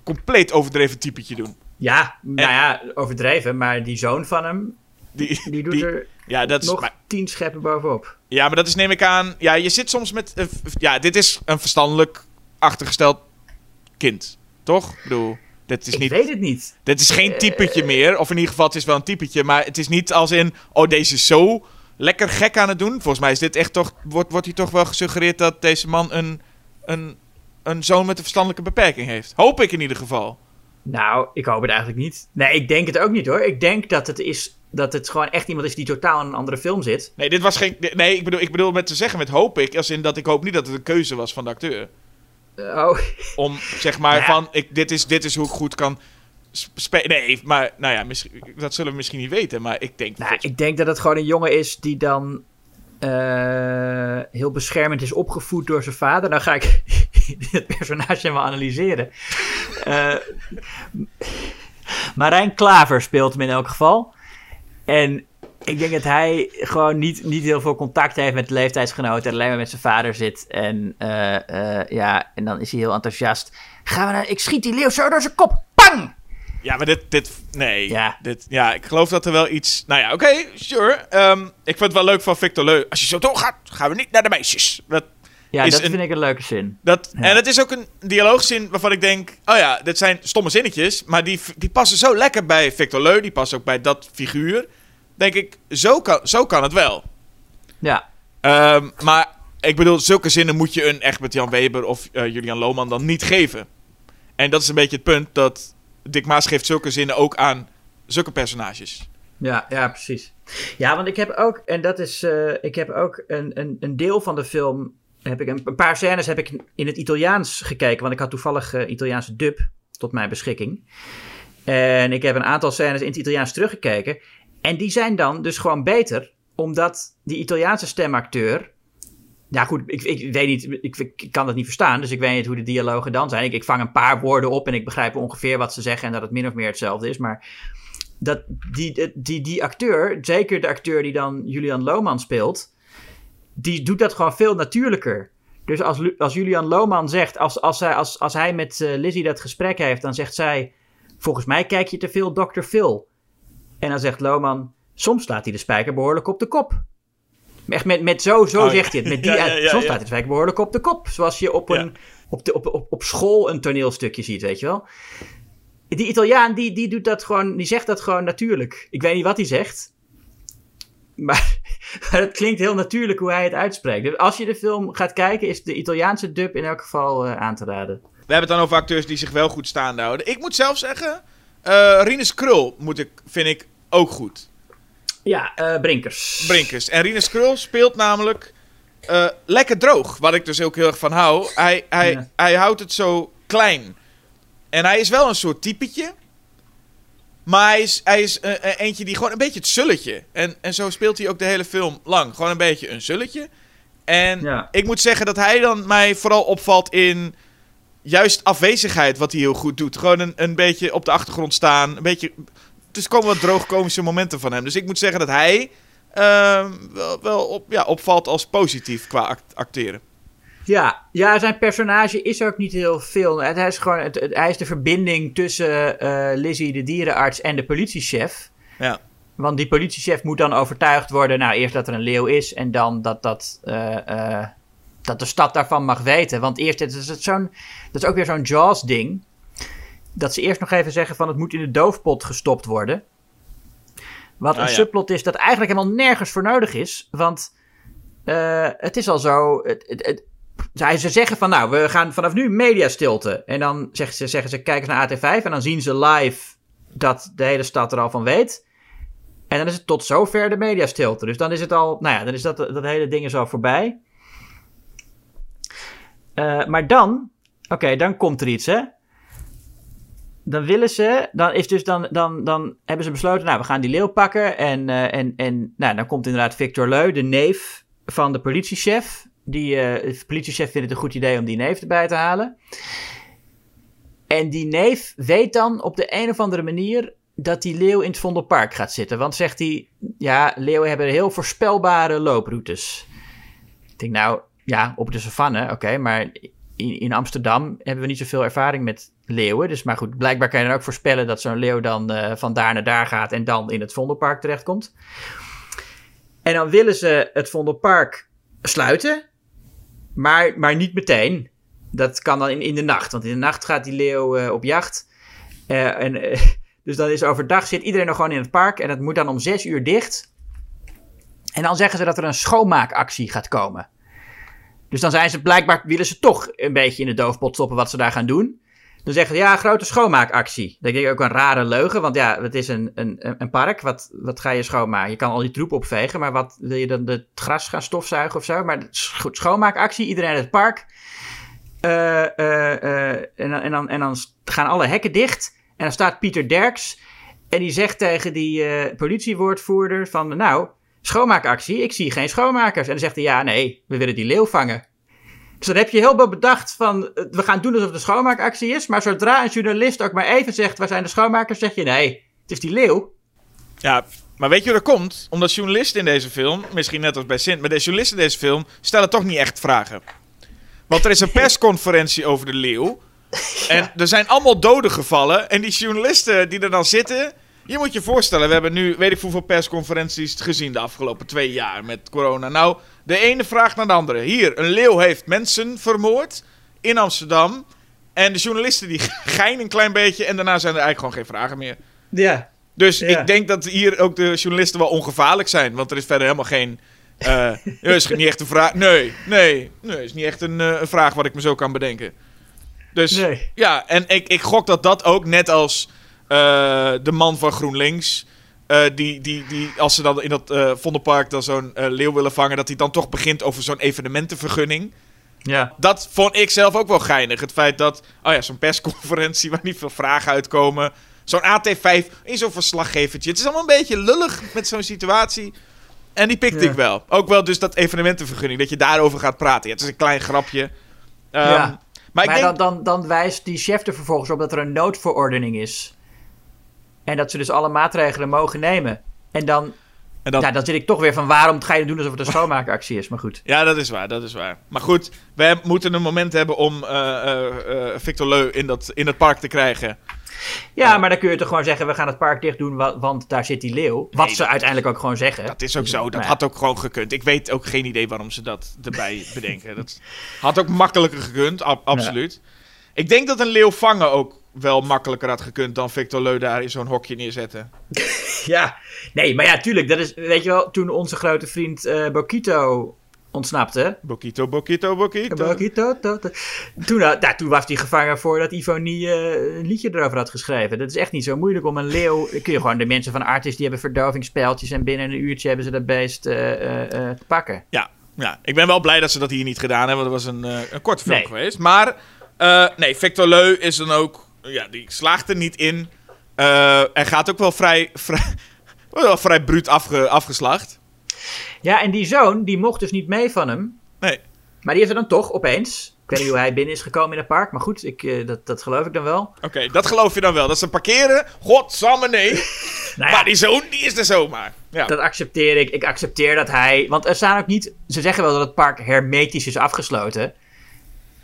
compleet overdreven typetje doen. Ja, nou ja, overdreven. Maar die zoon van hem, Die, die doet die- er ja, dat is, nog maar- tien scheppen bovenop. ja, maar dat is neem ik aan. Ja, je zit soms met. eh, ja, dit is een verstandelijk achtergesteld kind. Toch? Ik bedoel, dit is ik niet. weet het niet. Dit is Eh, geen typetje meer. Of in ieder geval, het is wel een typetje. Maar het is niet als in. Oh, deze is zo lekker gek aan het doen. Volgens mij is dit echt toch. Wordt, wordt hier toch wel gesuggereerd dat deze man een. een een zoon met een verstandelijke beperking heeft. Hoop ik in ieder geval. Nou, ik hoop het eigenlijk niet. Nee, ik denk het ook niet hoor. Ik denk dat het is dat het gewoon echt iemand is die totaal in een andere film zit. Nee, dit was geen. Nee, ik bedoel, ik bedoel met te zeggen met hoop ik. Als in dat ik hoop niet dat het een keuze was van de acteur. Oh, <laughs> Om zeg maar Ja. van. Ik, dit, is, dit is hoe ik goed kan. spelen. Nee, maar nou ja, misschien, dat zullen we misschien niet weten. Maar ik denk. nou, ik denk dat het gewoon een jongen is die dan eh, heel beschermend is opgevoed door zijn vader. Nou ga ik het personage helemaal analyseren. Eh Marijn Klaver speelt hem in elk geval. En ik denk dat hij gewoon niet, niet heel veel contact heeft met de leeftijdsgenoten. En alleen maar met zijn vader zit. En, eh, eh, ja, en dan is hij heel enthousiast. Gaan we naar, ik schiet die leeuw zo door zijn kop. Pang! Ja, maar dit, dit nee. Ja. Dit, ja, ik geloof dat er wel iets... Nou ja, oké, sure. Ehm, ik vind het wel leuk van Victor Leu. Als je zo doorgaat, gaan we niet naar de meisjes. Dat, Ja, dat een- vind ik een leuke zin. dat, Ja. En het is ook een dialoogzin waarvan ik denk... Oh ja, dit zijn stomme zinnetjes. Maar die, die passen zo lekker bij Victor Leu. Die passen ook bij dat figuur. Denk ik, zo kan, zo kan het wel. Ja, Ehm, maar ik bedoel, zulke zinnen moet je een Egbert Jan Weber of eh, Julian Lohman dan niet geven. En dat is een beetje het punt dat Dick Maas geeft zulke zinnen ook aan zulke personages. ja, ja, precies. Ja, want ik heb ook, en dat is, eh, ik heb ook een, een, een deel van de film, heb ik een, paar scènes heb ik in het Italiaans gekeken, want ik had toevallig eh, Italiaanse dub tot mijn beschikking. En ik heb een aantal scènes in het Italiaans teruggekeken. En die zijn dan dus gewoon beter, omdat die Italiaanse stemacteur. Ja, goed, ik, ik weet niet, ik, kan dat niet verstaan, dus ik weet niet hoe de dialogen dan zijn. Ik, ik vang een paar woorden op en ik begrijp ongeveer wat ze zeggen en dat het min of meer hetzelfde is. Maar dat die, die, die acteur, zeker de acteur die dan Julian Lohman speelt, die doet dat gewoon veel natuurlijker. Dus als, Lu- als Julian Lohman zegt, als, als, zij, als, als hij met eh, Lizzie dat gesprek heeft, dan zegt zij: Volgens mij kijk je te veel Dr. Phil. En dan zegt Lohman: Soms slaat hij de spijker behoorlijk op de kop. Echt met, met zo, zo Oh, zegt hij het. Met <laughs> die, Ja, ja, ja, soms hij de spijker behoorlijk op de kop. Zoals je op, een, op, de, op, op, op school een toneelstukje ziet, weet je wel. Die Italiaan, die, die doet dat gewoon, die zegt dat gewoon natuurlijk. Ik weet niet wat hij zegt. Maar <laughs> het klinkt heel natuurlijk hoe hij het uitspreekt. Dus als je de film gaat kijken, is de Italiaanse dub in elk geval eh, aan te raden. We hebben het dan over acteurs die zich wel goed staande houden. Ik moet zelf zeggen, eh Rinus Krul moet ik, vind ik ook goed. Ja, eh, Brinkers. Brinkers. En Rinus Krul speelt namelijk lekker droog, wat ik dus ook heel erg van hou. Hij, hij, Ja. hij houdt het zo klein. En hij is wel een soort typetje. Maar hij is, hij is eh, eh, eentje die gewoon een beetje het zulletje. En, en zo speelt hij ook de hele film lang. Gewoon een beetje een zulletje. En Ja. ik moet zeggen dat hij dan mij vooral opvalt in juist afwezigheid, wat hij heel goed doet. Gewoon een, een beetje op de achtergrond staan. Een beetje. Dus komen wat droogkomische momenten van hem. Dus ik moet zeggen dat hij ehm, wel, wel op, ja, opvalt als positief qua act- acteren. Ja, ja, zijn personage is ook niet heel veel. Hij is, gewoon, het, het- hij is de verbinding tussen eh Lizzie, de dierenarts, en de politiechef. Ja. Want die politiechef moet dan overtuigd worden, nou eerst dat er een leeuw is en dan dat, dat, eh, eh, dat de stad daarvan mag weten. Want eerst, het is het zo'n, dat is ook weer zo'n Jaws-ding, dat ze eerst nog even zeggen van het moet in de doofpot gestopt worden. Wat Ah, een ja. subplot is dat eigenlijk helemaal nergens voor nodig is. Want het is al zo. Het, het, ze zeggen van nou, we gaan vanaf nu mediastilte. En dan zeggen ze, zeggen ze kijk eens naar AT5 en dan zien ze live dat de hele stad er al van weet. En dan is het tot zover de mediastilte. Dus dan is het al, nou ja, dan is dat, dat hele ding is al voorbij. Eh, maar dan, oké, dan komt er iets, hè. Dan willen ze, dan is dus dan, dan, dan hebben ze besloten, nou, we gaan die leeuw pakken. En, eh, en, en nou, dan komt inderdaad Victor Leu, de neef van de politiechef. Die, eh, politiechef vindt het een goed idee om die neef erbij te halen. En die neef weet dan op de een of andere manier dat die leeuw in het Vondelpark gaat zitten. Want zegt hij, ja, leeuwen hebben heel voorspelbare looproutes. Ik denk, nou, ja, op de savanne, oké, maar in, in Amsterdam hebben we niet zoveel ervaring met leeuwen. Dus maar goed, blijkbaar kan je dan ook voorspellen dat zo'n leeuw dan eh, van daar naar daar gaat en dan in het Vondelpark terechtkomt. En dan willen ze het Vondelpark sluiten, maar, maar niet meteen. Dat kan dan in, in de nacht, want in de nacht gaat die leeuw eh, op jacht. Eh, en, eh, <laughs> dus dan is overdag zit iedereen nog gewoon in het park en het moet dan om zes uur dicht. En dan zeggen ze dat er een schoonmaakactie gaat komen. Dus dan zijn ze blijkbaar, willen ze toch een beetje in de doofpot stoppen wat ze daar gaan doen. Dan zeggen ze, ja, grote schoonmaakactie. Dat denk ik ook een rare leugen, want ja, het is een, een, een park. Wat, wat ga je schoonmaken? Je kan al die troep opvegen, maar wat wil je dan het gras gaan stofzuigen of zo? Maar goed, schoonmaakactie, iedereen in het park. Eh, eh, eh, en, dan, en, dan, en dan gaan alle hekken dicht. En dan staat Pieter Derks. En die zegt tegen die politiewoordvoerder van... Nou, schoonmaakactie, ik zie geen schoonmakers. En dan zegt hij, ja, nee, we willen die leeuw vangen. Dus dan heb je heel veel bedacht van... eh, We gaan doen alsof het een schoonmaakactie is. Maar zodra een journalist ook maar even zegt... Waar zijn de schoonmakers? Zeg je, nee, het is die leeuw. Ja, maar weet je hoe dat komt? Omdat journalisten in deze film, misschien net als bij Sint, maar de journalisten in deze film stellen toch niet echt vragen. Want er is een persconferentie over de leeuw. <laughs> En er zijn allemaal doden gevallen. En die journalisten die er dan zitten. Je moet je voorstellen, we hebben nu weet ik hoeveel persconferenties gezien de afgelopen twee jaar met corona. Nou, de ene vraagt naar de andere. Hier, een leeuw heeft mensen vermoord in Amsterdam. En de journalisten die <laughs> geinen een klein beetje. En daarna zijn er eigenlijk gewoon geen vragen meer. Ja. Dus Ja. ik denk dat hier ook de journalisten wel ongevaarlijk zijn. Want er is verder helemaal geen. <laughs> ja, is niet echt een vraag. Nee, nee, nee. Is niet echt een, eh, een vraag wat ik me zo kan bedenken. Dus Nee. ja, en ik, ik gok dat dat ook net als eh, de man van GroenLinks. Eh, die, die, die, als ze dan in dat eh Vondelpark dan zo'n eh, leeuw willen vangen, dat hij dan toch begint over zo'n evenementenvergunning. Ja. Dat vond ik zelf ook wel geinig. Het feit dat, oh ja, zo'n persconferentie <laughs> waar niet veel vragen uitkomen. Zo'n AT5 in zo'n verslaggevertje. Het is allemaal een beetje lullig met zo'n situatie. En die pikte Ja. ik wel. Ook wel dus dat evenementenvergunning, dat je daarover gaat praten. Ja, het is een klein grapje. Ehm, Ja. Maar denk... dan, dan, dan wijst die chef er vervolgens op dat er een noodverordening is. En dat ze dus alle maatregelen mogen nemen. En dan, En dan, ja, dan zit ik toch weer van waarom ga je doen alsof het een schoonmaakactie is. Maar goed. <laughs> Ja, dat is waar, dat is waar. Maar goed, we moeten een moment hebben om eh, eh, eh, Victor Leu in, dat, in het park te krijgen. Ja, maar dan kun je toch gewoon zeggen, we gaan het park dicht doen, wa- want daar zit die leeuw. Wat Nee, ze dat- uiteindelijk ook gewoon zeggen. Dat is ook zo, dat ja. had ook gewoon gekund. Ik weet ook geen idee waarom ze dat erbij <laughs> bedenken. Dat had ook makkelijker gekund, ab- absoluut. Ik denk dat een leeuw vangen ook wel makkelijker had gekund dan Victor Leu daar in zo'n hokje neerzetten. <laughs> Ja, nee, maar ja, tuurlijk. Dat is, weet je wel, toen onze grote vriend eh Bokito ontsnapte. Bokito, Bokito, Bokito. Bokito, to, to. Toen, had- ja, toen was hij gevangen voordat Ivonie eh een liedje erover had geschreven. Dat is echt niet zo moeilijk om een leeuw... Kun je gewoon de mensen van Artis, die hebben verdovingspijltjes... en binnen een uurtje hebben ze dat beest eh, eh, eh, te pakken. Ja, ja, ik ben wel blij dat ze dat hier niet gedaan hebben, want dat was een, eh, een korte film Nee. geweest. Maar, eh, nee, Victor Leu is dan ook, ja, die slaagt er niet in. Eh hij gaat ook wel vrij, vrij, <laughs> wel vrij bruut afge, afgeslacht. Ja, en die zoon, die mocht dus niet mee van hem. Nee, Maar die heeft er dan toch opeens... Ik weet niet hoe hij binnen is gekomen in het park. Maar goed, ik, eh, dat, dat geloof ik dan wel. oké, dat geloof je dan wel. Dat ze parkeren, godsamme nee. <laughs> Nou ja, Maar die zoon, die is er zomaar. Ja, Dat accepteer ik. Ik accepteer dat hij. Want er staan ook niet. Ze zeggen wel dat het park hermetisch is afgesloten.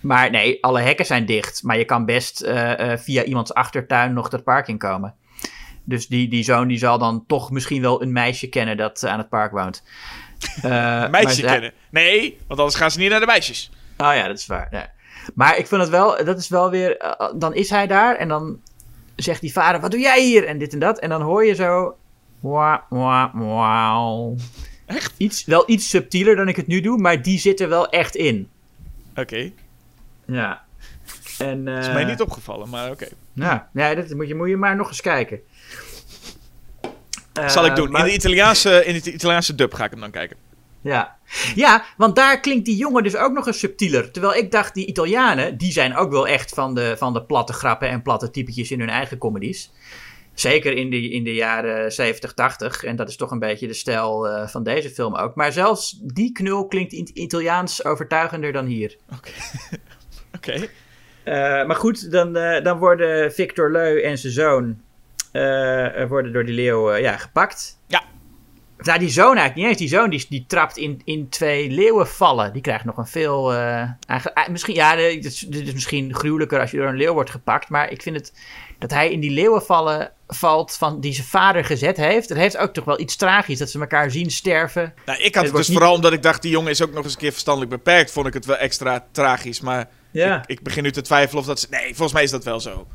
Maar nee, alle hekken zijn dicht. Maar je kan best eh, eh, via iemands achtertuin nog dat park inkomen. Dus die, die zoon die zal dan toch misschien wel een meisje kennen dat eh, aan het park woont. <laughs> Maar Meisje kennen. Nee, want anders gaan ze niet naar de meisjes. Oh ja, dat is waar. Ja. Maar ik vind het wel, dat is wel weer, dan is hij daar en dan zegt die vader, wat doe jij hier? En dit en dat. En dan hoor je zo, wauw, wauw, wauw. Echt? Iets, wel iets subtieler dan ik het nu doe, maar die zit er wel echt in. Oké, Ja. En, is eh, mij niet opgevallen, maar oké. Nou, ja, dat moet je, moet je maar nog eens kijken. Eh, Zal ik doen. maar- In de Italiaanse, in de Italiaanse dub ga ik hem dan kijken. Ja. ja, want daar klinkt die jongen dus ook nog eens subtieler. Terwijl ik dacht, die Italianen, die zijn ook wel echt van de, van de platte grappen en platte typetjes in hun eigen comedies. Zeker in de, in de jaren 70, 80. En dat is toch een beetje de stijl eh, van deze film ook. Maar zelfs die knul klinkt in Italiaans overtuigender dan hier. Oké. <laughs> Eh, maar goed, dan, eh, dan worden Victor Leu en zijn zoon eh, worden door die leeuw ja, gepakt. Ja. Nou, die zoon eigenlijk niet eens. Die zoon die, die trapt in, in twee leeuwenvallen. Die krijgt nog een veel... eigenlijk, eh, misschien, ja, dit is, dit is misschien gruwelijker als je door een leeuw wordt gepakt. Maar ik vind het dat hij in die leeuwenvallen valt van die zijn vader gezet heeft. Dat heeft ook toch wel iets tragisch. Dat ze elkaar zien sterven. Nou, ik had Het dus niet- vooral omdat ik dacht, die jongen is ook nog eens een keer verstandelijk beperkt. Vond ik het wel extra tragisch. Maar Ja. ik, ik begin nu te twijfelen of dat... ze- Nee, volgens mij is dat wel zo.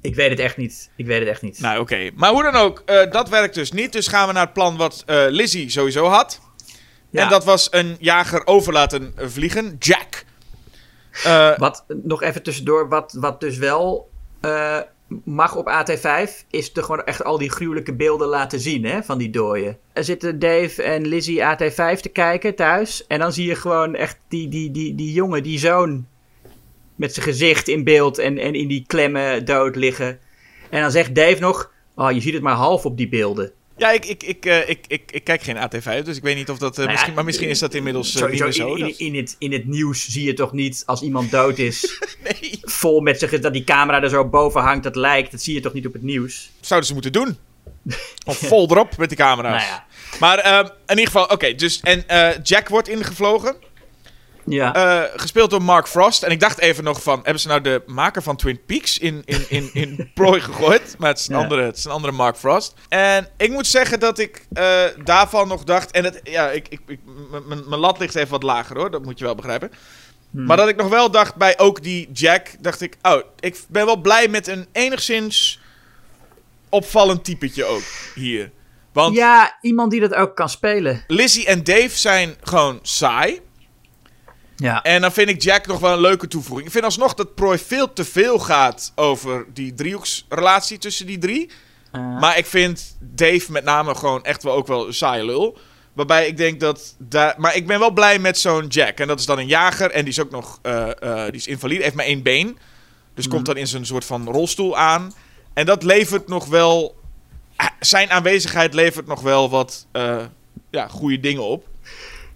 Ik weet het echt niet. Ik weet het echt niet. Nou, oké. Maar hoe dan ook, eh, dat werkt dus niet. Dus gaan we naar het plan wat eh Lizzie sowieso had. Ja. En dat was een jager over laten vliegen, Jack. Eh, Wat nog even tussendoor, wat, wat dus wel eh, mag op AT5, is er gewoon echt al die gruwelijke beelden laten zien hè, van die dooien. Er zitten Dave en Lizzie AT5 te kijken thuis. En dan zie je gewoon echt die, die, die, die jongen, die zoon, met zijn gezicht in beeld en, en in die klemmen dood liggen. En dan zegt Dave nog, oh, je ziet het maar half op die beelden. ja, ik, ik, ik, eh, ik, ik, ik kijk geen AT5, dus ik weet niet of dat... eh, Nou ja, misschien, maar misschien is dat inmiddels eh, Sowieso niet meer zo. in, in, het, in het nieuws zie je toch niet als iemand dood is, <laughs> Nee, vol met zich, dat die camera er zo boven hangt, dat lijkt. Dat zie je toch niet op het nieuws? zouden ze moeten doen. <laughs> Of vol erop met die camera's. Nou ja. Maar eh, in ieder geval, oké. dus, en eh, Jack wordt ingevlogen. Ja. eh, gespeeld door Mark Frost. En ik dacht even nog van, hebben ze nou de maker van Twin Peaks in, in, in, in <laughs> prooi gegooid? Maar het is, een Ja. andere, het is een andere Mark Frost. En ik moet zeggen dat ik eh, daarvan nog dacht... En het, ja, ik, ik, ik, mijn lat ligt even wat lager hoor, dat moet je wel begrijpen. Hmm. Maar dat ik nog wel dacht bij ook die Jack, dacht ik... Oh, ik ben wel blij met een enigszins opvallend typetje ook hier. Want ja, iemand die dat ook kan spelen. Lizzie en Dave zijn gewoon saai. Ja. En dan vind ik Jack nog wel een leuke toevoeging. Ik vind alsnog dat Prooi veel te veel gaat over die driehoeksrelatie tussen die drie. Eh, Maar ik vind Dave met name gewoon echt wel ook wel een saaie lul. Waarbij ik denk dat... daar. maar ik ben wel blij met zo'n Jack. En dat is dan een jager. En die is ook nog... eh, eh, die is invalide. Heeft maar één been. Dus komt dan in zo'n soort van rolstoel aan. En dat levert nog wel... ah, Zijn aanwezigheid levert nog wel wat... eh, ja, goede dingen op.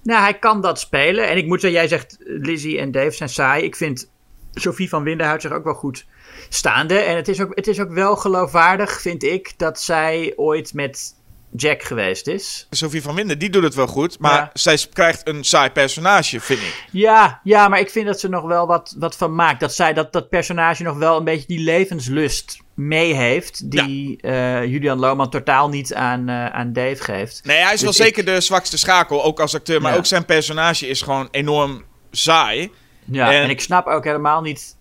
nou, hij kan dat spelen. En ik moet zeggen, jij zegt Lizzie en Dave zijn saai. Ik vind Sophie van Winden houdt zich ook wel goed staande. En het is ook, het is ook wel geloofwaardig, vind ik, dat zij ooit met Jack geweest is. Sophie van Winden, die doet het wel goed. Maar Ja. zij krijgt een saai personage, vind ik. Ja, ja, maar ik vind dat ze nog wel wat, wat van maakt. Dat zij dat, dat personage nog wel een beetje die levenslust mee heeft. Die eh, Julian Lohman totaal niet aan, eh, aan Dave geeft. Nee, hij is wel Dus ik- zeker de zwakste schakel, ook als acteur. Maar Ja. ook zijn personage is gewoon enorm saai. Ja, En- en, ik snap ook helemaal niet.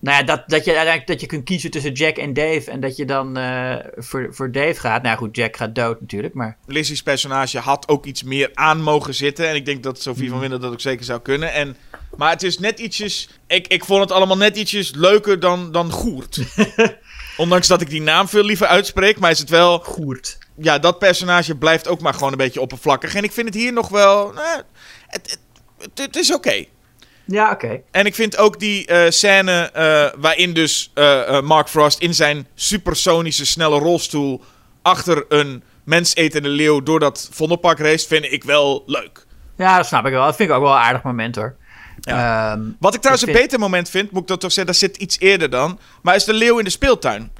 Nou ja, dat, dat je uiteindelijk dat je kunt kiezen tussen Jack en Dave. En dat je dan eh, voor, voor Dave gaat. Nou goed, Jack gaat dood natuurlijk. Maar Lizzie's personage had ook iets meer aan mogen zitten. En ik denk dat Sophie Mhm. van Winden dat ook zeker zou kunnen. En, maar het is net ietsjes... Ik, ik vond het allemaal net ietsjes leuker dan, dan Goert. <laughs> Ondanks dat ik die naam veel liever uitspreek. Maar is het wel... Goert. Ja, dat personage blijft ook maar gewoon een beetje oppervlakkig. En ik vind het hier nog wel... nou, het, het, het, het is oké. Ja, oké. En ik vind ook die eh, scène eh, waarin dus eh, Mark Frost in zijn supersonische snelle rolstoel achter een mensetende leeuw door dat Vondelpark race, vind ik wel leuk. Ja, dat snap ik wel. Dat vind ik ook wel een aardig moment hoor. Ja. Ehm, Wat ik trouwens Ik een beter moment vind, moet ik dat toch zeggen, dat zit iets eerder dan, maar is de leeuw in de speeltuin.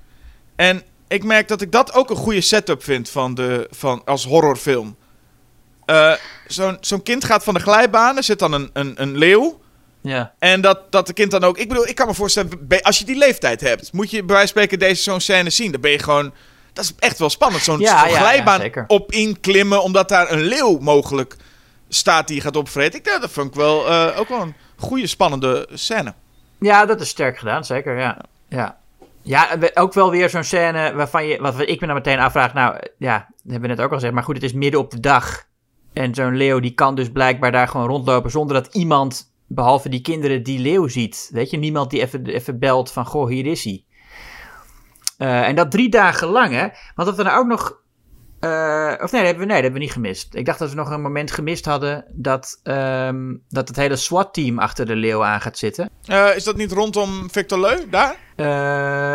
En ik merk dat ik dat ook een goede setup vind van de, van, als horrorfilm. Zo'n zo'n kind gaat van de glijbaan, er zit dan een, een, een leeuw. Ja. En dat, dat de kind dan ook... Ik bedoel, ik kan me voorstellen, als je die leeftijd hebt... moet je bij wijze van spreken deze zo'n scène zien. Dan ben je gewoon... Dat is echt wel spannend. Zo'n Ja, glijbaan ja, op inklimmen... omdat daar een leeuw mogelijk staat die je gaat opvreten. Ik, ja, dat vond ik wel, eh, ook wel een goede, spannende scène. Ja, dat is sterk gedaan, zeker, ja. Ja, ja ook wel weer zo'n scène waarvan je, wat ik me dan meteen afvraag, nou, ja, dat hebben we net ook al gezegd, maar goed, het is midden op de dag. En zo'n leeuw, die kan dus blijkbaar daar gewoon rondlopen zonder dat iemand, behalve die kinderen, die leeuw ziet. Weet je, niemand die even, even belt van, goh, hier is hij. Eh, en dat drie dagen lang, hè. Want dat we nou ook nog... eh, of nee, dat hebben we, nee, dat hebben we niet gemist. Ik dacht dat we nog een moment gemist hadden dat, ehm, dat het hele SWAT-team achter de leeuw aan gaat zitten. Eh, is dat niet rondom Victor Leu, daar?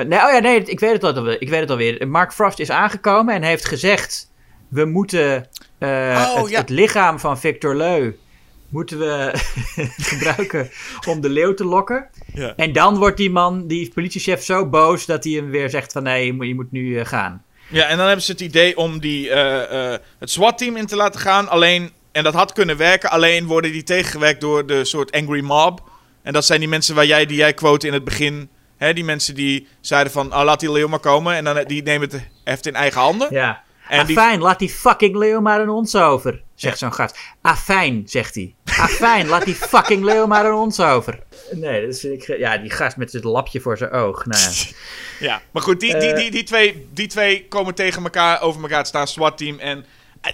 Nee, oh ja, nee, ik weet het alweer. Ik weet het alweer. Mark Frost is aangekomen en heeft gezegd: we moeten Oh, het, ja. het lichaam van Victor Leu moeten we <laughs> gebruiken om de leeuw te lokken. Ja. En dan wordt die man, die politiechef, zo boos dat hij hem weer zegt van nee, je moet, je moet nu eh, gaan. Ja, en dan hebben ze het idee om die, eh, eh, het SWAT-team in te laten gaan. Alleen, en dat had kunnen werken, alleen worden die tegengewerkt door de soort angry mob. En dat zijn die mensen waar jij, die jij quote in het begin. Hè, die mensen die zeiden van, oh, laat die leeuw maar komen. En dan, die nemen het heft in eigen handen. Ja. En die- Afijn, laat die fucking leeuw maar aan ons over, zegt zo'n gast. Afijn, zegt hij. Afijn, laat die fucking leeuw maar aan ons over. Nee, dat is, ik, ja, die gast met het lapje voor zijn oog. Nou ja. <laughs> Ja, maar goed, die, die, Eh. die, die, twee, die twee komen tegen elkaar, over elkaar te staan, SWAT-team. En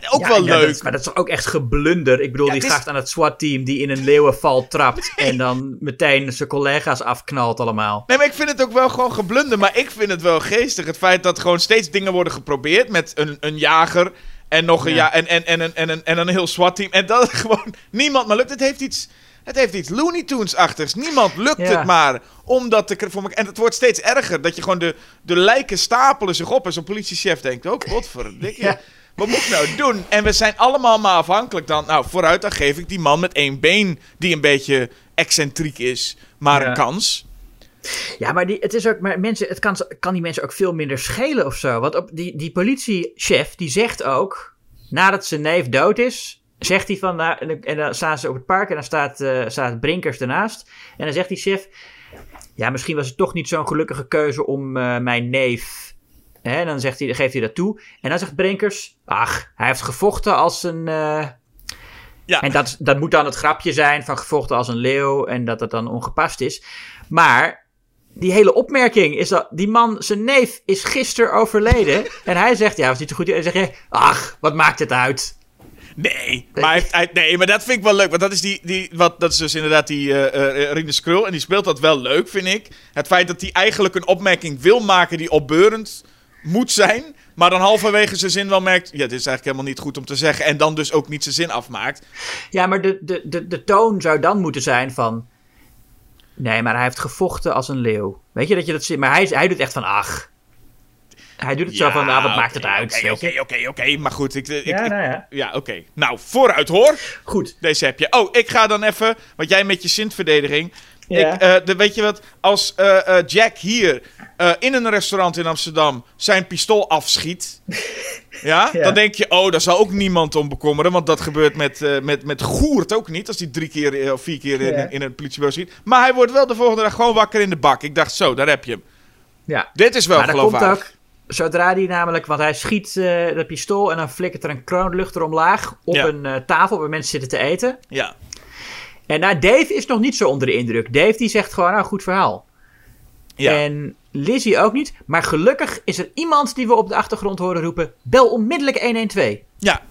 ook Ja, wel ja, leuk. maar dat is ook echt geblunder. Ik bedoel, Ja, die is- gast aan het SWAT-team die in een leeuwenval trapt en dan meteen zijn collega's afknalt allemaal. Nee, maar ik vind het ook wel gewoon geblunder. Maar ik vind het wel geestig. Het feit dat gewoon steeds dingen worden geprobeerd met een, een jager en nog een Ja. en, en, en, en, en, en, en een heel SWAT-team. En dat <laughs> gewoon niemand maar lukt. Het heeft iets, het heeft iets Looney Tunes-achtigs. Niemand lukt Ja. het maar om dat te voor. En het wordt steeds erger. Dat je gewoon de, de lijken stapelen zich op. En zo'n politiechef denkt ook, wat verdikke. Ja. Wat moet ik nou doen? En we zijn allemaal maar afhankelijk dan. Nou, vooruit, dan geef ik die man met één been, die een beetje excentriek is, maar Ja. een kans. Ja, maar die, het is ook, maar mensen, het kan, kan die mensen ook veel minder schelen of zo. Want op die, die politiechef, die zegt ook, nadat zijn neef dood is, zegt hij van, nou, en, dan- staan ze op het park en dan staat, eh, staat Brinkers ernaast. En dan zegt die chef, ja, misschien was het toch niet zo'n gelukkige keuze om eh, mijn neef... Hè, en dan, zegt hij, geeft hij dat toe. En dan zegt Brinkers, ach, hij heeft gevochten als een... eh, Ja. en dat, dat moet dan het grapje zijn van gevochten als een leeuw en dat het dan ongepast is. Maar die hele opmerking is dat die man, zijn neef, is gisteren overleden. en hij zegt, ja, was niet zo goed. En dan zeg je, ach, wat maakt het uit? Nee, maar, hij nee, maar dat vind ik wel leuk. Want dat is, die, die, wat, dat is dus inderdaad die eh eh Rinus Krul. En die speelt dat wel leuk, vind ik. Het feit dat hij eigenlijk een opmerking wil maken die opbeurend moet zijn. Maar dan halverwege zijn zin wel merkt... Ja, dit is eigenlijk helemaal niet goed om te zeggen. En dan dus ook niet zijn zin afmaakt. Ja, maar de, de, de, de toon zou dan moeten zijn van... Nee, maar hij heeft gevochten als een leeuw. Weet je dat je dat ziet? Maar hij, hij doet echt van, ach. Hij doet het zo van, nou, wat maakt het uit? Oké, oké, oké, oké. Maar goed, ik... ik, Ja, ik- nou ja. ja, oké. Nou, vooruit hoor. Goed. Deze heb je. Oh, ik ga dan even... Want jij met je Sint-verdediging... Ja. Ik, eh, de, weet je wat? Als eh, eh, Jack hier eh, in een restaurant in Amsterdam zijn pistool afschiet... <laughs> ja, Ja. Dan denk je, oh, daar zal ook niemand om bekommeren. Want dat gebeurt met, eh met, met Goert ook niet. Als hij drie keer eh, of vier keer in, Ja. in een politiebureau schiet. Maar hij wordt wel de volgende dag gewoon wakker in de bak. Ik dacht, zo, daar heb je hem. Ja. Dit is wel Maar komt geloofwaardig. ook zodra die namelijk, want hij schiet eh dat pistool en dan flikkert er een kroonluchter omlaag op Ja. een tafel waar mensen zitten te eten. Ja. En nou, Dave is nog niet zo onder de indruk. Dave die zegt gewoon, nou, goed verhaal. Ja. En Lizzie ook niet. Maar gelukkig is er iemand die we op de achtergrond horen roepen, bel onmiddellijk 112. Ja,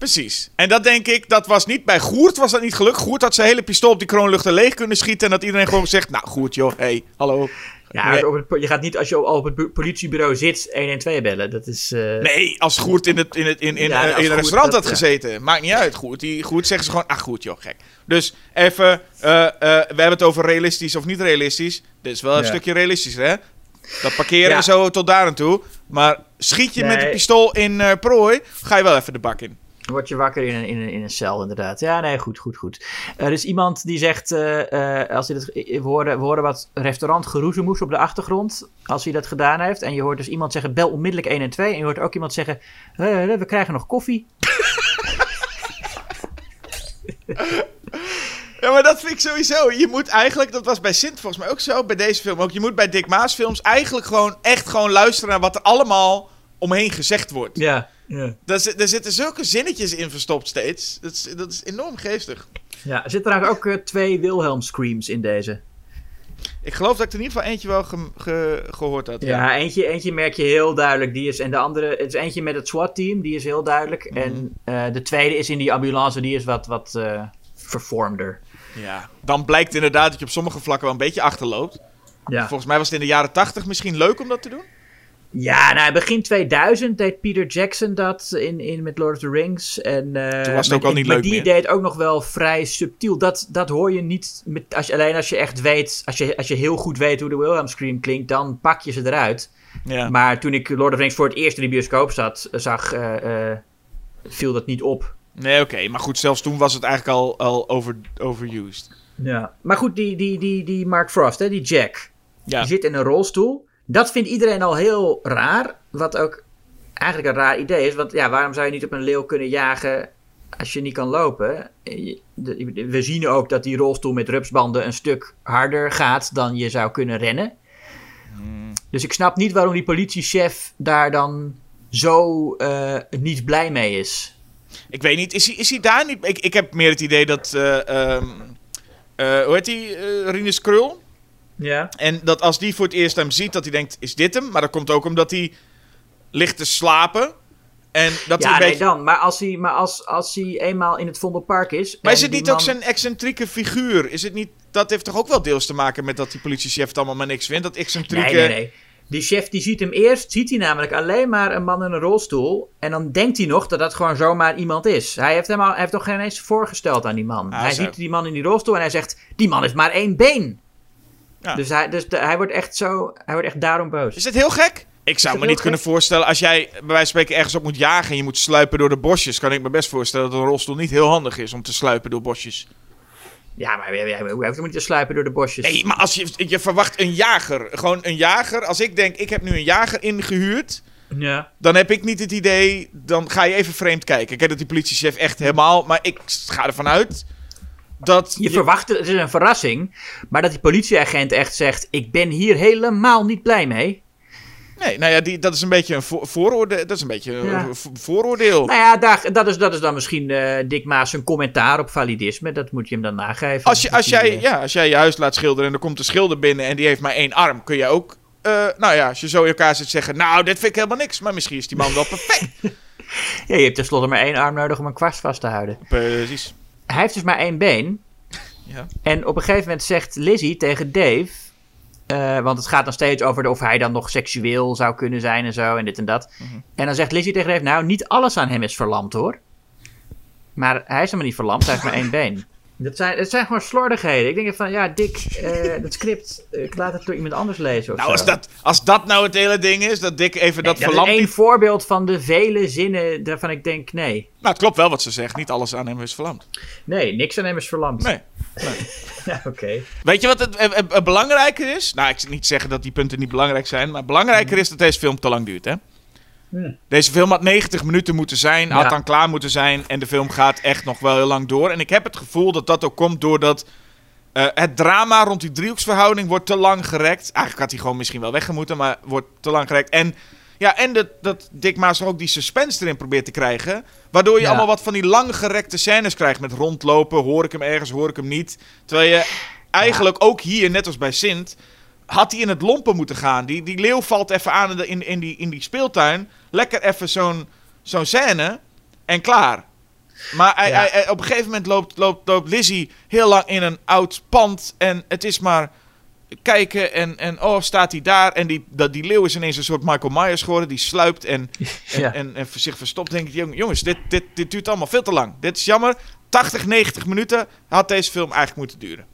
precies. En dat denk ik, dat was niet bij Goert, was dat niet gelukt. Goert had zijn hele pistool op die kroonluchter leeg kunnen schieten. En dat iedereen gewoon zegt, nou Goert joh, hey, hallo. Ja, Nee. je gaat niet als je al op het bu- politiebureau zit 112 bellen. Dat is... eh, Nee, als Goert in, het, in, het, in, in, Ja, eh, in een restaurant dat- had gezeten. Maakt niet uit, Goert. Die, Goert zeggen ze gewoon, ach goed joh, gek. Dus even, eh, eh, we hebben het over realistisch of niet realistisch. Dit is wel een Ja. stukje realistischer, hè? Dat parkeren en zo tot daar en toe. Maar schiet je met een pistool in eh, prooi, ga je wel even de bak in. Word je wakker in een, in, een, in een cel, inderdaad. Ja, nee, goed, goed, goed. Er is iemand die zegt, eh, eh, als hij dat, we, horen, we horen wat restaurantgeroezemoes op de achtergrond, als hij dat gedaan heeft. En je hoort dus iemand zeggen, bel onmiddellijk 112. En je hoort ook iemand zeggen, eh, we krijgen nog koffie. <laughs> Ja, maar dat vind ik sowieso. Je moet eigenlijk, dat was bij Sint volgens mij ook zo, bij deze film ook. Je moet bij Dick Maas films eigenlijk gewoon echt gewoon luisteren naar wat er allemaal omheen gezegd wordt. Ja, ja. Daar, zi- daar zitten zulke zinnetjes in verstopt steeds. Dat is, dat is enorm geestig. ja. Er zitten trouwens ook eh, twee Wilhelm screams in deze. Ik geloof dat ik er in ieder geval eentje wel ge- ge- gehoord had. Ja, eentje, eentje merk je heel duidelijk. Die is, en de andere, het is eentje met het SWAT-team, die is heel duidelijk. En eh, de tweede is in die ambulance, die is wat, wat eh, vervormder. Ja. Dan blijkt inderdaad dat je op sommige vlakken wel een beetje achterloopt. Ja. Volgens mij was het in de jaren tachtig misschien leuk om dat te doen. Ja, nou, begin 2000 deed Peter Jackson dat in, in met Lord of the Rings. En, eh, Toen was het ook al niet maar leuk die meer. deed ook nog wel vrij subtiel. Dat, dat hoor je niet, met, als je, alleen als je echt weet, als je, als je heel goed weet hoe de Wilhelm Scream klinkt, dan pak je ze eruit. Ja. Maar toen ik Lord of the Rings voor het eerst in de bioscoop zat, zag, eh, eh, viel dat niet op. Nee, oké. Maar goed, zelfs toen was het eigenlijk al, al over, overused. Ja. Maar goed, die, die, die, die Mark Frost, hè, die Jack, Ja. die zit in een rolstoel. Dat vindt iedereen al heel raar. Wat ook eigenlijk een raar idee is. Want ja, waarom zou je niet op een leeuw kunnen jagen als je niet kan lopen? We zien ook dat die rolstoel met rupsbanden een stuk harder gaat dan je zou kunnen rennen. Dus ik snap niet waarom die politiechef daar dan zo eh, niet blij mee is. Ik weet niet, is hij, is hij daar niet... Ik, ik heb meer het idee dat... eh, ehm, eh, hoe heet eh Rinus Krul? Ja. En dat als die voor het eerst hem ziet, dat hij denkt, is dit hem? Maar dat komt ook omdat hij ligt te slapen. En dat Ja, een nee, beetje... dan. Maar als hij, maar als, als hij eenmaal in het Vondelpark is. Maar is het niet ook zijn excentrieke figuur? Is het niet... Dat heeft toch ook wel deels te maken met dat die politiechef het allemaal maar niks vindt? Dat excentrieke... Nee, nee, nee. Die chef die ziet hem eerst, ziet hij namelijk alleen maar een man in een rolstoel. En dan denkt hij nog dat dat gewoon zomaar iemand is. Hij heeft hem al, hij heeft nog geen eens voorgesteld aan die man. Ah, hij zo. ziet die man in die rolstoel en hij zegt: Die man heeft maar één been. Ja. Dus, hij, dus de- hij wordt echt zo, hij wordt echt daarom boos. Is dit heel gek? Ik zou me niet kunnen voorstellen, als jij bij wijze van spreken ergens op moet jagen en je moet sluipen door de bosjes, kan ik me best voorstellen dat een rolstoel niet heel handig is om te sluipen door bosjes. Ja, maar hoe heeft hij moeten sluipen door de bosjes? Nee, maar als je, je verwacht een jager, gewoon een jager. Als ik denk, ik heb nu een jager ingehuurd, Ja. dan heb ik niet het idee, dan ga je even vreemd kijken. Ik weet dat die politiechef echt helemaal, maar ik ga ervan uit dat... Je verwacht het, is een verrassing. Maar dat die politieagent echt zegt: Ik ben hier helemaal niet blij mee. Nee, nou ja, die, dat is een beetje een voor, vooroordeel. Dat is een beetje een vo- vooroordeel. Nou ja, daar, dat, is, dat is dan misschien eh Dick Maas een commentaar op validisme. Dat moet je hem dan nageven. Als, je, als, jij, eh, ja, als jij je huis laat schilderen en er komt een schilder binnen en die heeft maar één arm, kun je ook, eh, nou ja, als je zo in elkaar zit zeggen, nou, dit vind ik helemaal niks. Maar misschien is die man wel <laughs> perfect. Ja, je hebt tenslotte maar één arm nodig om een kwast vast te houden. Precies. Hij heeft dus maar één been. Ja. En op een gegeven moment zegt Lizzie tegen Dave... eh, want het gaat nog steeds over of hij dan nog seksueel zou kunnen zijn en zo en dit en dat. Mhm. En dan zegt Lizzie tegen Dave... Nou, niet alles aan hem is verlamd hoor. Maar hij is helemaal niet verlamd, hij heeft maar één been. Dat zijn, het zijn gewoon slordigheden. Ik denk van, ja, Dick, eh, dat script, eh, ik laat het door iemand anders lezen of Nou, zo. als dat, als dat nou het hele ding is, dat Dick even dat dat verlamd... is één voorbeeld van de vele zinnen waarvan ik denk, nee. Nou, het klopt wel wat ze zegt. Niet alles aan hem is verlamd. Nee, niks aan hem is verlamd. Nee. <laughs> Ja, oké. Weet je wat het, het, het- het belangrijker is? Nou, ik niet zeggen dat die punten niet belangrijk zijn. Maar belangrijker is dat deze film te lang duurt, hè? Hmm. Deze film had 90 minuten moeten zijn, had dan klaar moeten zijn. En de film gaat echt nog wel heel lang door. En ik heb het gevoel dat dat ook komt doordat eh, het drama rond die driehoeksverhouding wordt te lang gerekt. Eigenlijk had hij gewoon misschien wel weggemoeten, maar wordt te lang gerekt. En, ja, en dat, dat Dick Maas er ook die suspense erin probeert te krijgen. Waardoor je Ja. allemaal wat van die lang gerekte scènes krijgt met rondlopen. Hoor ik hem ergens, hoor ik hem niet. Terwijl je eigenlijk ook hier, net als bij Sint, had hij in het lompen moeten gaan. Die, die leeuw valt even aan in, de- in, in, die, in die speeltuin. Lekker even zo'n zo'n scène en klaar. Maar hij, Ja. hij- hij- op een gegeven moment loopt, loopt, loopt Lizzie heel lang in een oud pand. En het is maar kijken en, en oh, staat hij daar? En die, dat, die leeuw is ineens een soort Michael Myers geworden. Die sluipt en, <laughs> en, Ja. en, en zich verstopt. Denk ik, jong- jongens, dit, dit, dit duurt allemaal veel te lang. Dit is jammer. 80, 90 minuten had deze film eigenlijk moeten duren.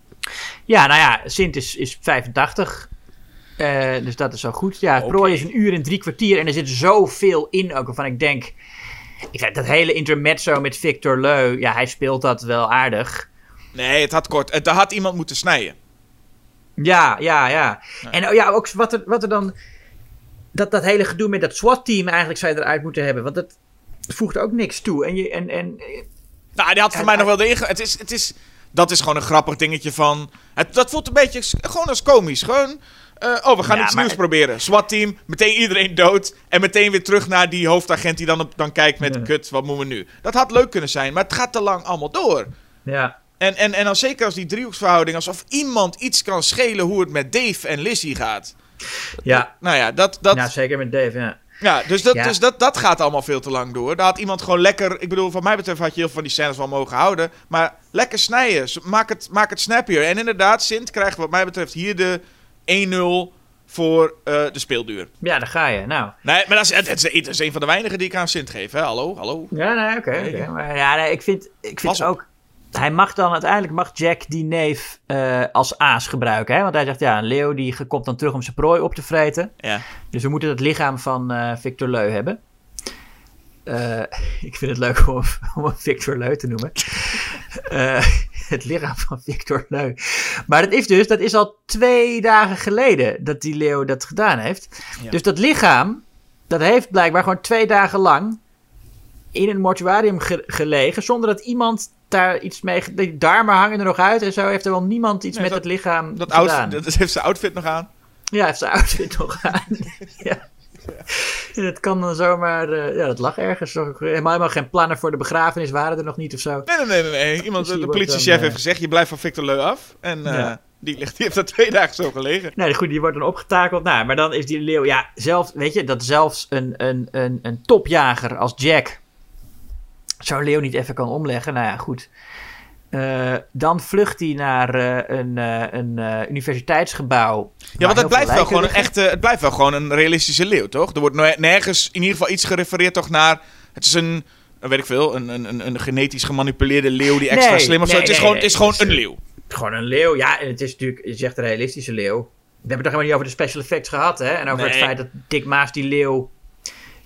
Ja, nou ja, Sint is, is 85. Eh, dus dat is wel goed. Ja. Prooi is een uur en drie kwartier. En er zit zoveel in ook waarvan ik denk... Ik zeg, dat hele intermezzo met Victor Leu... Ja, hij speelt dat wel aardig. Nee, het had kort. Het had iemand moeten snijden. Ja, ja, ja. En oh ja, ook wat er, wat er dan... Dat, dat hele gedoe met dat SWAT-team eigenlijk zou je eruit moeten hebben. Want dat voegt ook niks toe. En, je, en, en Nou, die had voor En mij nog wel de. Het is, het is... dat is gewoon een grappig dingetje van... Het, dat voelt een beetje gewoon als komisch. Gewoon, eh, oh, we gaan Ja, iets maar nieuws het- proberen. SWAT-team, meteen iedereen dood. En meteen weer terug naar die hoofdagent die dan, op, dan kijkt met... Ja. Kut, wat moeten we nu? Dat had leuk kunnen zijn, maar het gaat te lang allemaal door. Ja. En, en, en dan zeker als die driehoeksverhouding... alsof iemand iets kan schelen hoe het met Dave en Lizzie gaat. Ja. Nou ja, dat... dat Nou, zeker met Dave, ja. Ja, dus, dat, Ja. dus dat, dat gaat allemaal veel te lang door. Daar had iemand gewoon lekker... Ik bedoel, wat mij betreft had je heel veel van die scènes wel mogen houden. Maar lekker snijden. Maak het, maak het snappier. En inderdaad, Sint krijgt wat mij betreft hier de 1-0 voor eh, de speelduur. Ja, daar ga je. Nou. Nee, maar dat is, het, het is, het is een van de weinigen die ik aan Sint geef. Hè? Hallo, hallo. Ja, nee, oké. Nee, ja. Maar ja, nee, ik vind, ik vind ook... Hij mag dan uiteindelijk mag Jack die neef eh, als aas gebruiken. Hè? Want hij zegt, ja, een leeuw die komt dan terug om zijn prooi op te vreten. Ja. Dus we moeten het lichaam van eh, Victor Leu hebben. Eh, <laughs> ik vind het leuk om, om hem Victor Leu te noemen. <laughs> Het lichaam van Victor Leu. Maar dat is dus, dat is al twee dagen geleden dat die leeuw dat gedaan heeft. Ja. Dus dat lichaam, dat heeft blijkbaar gewoon twee dagen lang in een mortuarium ge- gelegen. Zonder dat iemand daar iets mee... De darmen hangen er nog uit en zo. Heeft er wel niemand iets Nee, met dat- het lichaam Dat, gedaan. outfit, dat heeft zijn outfit nog aan. Ja, heeft zijn outfit nog aan. <laughs> ja. Het kan dan zomaar... eh, ja, dat lag ergens. Helemaal, helemaal geen plannen voor de begrafenis waren er nog niet of zo. Nee, nee, nee. nee, nee. Iemand, Dus de politiechef dan, eh, heeft gezegd, je blijft van Victor Leu af. En eh, die, ligt, die heeft daar twee dagen zo gelegen. Nee, goed, die wordt dan opgetakeld. Nou, maar dan is die leeuw... Ja, zelf, weet je, dat zelfs een, een, een, een topjager als Jack... zo'n leeuw niet even kan omleggen. Nou ja, goed. Eh, dan vlucht hij naar eh, een, eh, een universiteitsgebouw. Ja, want het blijft, wel gewoon een echte, het blijft wel gewoon een realistische leeuw, toch? Er wordt nergens in ieder geval iets gerefereerd toch naar... Het is een, een weet ik veel, een, een, een, genetisch gemanipuleerde leeuw die extra Nee, slim of zo. nee, Het is nee, gewoon, het is gewoon het is, een leeuw. Gewoon een leeuw. Ja, en het is natuurlijk... Je zegt een realistische leeuw. We hebben het toch helemaal niet over de special effects gehad, hè? En over het feit dat Dick Maas die leeuw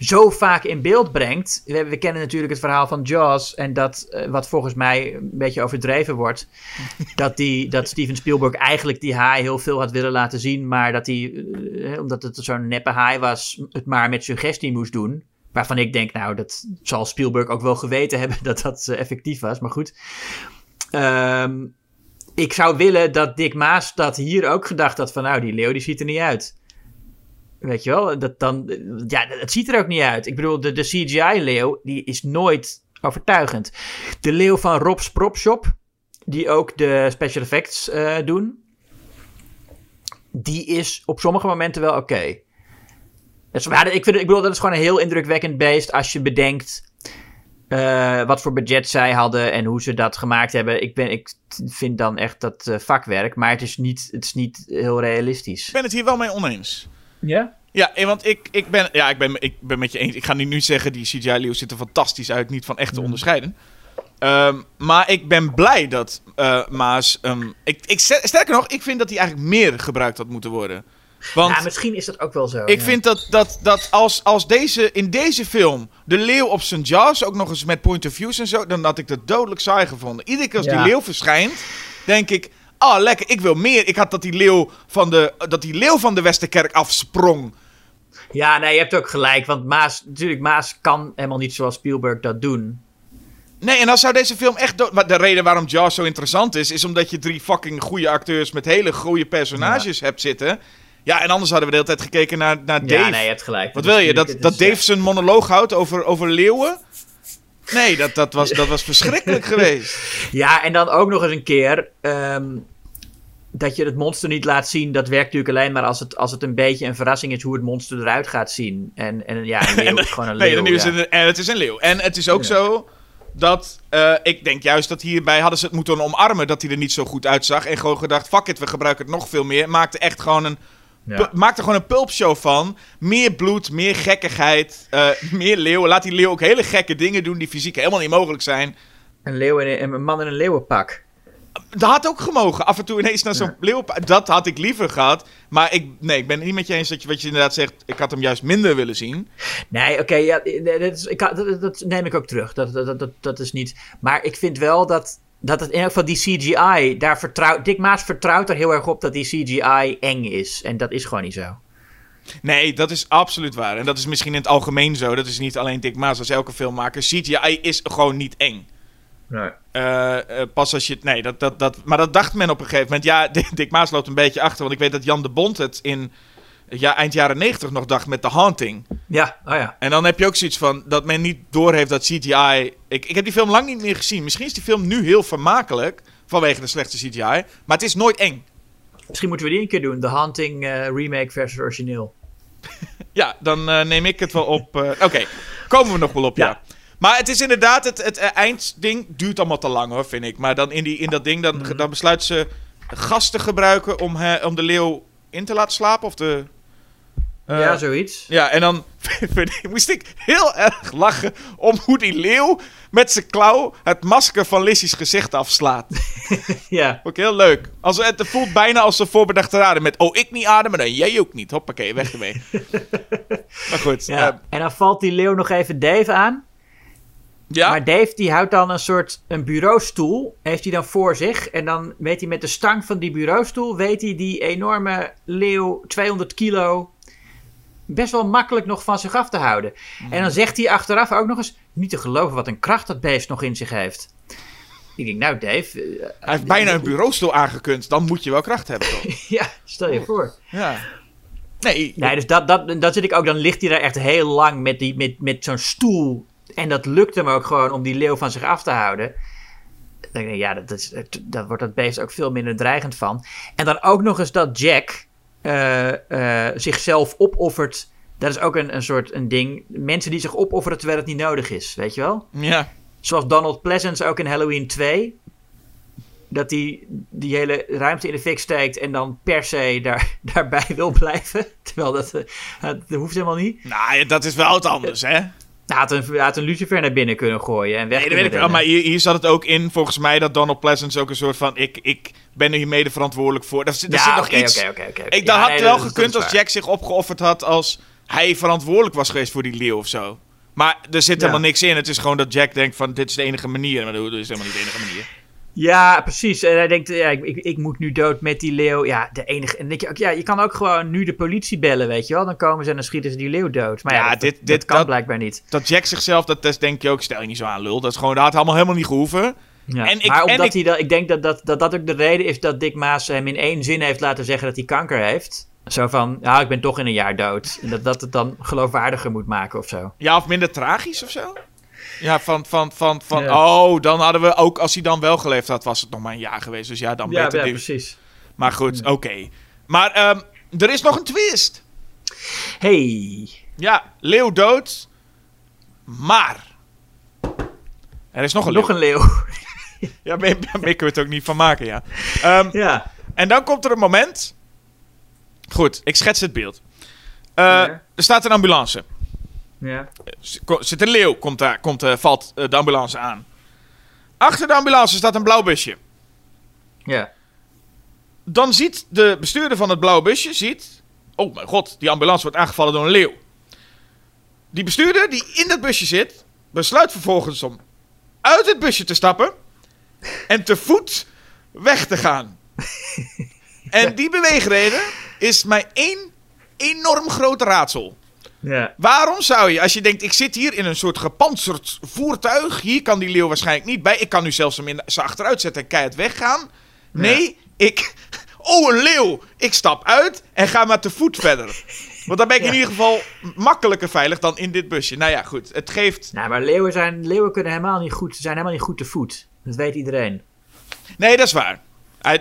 zo vaak in beeld brengt. We, we kennen natuurlijk het verhaal van Jaws. En dat, eh, wat volgens mij een beetje overdreven wordt. <laughs> dat, die, dat Steven Spielberg eigenlijk die haai heel veel had willen laten zien. Maar dat hij, eh, omdat het zo'n neppe haai was, het maar met suggestie moest doen. Waarvan ik denk, nou, dat zal Spielberg ook wel geweten hebben <laughs> dat dat eh, effectief was. Maar goed. Ehm, ik zou willen dat Dick Maas dat hier ook gedacht had van... nou, die leeuw die ziet er niet uit. Weet je wel? Dat dan, ja, het ziet er ook niet uit. Ik bedoel, de, de CGI-leeuw die is nooit overtuigend. De leeuw van Rob's Prop Shop, die ook de special effects eh, doen... die is op sommige momenten wel oké. Ja, ik, vind, ik bedoel, dat is gewoon een heel indrukwekkend beest als je bedenkt... eh, wat voor budget zij hadden en hoe ze dat gemaakt hebben. Ik, ben, ik vind dan echt dat eh, vakwerk, maar het is, niet, het is niet heel realistisch. Ik ben het hier wel mee oneens. Ja? Ja, eh, want ik, ik, ben, ja, ik, ben, ik ben met je eens. Ik ga nu, nu zeggen, die CGI-leeuw ziet er fantastisch uit. Niet van echt te onderscheiden. Ehm, maar ik ben blij dat eh, Maas... ehm, ik, ik, sterker nog, ik vind dat hij eigenlijk meer gebruikt had moeten worden. Want ja, misschien is dat ook wel zo. ik ja. vind dat, dat, dat als, als deze, in deze film de leeuw op zijn jaws, ook nog eens met point of views en zo, dan had ik dat dodelijk saai gevonden. Iedere keer als Ja. die leeuw verschijnt, denk ik, ah lekker, ik wil meer. Ik had dat die leeuw van de, dat die leeuw van de Westerkerk afsprong. Ja, nee, je hebt ook gelijk. Want Maas, natuurlijk, Maas kan helemaal niet zoals Spielberg dat doen. Nee, en dan zou deze film echt... De reden waarom Jaws zo interessant is... is omdat je drie fucking goede acteurs... met hele goede personages hebt zitten. Ja, en anders hadden we de hele tijd gekeken naar, naar Dave. Ja, nee, je hebt gelijk. Wat wil je? Dat, dat Dave zijn monoloog houdt over, over leeuwen? Nee, dat, dat, was, dat was verschrikkelijk geweest. <laughs> Ja, en dan ook nog eens een keer... ehm, dat je het monster niet laat zien, dat werkt natuurlijk alleen maar als het, als het een beetje een verrassing is hoe het monster eruit gaat zien. En, en ja, een leeuw <laughs> is gewoon een Nee, leeuw. is ja. het, een, en het is een leeuw. En het is ook Ja. zo dat... eh, ik denk juist dat hierbij hadden ze het moeten omarmen... dat hij er niet zo goed uitzag. En gewoon gedacht, fuck it, we gebruiken het nog veel meer. Maakte echt gewoon een... Ja. Maak er gewoon een pulpshow van. Meer bloed, meer gekkigheid, eh, <laughs> meer leeuwen. Laat die leeuw ook hele gekke dingen doen die fysiek helemaal niet mogelijk zijn. Een leeuw in een, een man in een leeuwenpak. Dat had ook gemogen. Af en toe ineens naar zo'n leeuw. Dat had ik liever gehad. Maar ik, nee, ik ben het niet met je eens dat je, wat je inderdaad zegt. Ik had hem juist minder willen zien. Nee, oké, ja, dat, is- ik, kan- dat, dat neem ik ook terug. Dat, dat, dat, dat is niet. Maar ik vind wel dat, dat het in elk geval die CGI, daar vertrouwt. Dick Maas vertrouwt er heel erg op dat die CGI eng is. En dat is gewoon niet zo. Nee, dat is absoluut waar. En dat is misschien in het algemeen zo. Dat is niet alleen Dick Maas als elke filmmaker. CGI is gewoon niet eng. Nee. Eh, eh, pas als je... Nee, dat, dat, dat, maar dat dacht men op een gegeven moment. Ja, <laughs> Dick Maas loopt een beetje achter. Want ik weet dat Jan de Bond het in ja, eind jaren 90 nog dacht met The Haunting. Ja, oh ja. En dan heb je ook zoiets van dat men niet doorheeft dat CGI... Ik, ik heb die film lang niet meer gezien. Misschien is die film nu heel vermakelijk vanwege de slechte CGI. Maar het is nooit eng. Misschien moeten we die een keer doen. The Haunting eh, remake versus origineel. <laughs> Ja, dan eh, neem ik het wel op. eh, Oké, komen we nog wel op, ja. Ja. Maar het is inderdaad, het, het eindding duurt allemaal te lang hoor, vind ik. Maar dan in, die, in dat ding, dan, dan besluit ze gas te gebruiken om, he- om de leeuw in te laten slapen. Of de, eh, ja, zoiets. ja, en dan <laughs> moest ik heel erg lachen om hoe die leeuw met zijn klauw het masker van Lissy's gezicht afslaat. <laughs> Ja. Ook heel leuk. Als, het voelt bijna als een voorbedachte raden met... Oh, ik niet ademen, dan jij ook niet. Hoppakee, weg ermee. <laughs> maar goed. ja. eh, en dan valt die leeuw nog even Dave aan. ja. Maar Dave die houdt dan een soort een bureaustoel. Heeft hij dan voor zich. En dan weet hij met de stang van die bureaustoel. Weet hij die enorme leeuw, 200 kilo. Best wel makkelijk nog van zich af te houden. En dan zegt hij achteraf ook nog eens. Niet te geloven wat een kracht dat beest nog in zich heeft. Ik denk, nou Dave. eh, Hij heeft bijna een bureaustoel aangekund. Dan moet je wel kracht hebben, toch? <laughs> ja, stel je voor. ja. Nee, Nee, dus dat, dat, dat zit ik ook. Dan ligt hij daar echt heel lang met, die, met, met zo'n stoel. En dat lukt hem ook gewoon om die leeuw van zich af te houden. Dan denk ik, ja, dat, is, dat wordt dat beest ook veel minder dreigend van. En dan ook nog eens dat Jack eh, eh, zichzelf opoffert. Dat is ook een, een soort een ding. Mensen die zich opofferen terwijl het niet nodig is, weet je wel? ja. Zoals Donald Pleasance ook in Halloween 2. Dat hij die hele ruimte in de fik steekt en dan per se daar, <laughs> daarbij wil blijven. Terwijl dat, eh, dat hoeft helemaal niet. Nou, dat is wel wat anders, hè? Hij had een, had een lucifer naar binnen kunnen gooien en weg Nee, dat weet ik wel. Maar hier, hier zat het ook in, volgens mij, dat Donald Pleasance ook een soort van... Ik, ik ben er hier mede verantwoordelijk voor. Daar, zit- nog iets... oké, oké, oké. Ik, Ja, had nee, wel dat gekund als. Jack zich opgeofferd had als hij verantwoordelijk was geweest voor die leeuw of zo. Maar er zit Ja. helemaal niks in. Het is gewoon dat Jack denkt van, dit is de enige manier. Maar dat is helemaal niet de enige manier. Ja, precies. En hij denkt, ja, ik, ik, ik moet nu dood met die leeuw. Ja, de enige. En dan denk je ook, ja, je kan ook gewoon nu de politie bellen, weet je wel. Dan komen ze en dan schieten ze die leeuw dood. Maar ja, Ja, dat, dit- dat dit- kan dat- blijkbaar niet. Dat Jack zichzelf dat test, denk je ook, stel je niet zo aan lul. Dat is gewoon, dat had allemaal helemaal niet gehoeven. Ja. En ik- maar en omdat ik- hij dat, ik denk dat dat, dat dat ook de reden is dat Dick Maas hem in één zin heeft laten zeggen dat hij kanker heeft. Zo van, ja, ik ben toch in een jaar dood. En dat dat het dan geloofwaardiger moet maken of zo. Ja, of minder tragisch of zo. Ja, van, van, van, van Ja. oh, dan hadden we ook, als hij dan wel geleefd had, was het nog maar een jaar geweest. Dus ja, dan Ja, beter ja precies. Maar goed, oké. Maar ehm, er is nog een twist. Hey. Ja, leeuw dood. Maar. Er is nog een Nog leeuw. een leeuw. <laughs> Ja, meer kunnen we het ook niet van maken, ja. Ehm, ja. en dan komt er een moment. Goed, ik schets het beeld. Eh. Er staat een ambulance. Ja. Zit een leeuw, komt daar, komt, eh, valt eh, de ambulance aan. Achter de ambulance staat een blauw busje. Ja. Dan ziet de bestuurder van het blauwe busje, ziet... Oh mijn god, die ambulance wordt aangevallen door een leeuw. Die bestuurder die in dat busje zit, besluit vervolgens om uit het busje te stappen en te voet weg te gaan. <laughs> En die beweegreden is mij één enorm groot raadsel. Ja. Waarom zou je, als je denkt, ik zit hier in een soort gepantserd voertuig, hier kan die leeuw waarschijnlijk niet bij, ik kan nu zelfs hem in ze achteruit zetten en keihard weggaan. Nee, ik, oh een leeuw, ik stap uit en ga maar te voet verder. Want dan ben ik in ieder geval makkelijker veilig dan in dit busje. Nou ja, goed, het geeft... Nou, maar leeuwen, zijn, leeuwen kunnen helemaal niet goed, zijn helemaal niet goed te voet. Dat weet iedereen. Nee, dat is waar.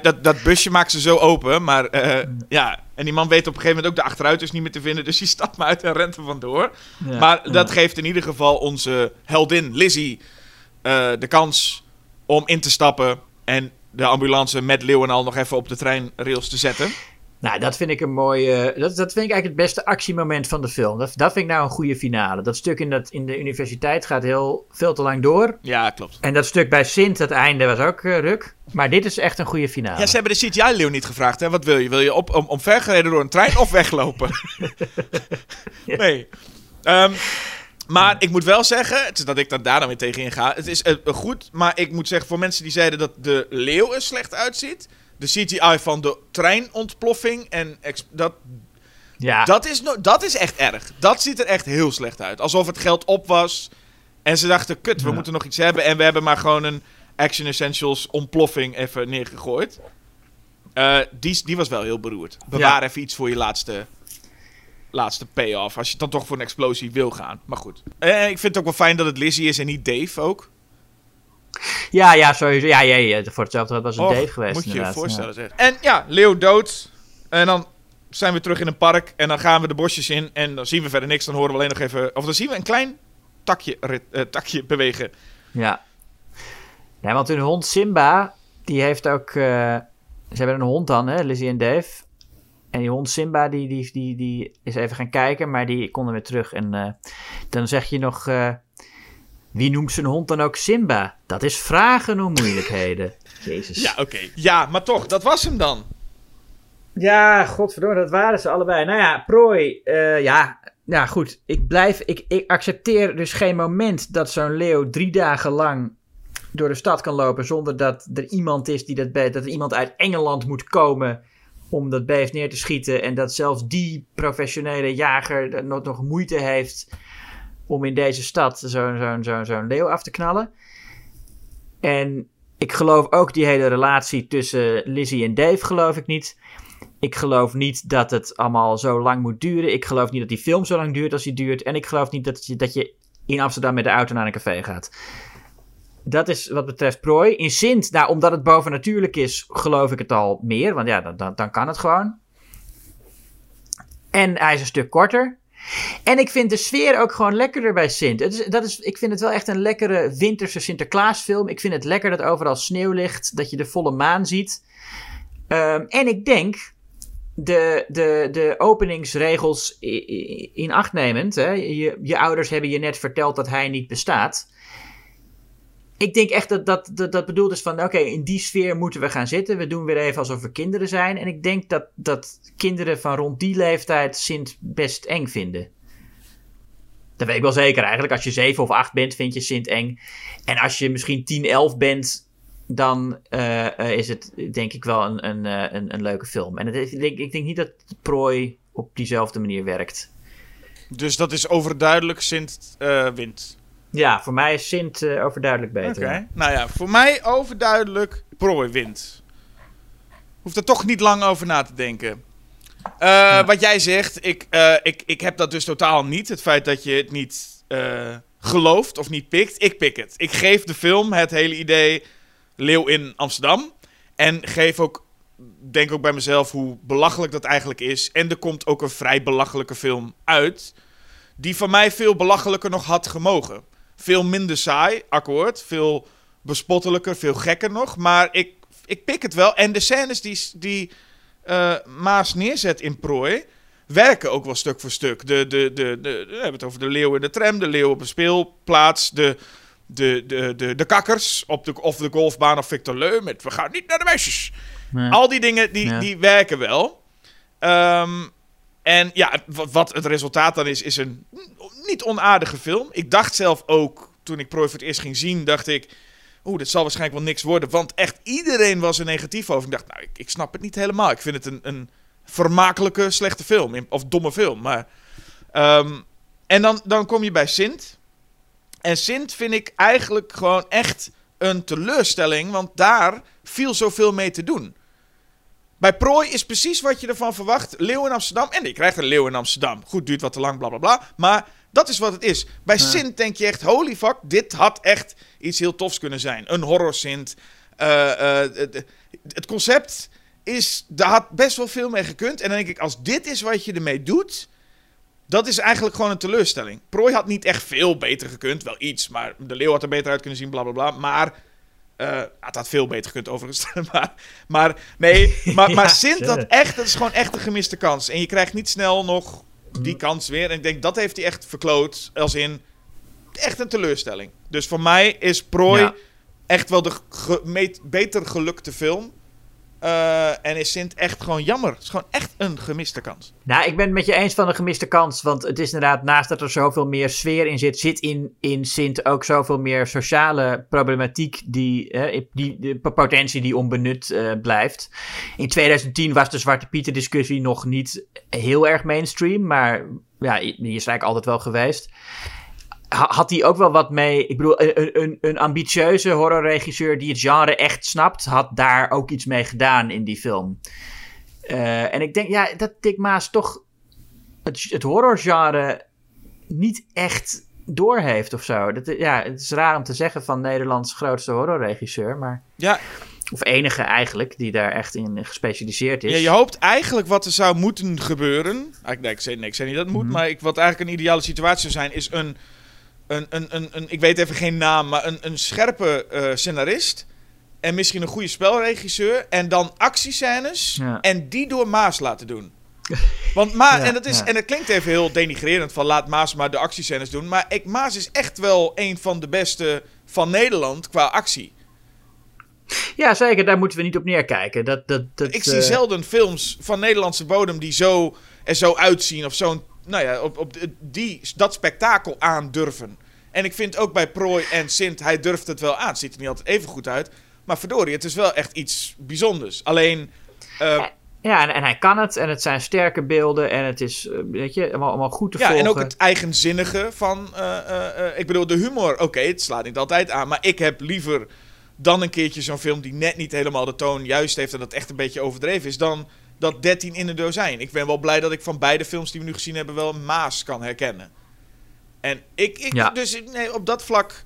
Dat, dat busje maakt ze zo open, maar eh, ja. En die man weet op een gegeven moment ook de achteruit is niet meer te vinden, dus die <laughs> stapt maar uit en rent er vandoor. Ja. Maar dat geeft in ieder geval onze heldin Lizzie eh, de kans om in te stappen en de ambulance met leeuw en al nog even op de treinrails te zetten. Nou, dat vind ik een mooi. eh, dat, dat vind ik eigenlijk het beste actiemoment van de film. Dat, dat vind ik nou een goede finale. Dat stuk in, dat, in de universiteit gaat heel veel te lang door. Ja, klopt. En dat stuk bij Sint, het einde, was ook eh, ruk. Maar dit is echt een goede finale. Ja, ze hebben de CGI-leeuw niet gevraagd. Hè? Wat wil je? Wil je op, om, omvergereden door een trein of weglopen? <laughs> nee. Ehm, maar ik moet wel zeggen, het is dat ik dat daar dan weer tegen inga. Het is eh, goed, maar ik moet zeggen, voor mensen die zeiden dat de leeuw er slecht uitziet. De CGI van de treinontploffing en dat, ja. dat, is no- dat is echt erg. Dat ziet er echt heel slecht uit. Alsof het geld op was. En ze dachten, kut, we Ja. moeten nog iets hebben. En we hebben maar gewoon een Action Essentials ontploffing even neergegooid. Eh, die, die was wel heel beroerd. Bewaar even iets voor je laatste, laatste payoff. Als je dan toch voor een explosie wil gaan. Maar goed. Eh, ik vind het ook wel fijn dat het Lizzie is en niet Dave ook. Ja, ja, sowieso. Ja, ja, ja voor hetzelfde was het Och, Dave geweest. Moet je je voorstellen zeg. En ja, Leeuw dood. En dan zijn we terug in een park. En dan gaan we de bosjes in. En dan zien we verder niks. Dan horen we alleen nog even... Of dan zien we een klein takje, eh, takje bewegen. Ja. Nee, want hun hond Simba, die heeft ook... eh, ze hebben een hond dan, hè, Lizzie en Dave. En die hond Simba, die, die, die, die is even gaan kijken, maar die kon er weer terug. En eh, dan zeg je nog... wie noemt zijn hond dan ook Simba? Dat is vragen om moeilijkheden. <laughs> Jezus. Ja, oké. Ja, maar toch. Dat was hem dan. Ja, godverdomme, dat waren ze allebei. Nou ja, prooi. eh, ja, ja, goed. Ik blijf. Ik, ik accepteer dus geen moment dat zo'n leeuw drie dagen lang door de stad kan lopen zonder dat er iemand is die dat beest. Dat er iemand uit Engeland moet komen om dat beest neer te schieten. En dat zelfs die professionele jager er nog, nog moeite heeft om in deze stad zo'n zo'n leeuw af te knallen. En ik geloof ook die hele relatie tussen Lizzie en Dave, geloof ik niet. Ik geloof niet dat het allemaal zo lang moet duren. Ik geloof niet dat die film zo lang duurt als die duurt. En ik geloof niet dat je, dat je in Amsterdam met de auto naar een café gaat. Dat is wat betreft prooi. In Sint, nou, omdat het bovennatuurlijk is, geloof ik het al meer. Want ja, dan, dan kan het gewoon. En hij is een stuk korter. En ik vind de sfeer ook gewoon lekkerder bij Sint. Het is, dat is, ik vind het wel echt een lekkere winterse Sinterklaasfilm. Ik vind het lekker dat overal sneeuw ligt. Dat je de volle maan ziet. Ehm, en ik denk, de, de, de openingsregels in acht nemend. Hè, je, je ouders hebben je net verteld dat hij niet bestaat. Ik denk echt dat dat, dat, bedoeld is van... oké, in die sfeer moeten we gaan zitten. We doen weer even alsof we kinderen zijn. En ik denk dat, dat kinderen van rond die leeftijd Sint best eng vinden. Dat weet ik wel zeker eigenlijk. Als je 7 of 8 bent, vind je Sint eng. En als je misschien 10, 11 bent... dan eh, eh, is het denk ik wel een, een, eh, een, een leuke film. En het ik, denk, niet dat prooi op diezelfde manier werkt. Dus dat is overduidelijk Sint wint. Ja, voor mij is Sint eh, overduidelijk Oké. beter. Nou ja, voor mij overduidelijk Prooi wint. Hoeft er toch niet lang over na te denken. Eh, Wat jij zegt, ik, eh, ik, ik heb dat dus totaal niet. Het feit dat je het niet gelooft of niet pikt. Ik pik het. Ik geef de film het hele idee Leeuw in Amsterdam. En geef ook, denk ook bij mezelf hoe belachelijk dat eigenlijk is. En er komt ook een vrij belachelijke film uit. Die van mij veel belachelijker nog had gemogen. Veel minder saai, akkoord. Veel bespottelijker, veel gekker nog. Maar ik, ik pik het wel. En de scènes die, die eh, Maas neerzet in prooi... werken ook wel stuk voor stuk. De, de, de, de, we hebben het over de leeuw in de tram, de leeuw op een speelplaats... de, de, de, de, de kakkers op de, of de golfbaan of Victor Leu... met we gaan niet naar de meisjes. Nee. Al die dingen, die, Ja. die werken wel. Ehm, en ja, wat het resultaat dan is, is een niet onaardige film. Ik dacht zelf ook, toen ik Prooi voor het eerst ging zien, dacht ik... Oeh, dit zal waarschijnlijk wel niks worden. Want echt iedereen was er negatief over. Ik dacht, nou, ik, ik snap het niet helemaal. Ik vind het een, een vermakelijke, slechte film. Of domme film. Maar, ehm, en dan, dan kom je bij Sint. En Sint vind ik eigenlijk gewoon echt een teleurstelling. Want daar viel zoveel mee te doen. Bij Prooi is precies wat je ervan verwacht. Leeuw in Amsterdam. En je krijgt een leeuw in Amsterdam. Goed, duurt wat te lang, bla bla bla. Maar dat is wat het is. Bij Sint denk je echt, holy fuck, dit had echt iets heel tofs kunnen zijn. Een horror Sint. Eh, eh, het- concept is, daar had best wel veel mee gekund. En dan denk ik, als dit is wat je ermee doet, dat is eigenlijk gewoon een teleurstelling. Prooi had niet echt veel beter gekund. Wel iets, maar de leeuw had er beter uit kunnen zien, bla bla bla. Maar eh, het had veel beter gekund overigens. <laughs> maar, maar nee, <laughs> maar, maar Ja, Sint had sure. echt, dat is gewoon echt een gemiste kans. En je krijgt niet snel nog die kans weer. En ik denk, dat heeft hij echt verkloot. Als in, echt een teleurstelling. Dus voor mij is Prooi Ja. echt wel de ge- meet- beter gelukte film. Eh, en is Sint echt gewoon jammer. Het is gewoon echt een gemiste kans. Nou, ik ben het met je eens van een gemiste kans. Want het is inderdaad, naast dat er zoveel meer sfeer in zit, zit in, in Sint ook zoveel meer sociale problematiek. Die, die, potentie die onbenut eh, blijft. In 2010 was de Zwarte Pieter discussie nog niet heel erg mainstream. Maar ja, die is eigenlijk altijd wel geweest. Ha- had hij ook wel wat mee. Ik bedoel, een, een, een ambitieuze horrorregisseur die het genre echt snapt, had daar ook iets mee gedaan in die film. Eh, en ik denk ja, dat Dick Maas toch het, het horrorgenre niet echt doorheeft of zo. Dat, ja, het is raar om te zeggen van Nederlands grootste horrorregisseur, maar. Ja, Of enige eigenlijk, die daar echt in gespecialiseerd is. Ja, je hoopt eigenlijk wat er zou moeten gebeuren. Eigenlijk, nee, ik zei, nee, ik zei niet dat het moet, Mhm. maar ik, wat eigenlijk een ideale situatie zou zijn, is een, een, een, een, een ik weet even geen naam, maar een, een scherpe eh, scenarist. En misschien een goede spelregisseur. En dan actiescènes. Ja. En die door Maas laten doen. <laughs> Want Ma Ja, en, dat is, ja. en dat klinkt even heel denigrerend van laat Maas maar de actiescènes doen. Maar ik, Maas is echt wel een van de beste van Nederland qua actie. Ja, zeker, daar moeten we niet op neerkijken. Dat, dat, dat, Ik zie eh, zelden films van Nederlandse bodem die zo er zo uitzien of zo'n, nou ja, op, op die, dat spektakel aandurven. En ik vind ook bij Prooi en Sint, hij durft het wel aan. Het ziet er niet altijd even goed uit. Maar verdorie, het is wel echt iets bijzonders. Alleen, eh, Ja, en, en hij kan het. En het zijn sterke beelden. En het is, eh, weet je, allemaal, allemaal goed te ja, volgen. en ook het eigenzinnige van, eh, eh, ik bedoel, de humor. Oké, het slaat niet altijd aan. Maar ik heb liever dan een keertje zo'n film die net niet helemaal de toon juist heeft. En dat echt een beetje overdreven is. Dan dat 13 in een dozijn. Ik ben wel blij dat ik van beide films die we nu gezien hebben wel een Maas kan herkennen. En ik, ik Ja. dus nee, op dat vlak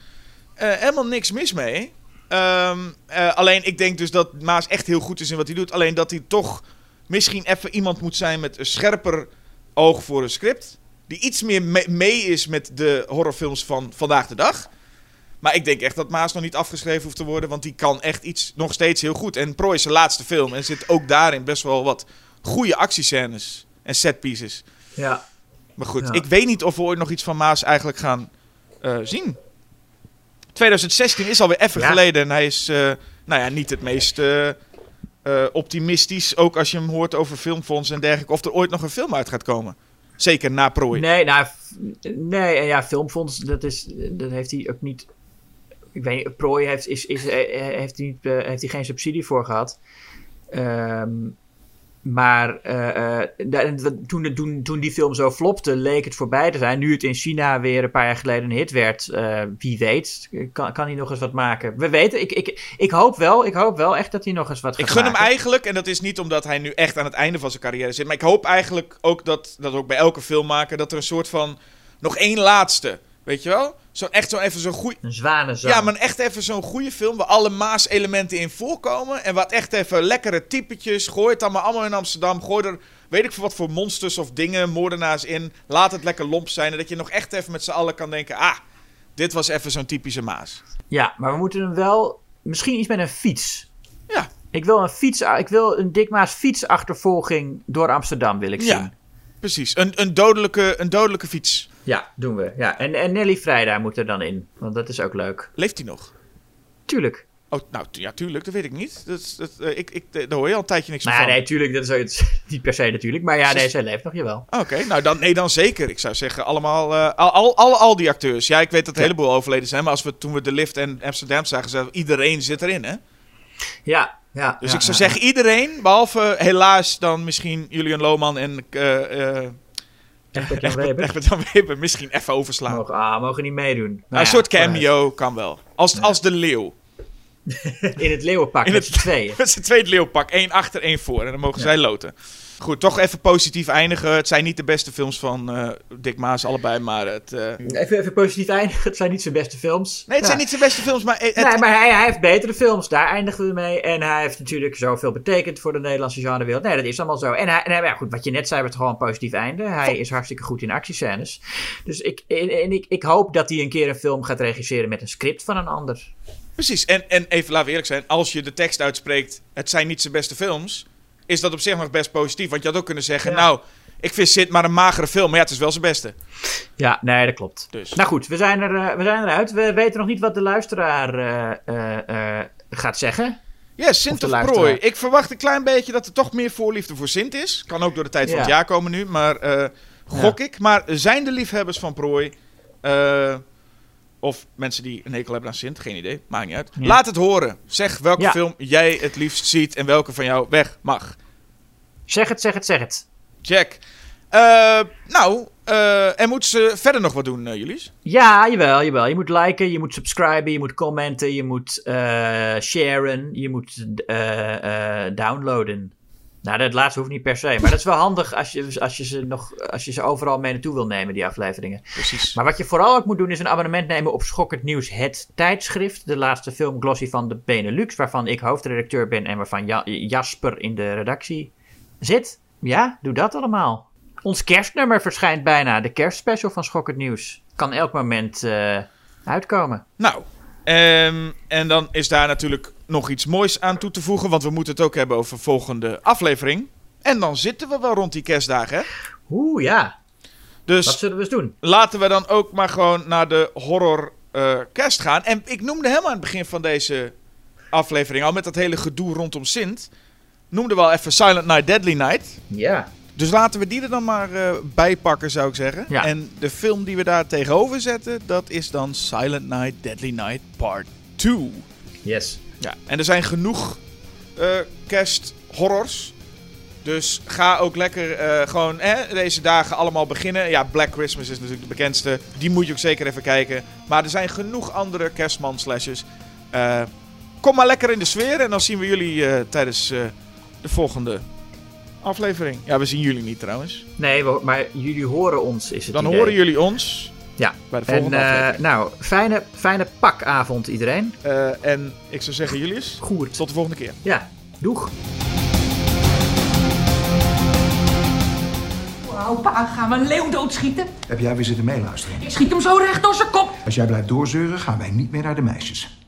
eh, helemaal niks mis mee. Ehm, eh, alleen ik denk dus dat Maas echt heel goed is in wat hij doet. Alleen dat hij toch misschien even iemand moet zijn met een scherper oog voor een script. Die iets meer me- mee is met de horrorfilms van vandaag de dag. Maar ik denk echt dat Maas nog niet afgeschreven hoeft te worden. Want die kan echt iets nog steeds heel goed. En Pro is zijn laatste film. En er zit ook daarin best wel wat goede actiescènes en setpieces. Ja. Maar goed, Ja. ik weet niet of we ooit nog iets van Maas eigenlijk gaan eh, zien. 2016 is alweer even Ja. geleden. En hij is, eh, nou ja, niet het meest eh, optimistisch. Ook als je hem hoort over filmfonds en dergelijke. Of er ooit nog een film uit gaat komen. Zeker na Prooi. Nee, nou, nee, en ja, filmfonds, dat, is, dat heeft hij ook niet. Ik weet niet, Prooi heeft, is, is, eh, heeft, hij eh, heeft hij geen subsidie voor gehad. Ehm, maar eh, eh, wat- toen, toen, toen die film zo flopte, leek het voorbij te zijn. Nu het in China weer een paar jaar geleden een hit werd, eh, wie weet, kan, kan hij nog eens wat maken. We weten, ik, ik, ik hoop wel, ik hoop wel echt dat hij nog eens wat gaat Ik gun hem eigenlijk, en dat is niet omdat hij nu echt aan het einde van zijn carrière zit. Maar ik hoop eigenlijk ook dat, dat ook bij elke filmmaker, dat er een soort van. Nog één laatste. Weet je wel? Zo echt zo even zo'n goeie. Een zwanenzang. Ja, maar echt even zo'n goede film waar alle Maas-elementen in voorkomen. En wat echt even lekkere typetjes. Gooi het dan maar allemaal in Amsterdam. Gooi er, weet ik veel wat voor monsters of dingen, moordenaars in. Laat het lekker lomp zijn. En dat je nog echt even met z'n allen kan denken: ah, dit was even zo'n typische Maas. Ja, maar we moeten hem wel. Misschien iets met een fiets. Ja. Ik wil een fiets. Ik wil een Dikma's fietsachtervolging door Amsterdam wil ik zien. Ja, precies. Een, een, dodelijke, een dodelijke fiets. Ja, doen we. Ja. En, en Nelly Vrijda moet er dan in. Want dat is ook leuk. Leeft hij nog? Tuurlijk. Oh, nou ja, tuurlijk, dat weet ik niet. Dat, dat, eh, ik, ik, daar hoor je al een tijdje niks Maar van. nee, tuurlijk. Dat is ook, <laughs> niet per se natuurlijk. Maar ja, nee, zij leeft nog, jawel. Oké, nou dan, nee, dan zeker. Ik zou zeggen, allemaal, eh, al, al, al, al die acteurs. Ja, ik weet dat een Ja. heleboel overleden zijn, maar als we toen we de lift en Amsterdam zagen, we, iedereen zit erin, hè? Ja, ja. Dus ja, ik zou ja. zeggen, iedereen, behalve helaas dan misschien Julian Lohman en eh eh Egbert Jan Egbert <laughs> Weber. Egbert Jan Weber misschien even overslaan. Mogen, ah, mogen niet meedoen. Nou een ja, soort cameo kan wel. Als, als de leeuw. <laughs> In het leeuwenpak In met het- z'n tweeën. <laughs> Met z'n tweede leeuwpak. één achter, één voor. En dan mogen zij loten. Goed, toch even positief eindigen. Het zijn niet de beste films van eh Dick Maas, allebei, maar het... eh, Even, even positief eindigen. Het zijn niet zijn beste films. Nee, het Ja. zijn niet zijn beste films, maar... Het, Nee, maar hij, hij heeft betere films. Daar eindigen we mee. En hij heeft natuurlijk zoveel betekend voor de Nederlandse genrewereld. Nee, dat is allemaal zo. En, hij, en hij- ja, goed, wat je net zei, was gewoon een positief einde. Hij is hartstikke goed in actiescènes. Dus ik, en, en ik, ik hoop dat hij een keer een film gaat regisseren met een script van een ander. Precies, en, en even laten we eerlijk zijn, als je de tekst uitspreekt, het zijn niet zijn beste films, is dat op zich nog best positief. Want je had ook kunnen zeggen, Ja. nou, ik vind Sid maar een magere film, maar ja, het is wel zijn beste. Ja, nee, dat klopt. Dus. Nou goed, we zijn, er, eh, we zijn eruit. We weten nog niet wat de luisteraar eh, eh, gaat zeggen. Ja, Sint Of. Prooi. Ik verwacht een klein beetje dat er toch meer voorliefde voor Sint is. Kan ook door de tijd van Ja. het jaar komen nu, maar gok ik. Maar zijn de liefhebbers van Prooi, eh, of mensen die een hekel hebben aan Sint, geen idee, maakt niet uit. Ja. Laat het horen. Zeg welke Ja. film jij het liefst ziet en welke van jou weg mag. Zeg het, zeg het, zeg het. Jack. Eh, nou, eh, en moeten ze verder nog wat doen, eh Julius? Ja, jawel, jawel. Je moet liken, je moet subscriben, je moet commenten, je moet sharen, je moet downloaden. Nou, dat laatste hoeft niet per se, maar dat is wel handig als je, als je, ze, nog, als je ze overal mee naartoe wil nemen, die afleveringen. Precies. Maar wat je vooral ook moet doen is een abonnement nemen op Schokkend Nieuws, het tijdschrift. De laatste film Glossy van de Benelux, waarvan ik hoofdredacteur ben en waarvan Ja- Jasper in de redactie zit. Ja, doe dat allemaal. Ons kerstnummer verschijnt bijna, de kerstspecial van Schokkend Nieuws. Kan elk moment eh, uitkomen. Nou, ehm, en dan is daar natuurlijk nog iets moois aan toe te voegen, want we moeten het ook hebben over volgende aflevering. En dan zitten we wel rond die kerstdagen, hè? Oeh, ja. Dus zullen we eens doen? laten we dan ook maar gewoon naar de horror eh, kerst gaan. En ik noemde helemaal aan het begin van deze aflevering, al met dat hele gedoe rondom Sint, noemde wel even Silent Night, Deadly Night. Ja. Dus laten we die er dan maar eh, bij pakken, zou ik zeggen. Ja. En de film die we daar tegenover zetten, dat is dan Silent Night, Deadly Night Part 2. Yes. Ja, en er zijn genoeg eh kersthorrors. Dus ga ook lekker eh, gewoon hè, deze dagen allemaal beginnen. Ja, Black Christmas is natuurlijk de bekendste. Die moet je ook zeker even kijken. Maar er zijn genoeg andere kerstman-slashes. Eh, kom maar lekker in de sfeer. En dan zien we jullie tijdens de volgende aflevering. Ja, we zien jullie niet trouwens. Nee, maar jullie horen ons, is het Dan idee. horen jullie ons Ja. bij de En volgende eh, aflevering. nou, fijne, fijne pakavond iedereen. Eh, en ik zou zeggen, Julius, Goed. tot de volgende keer. Ja, doeg. Wauw, pa, gaan we een leeuw doodschieten? Heb jij weer zitten meeluisteren? Ik schiet hem zo recht door zijn kop. Als jij blijft doorzeuren, gaan wij niet meer naar de meisjes.